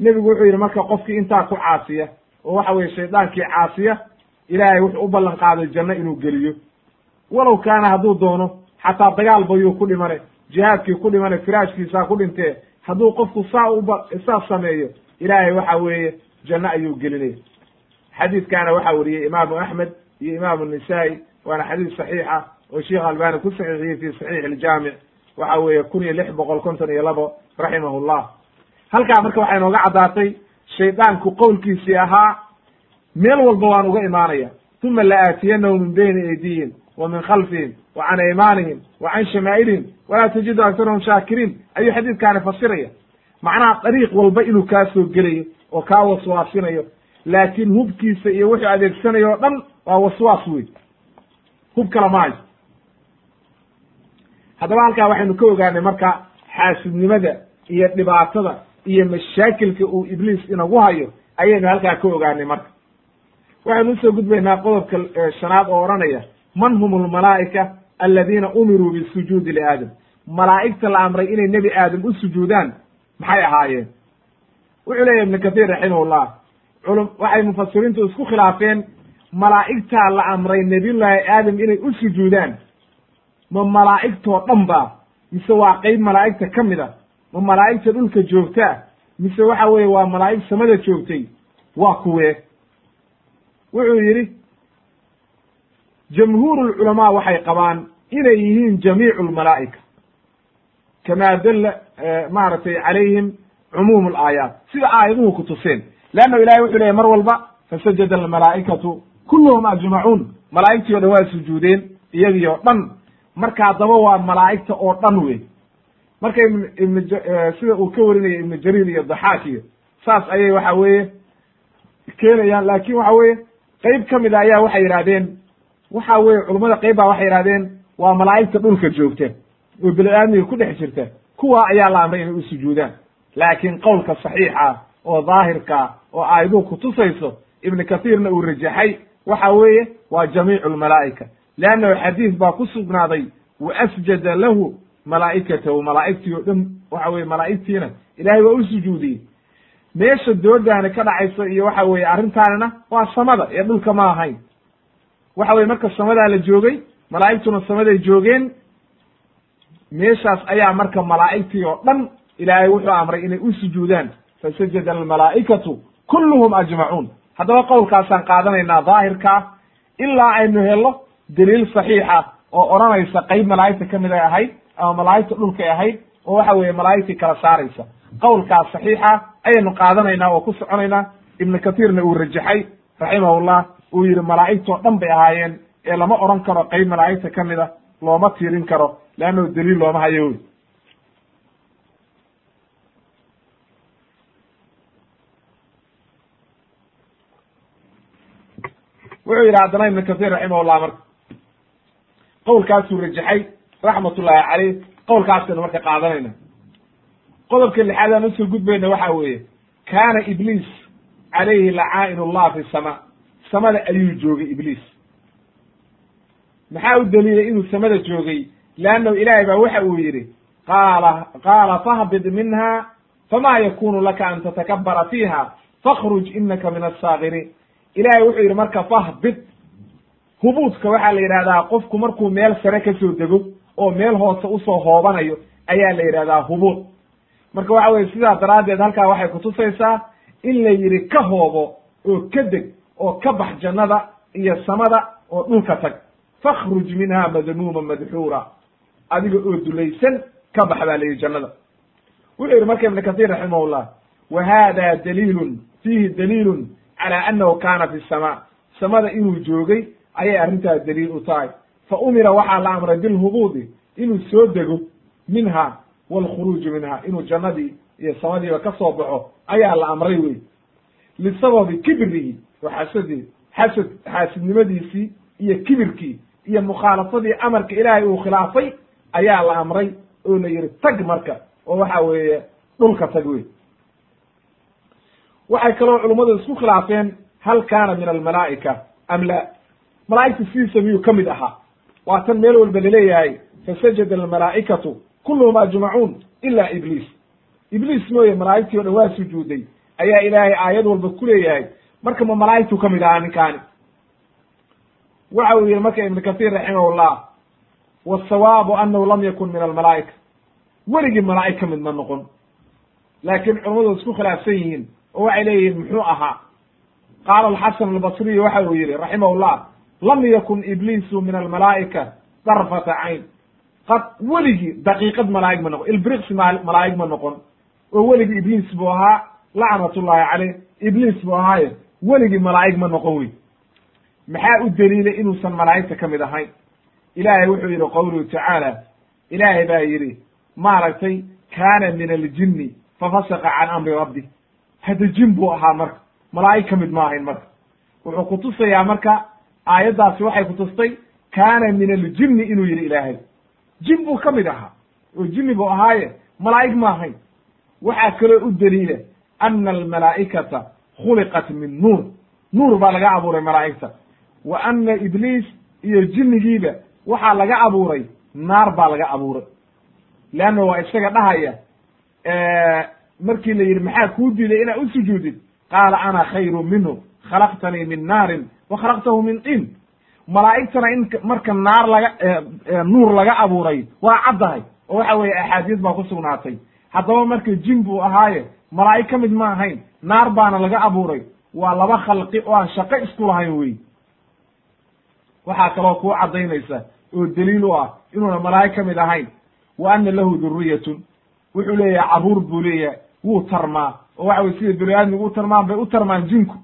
Nebigu wuxuu yidhi marka qofkii intaa ku caasiya oo waxa weye shaydaankii caasiya ilaahay wuxuu u ballan qaaday janno inuu geliyo. Walow kaana hadduu doono xataa dagaal bayuu ku dhimane jihaadkii ku dhimane firaashkiisaa ku dhintee hadduu qofku saa uba saa sameeyo ilaahay waxa weeye janno ayuu gelinaya. Xadiidkaana waxaa weriyey imaamu axmed iyo imaamu nisaa'i waana xadiis saxiixa oo sheikh albani ku saxiixiyey fi saxiix iljaamic waxa weeye kun iyo lix boqol konton iyo labo raximahu llah halkaa marka waxay nooga caddaatay shaydaanku qowlkiisii ahaa meel walba waan uga imaanaya uma la aatiyanahu min bayni aydiyihim wa min khalfihim wa can aymaanihim wa can shamaa'ilihim walaa tajidu aksarahum shaakiriin. Ayuu xadiidkaani fasiraya macnaha dariiq walba inuu kaa soo gelayo oo kaa waswaasinayo laakiin hubkiisa iyo wuxuu adeegsanayo o dhan waa waswaas wey hub kala maayo haddaba halkaa waxaynu ka ogaanay marka xaasidnimada iyo dhibaatada iyo mashaakilka uu ibliis inagu hayo ayaynu halkaa ka ogaanay marka. Waxaynu u soo gudbaynaa qodobka shanaad oo odhanaya man hum almalaa'ika aladiina umiruu bisujuudi liaadam malaa'igta la amray inay nebi aadam u sujuudaan maxay ahaayeen? Wuxuu leeyahy ibnu kathiir raximahullah culum waxay mufasiriintu isku khilaafeen malaa'igtaa la amray nebiyullaahi aadam inay u sujuudaan. Ma malaa'igtoo dhan ba mise waa qeyb malaa'igta ka mid a ma malaa'igta dhulka joogtaa mise waxa weeye waa malaa'ig samada joogtay waa kuwee wuxuu yidhi jamhuurulculamaa waxay qabaan inay yihiin jamiicu lmalaa'ika kamaa dalla maaragtay calayhim cumuum alaayaat sida aayaduhu ku tuseen leannahu ilahay wuxuu leeyay mar walba fasajada almalaa'ikatu kulluhum ajmacuun. Malaa'igtii o dhan waa sujuudeen iyagii oo dhan. Marka haddaba waa malaa'igta oo dhan wey marka ibn ibn sida uu ka warinaya ibnu jariir iyo daxaak iyo saas ayay waxa weeye keenayaan. Laakin waxa weeye qeyb ka mid a ayaa waxay yidhahdeen waxa weye culummada qeyb baa waxay yidhahdeen waa malaa'igta dhulka joogta oo bini aadmiga ku dhex jirta. Kuwa ayaa la amray inay u sujuudaan. Laakiin qowlka saxiixa oo daahirka oo aayaduhu kutusayso ibnu kathiirna uu rajaxay. Waxa weeye waa jamiicu lmalaa'ika leannahu xadiis baa ku sugnaaday wa asjada lahu malaa'ikatahu malaa'igtii oo dhan waxa weye malaa'igtiina ilahay waa u sujuudiyey. Meesha doodaani ka dhacayso iyo waxa weeye arrintaanina waa samada ee dhulka ma ahayn. Waxa weye marka samadaa la joogay malaa'igtuna samaday joogeen meeshaas ayaa marka malaa'igtii oo dhan ilaahay wuxuu amray inay u sujuudaan. Fasajada almalaa'ikatu kulluhum ajmacuun haddaba qowlkaasaan qaadanaynaa daahirkaa ilaa aynu helo daliil saxiixa oo odhanaysa qeyb malaa'igta ka mid ay ahayd ama malaa'igta dhulkay ahayd oo waxa weeye malaa'igtii kala saaraysa. Qowlkaas saxiixa ayaynu qaadanaynaa oo ku soconaynaa. Ibnu kathiirna uu rajaxay raximahullah uu yidhi malaa'igtoo dhan bay ahaayeen ee lama odhan karo qeyb malaa'igta ka mid a looma tiirin karo leannahu daliil looma hayo wey wuxuu yidhi haddana ibnu kathiir raximahullah marka. Qowlkaasuu rajaxay raxmatullaahi caleyh qowlkaasaynu marka qaadanayna. Qodobka lixaad aan u soo gudbayna waxa weeye kaana ibliis calayhi lacaa'in ullah fi sama samada ayuu joogay ibliis. Maxaa u daliilay inuu samada joogay? Leannahu ilaahay baa waxa uu yidhi qaala qaala fahbid minha fama yakunu laka an tatakabara fiiha fakhruj inaka min assaakiriin ilaahay wuxuu yidhi marka fahbid hubuudka waxaa la yidhahdaa qofku markuu meel sare ka soo dego oo meel hoose u soo hoobanayo ayaa la yidhahdaa hubuud marka waxa weye sidaa daraaddeed halkaa waxay kutusaysaa in la yidhi ka hoobo oo ka deg oo ka bax jannada iyo samada oo dhulka tag. Fakhruj minha madmuuma madxuura adiga oo dulaysan ka bax baa la yidhi jannada. Wuxuu yidhi marka ibnu kathiir raximahullah wa hada daliilun fiihi daliilun cala annahu kana fi sama samada inuu joogay ayay arrintaas daliil u tahay fa umira waxaa la amray bilhubuudi inuu soo dego minha waalkhuruuju minha inuu jannadii iyo samadiiba ka soo baxo ayaa la amray wey lisababi kibrihi wa xasadii xasad xaasidnimadiisii iyo kibirkii iyo mukhaalafadii amarka ilaahay uu khilaafay ayaa la amray oo la yihi tag marka oo waxa weeye dhulka tag wey waxay kaloo culummadu isku khilaafeen hal kaana min almalaa'ika am la malaa'igta sidiisa miyuu ka mid ahaa waa tan meel walba la leeyahay fasajada almalaa'ikatu kulluhum ajmacuun ila ibliis. Ibliis mooye malaa'igtii o dhan waa sujuuday. Ayaa ilaahay aayad walba ku leeyahay. Marka ma malaa'igtuu ka mid ahaa ninkaani waxa uu yihi marka ibnu kathiir raximahullah wasawaabu anahu lam yakun min almalaa'ika weligii malaa'ig ka mid ma noqon. Laakiin culummadu isku khilaafsan yihiin oo waxay leeyihiin muxuu ahaa? Qaala alxasan albasriyu waxa uu yihi raximahullah lam yakun ibliisu min almalaa'ika darfata cayn qad weligii daqiiqad malaa'ig ma noqon ilbriqsi malaa'ig ma noqon oo weligii ibliis buu ahaa lacnatullahi caleyh ibliis buu ahaaye weligii malaa'ig ma noqon wey maxaa u daliilay inuusan malaa'igta ka mid ahayn ilaahay wuxuu yidhi qowluhu tacaala ilaahay baa yidhi maaragtay kaana min aljinni fafasaqa can amri rabbi hadda jin buu ahaa marka malaa'ig ka mid ma ahayn marka wuxuu kutusayaa marka aayaddaasi waxay kutustay kaana min aljinni inuu yidhi ilaahay. Jin buu ka mid ahaa. Oo jinni buu ahaaye? Malaa'ig ma ahayn. Waxaa kaloo u daliila ana almalaa'ikata khuliqat min nuur. Nuur baa laga abuuray malaa'igta. Wa ana ibliis iyo jinnigiiba waxaa laga abuuray naar baa laga abuuray. Leanna waa isaga dhahaya markii la yidhi maxaa kuu diiday inaad u sujuudid? Qaala ana khayru minhu khalaqtanii min naarin wa khalaqtahu min tin malaa'igtana in marka naar laga nuur laga abuuray waa caddahay oo waxa weeye axaadiis baa ku sugnaatay haddaba marka jin buu ahaaye malaa'ig ka mid ma ahayn naar baana laga abuuray waa laba khalqi oo aan shaqo isku lahayn wey waxaa kaloo kuu caddaynaysa oo daliil u ah inuuna malaa'ig ka mid ahayn wa ana lahu duriyatun wuxuu leeyahay carruur buu leeyahay wuu tarmaa oo waxa weye sida bini aadmigu u tarmaan bay u tarmaan jinku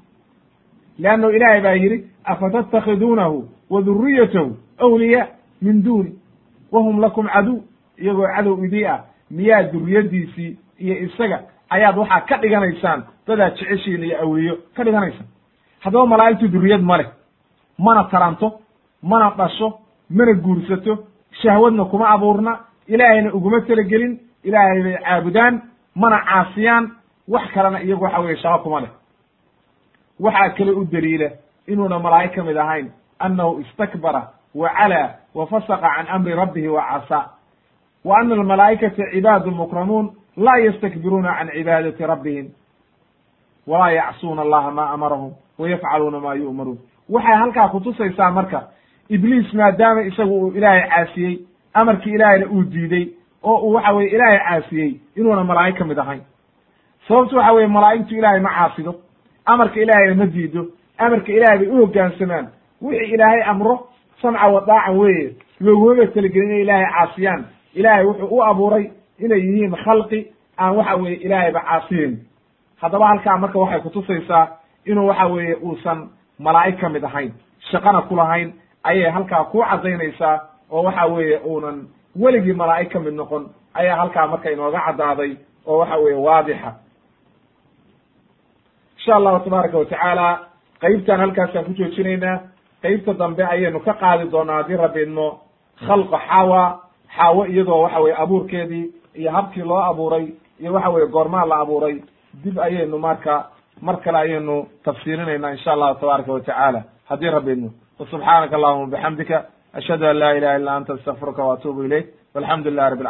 leanno ilaahay baa yidhi afatattakhiduunahu wa duriyatahu awliyaa min duuni wahum lakum caduw iyagoo cadow idii ah miyaa duriyadiisii iyo isaga ayaad waxaa ka dhiganaysaan dadaad jeceshiin iyo awliyo ka dhiganaysaan haddaba malaa'igtu duriyad ma leh mana taranto mana dhasho mana guursato shahwadna kuma abuurna ilaahayna uguma talagelin ilaahay bay caabudaan mana caasiyaan wax kalena iyagu waxa weye shaqo kuma leh waxaa kale u daliila inuuna malaa'ig ka mid ahayn annahu istakbara wa calaa wa fasaqa can amri rabbihi wa casaa. Wa ana almalaa'ikata cibaadu mukramuun laa yastakbiruuna can cibaadati rabbihim walaa yacsuuna allaha ma amarahum wa yafcaluuna ma yu'maruun. Waxay halkaa kutusaysaa marka ibliis maadaama isagu uu ilaahay caasiyey amarkii ilaahayna uu diidey oo uu waxa weye ilaahay caasiyey inuuna malaa'ig ka mid ahayn. Sababtu waxa weye malaa'igtu ilaahay ma caasido amarka ilaahayna ma diido amarka ilaahay bay u hoggaansamaan wixii ilaahay amro samca wa daacan weeye loogumaba telegelin inay ilaahay caasiyaan. Ilaahay wuxuu u abuuray inay yihiin khalqi aan waxa weeye ilaahayba caasiyeyn haddaba halkaa marka waxay kutusaysaa inuu waxa weeye uusan malaa'ig ka mid ahayn shaqana ku lahayn ayay halkaa ku caddaynaysaa oo waxa weeye uunan weligii malaa'ig ka mid noqon. Ayaa halkaa marka inooga caddaaday oo waxa weeye waadixa insha allahu tabaaraka watacaala qeybtan halkaasaan ku joojinaynaa qeybta dambe ayaynu ka qaadi doonaa haddii rabbi idmo khalqa xawa xaawo iyadoo waxa weye abuurkeedii iyo habkii loo abuuray iyo waxa weye goormaa la abuuray dib ayaynu marka mar kale ayaynu tafsiirinaynaa insha allahu tabaaraka watacaala haddii rabbi idmo. Wasubxaanaka allahuma bixamdika ashhadu an laa ilaha illa anta astaqfiruka waatuubu ilayk walxamdu lilah alcalamin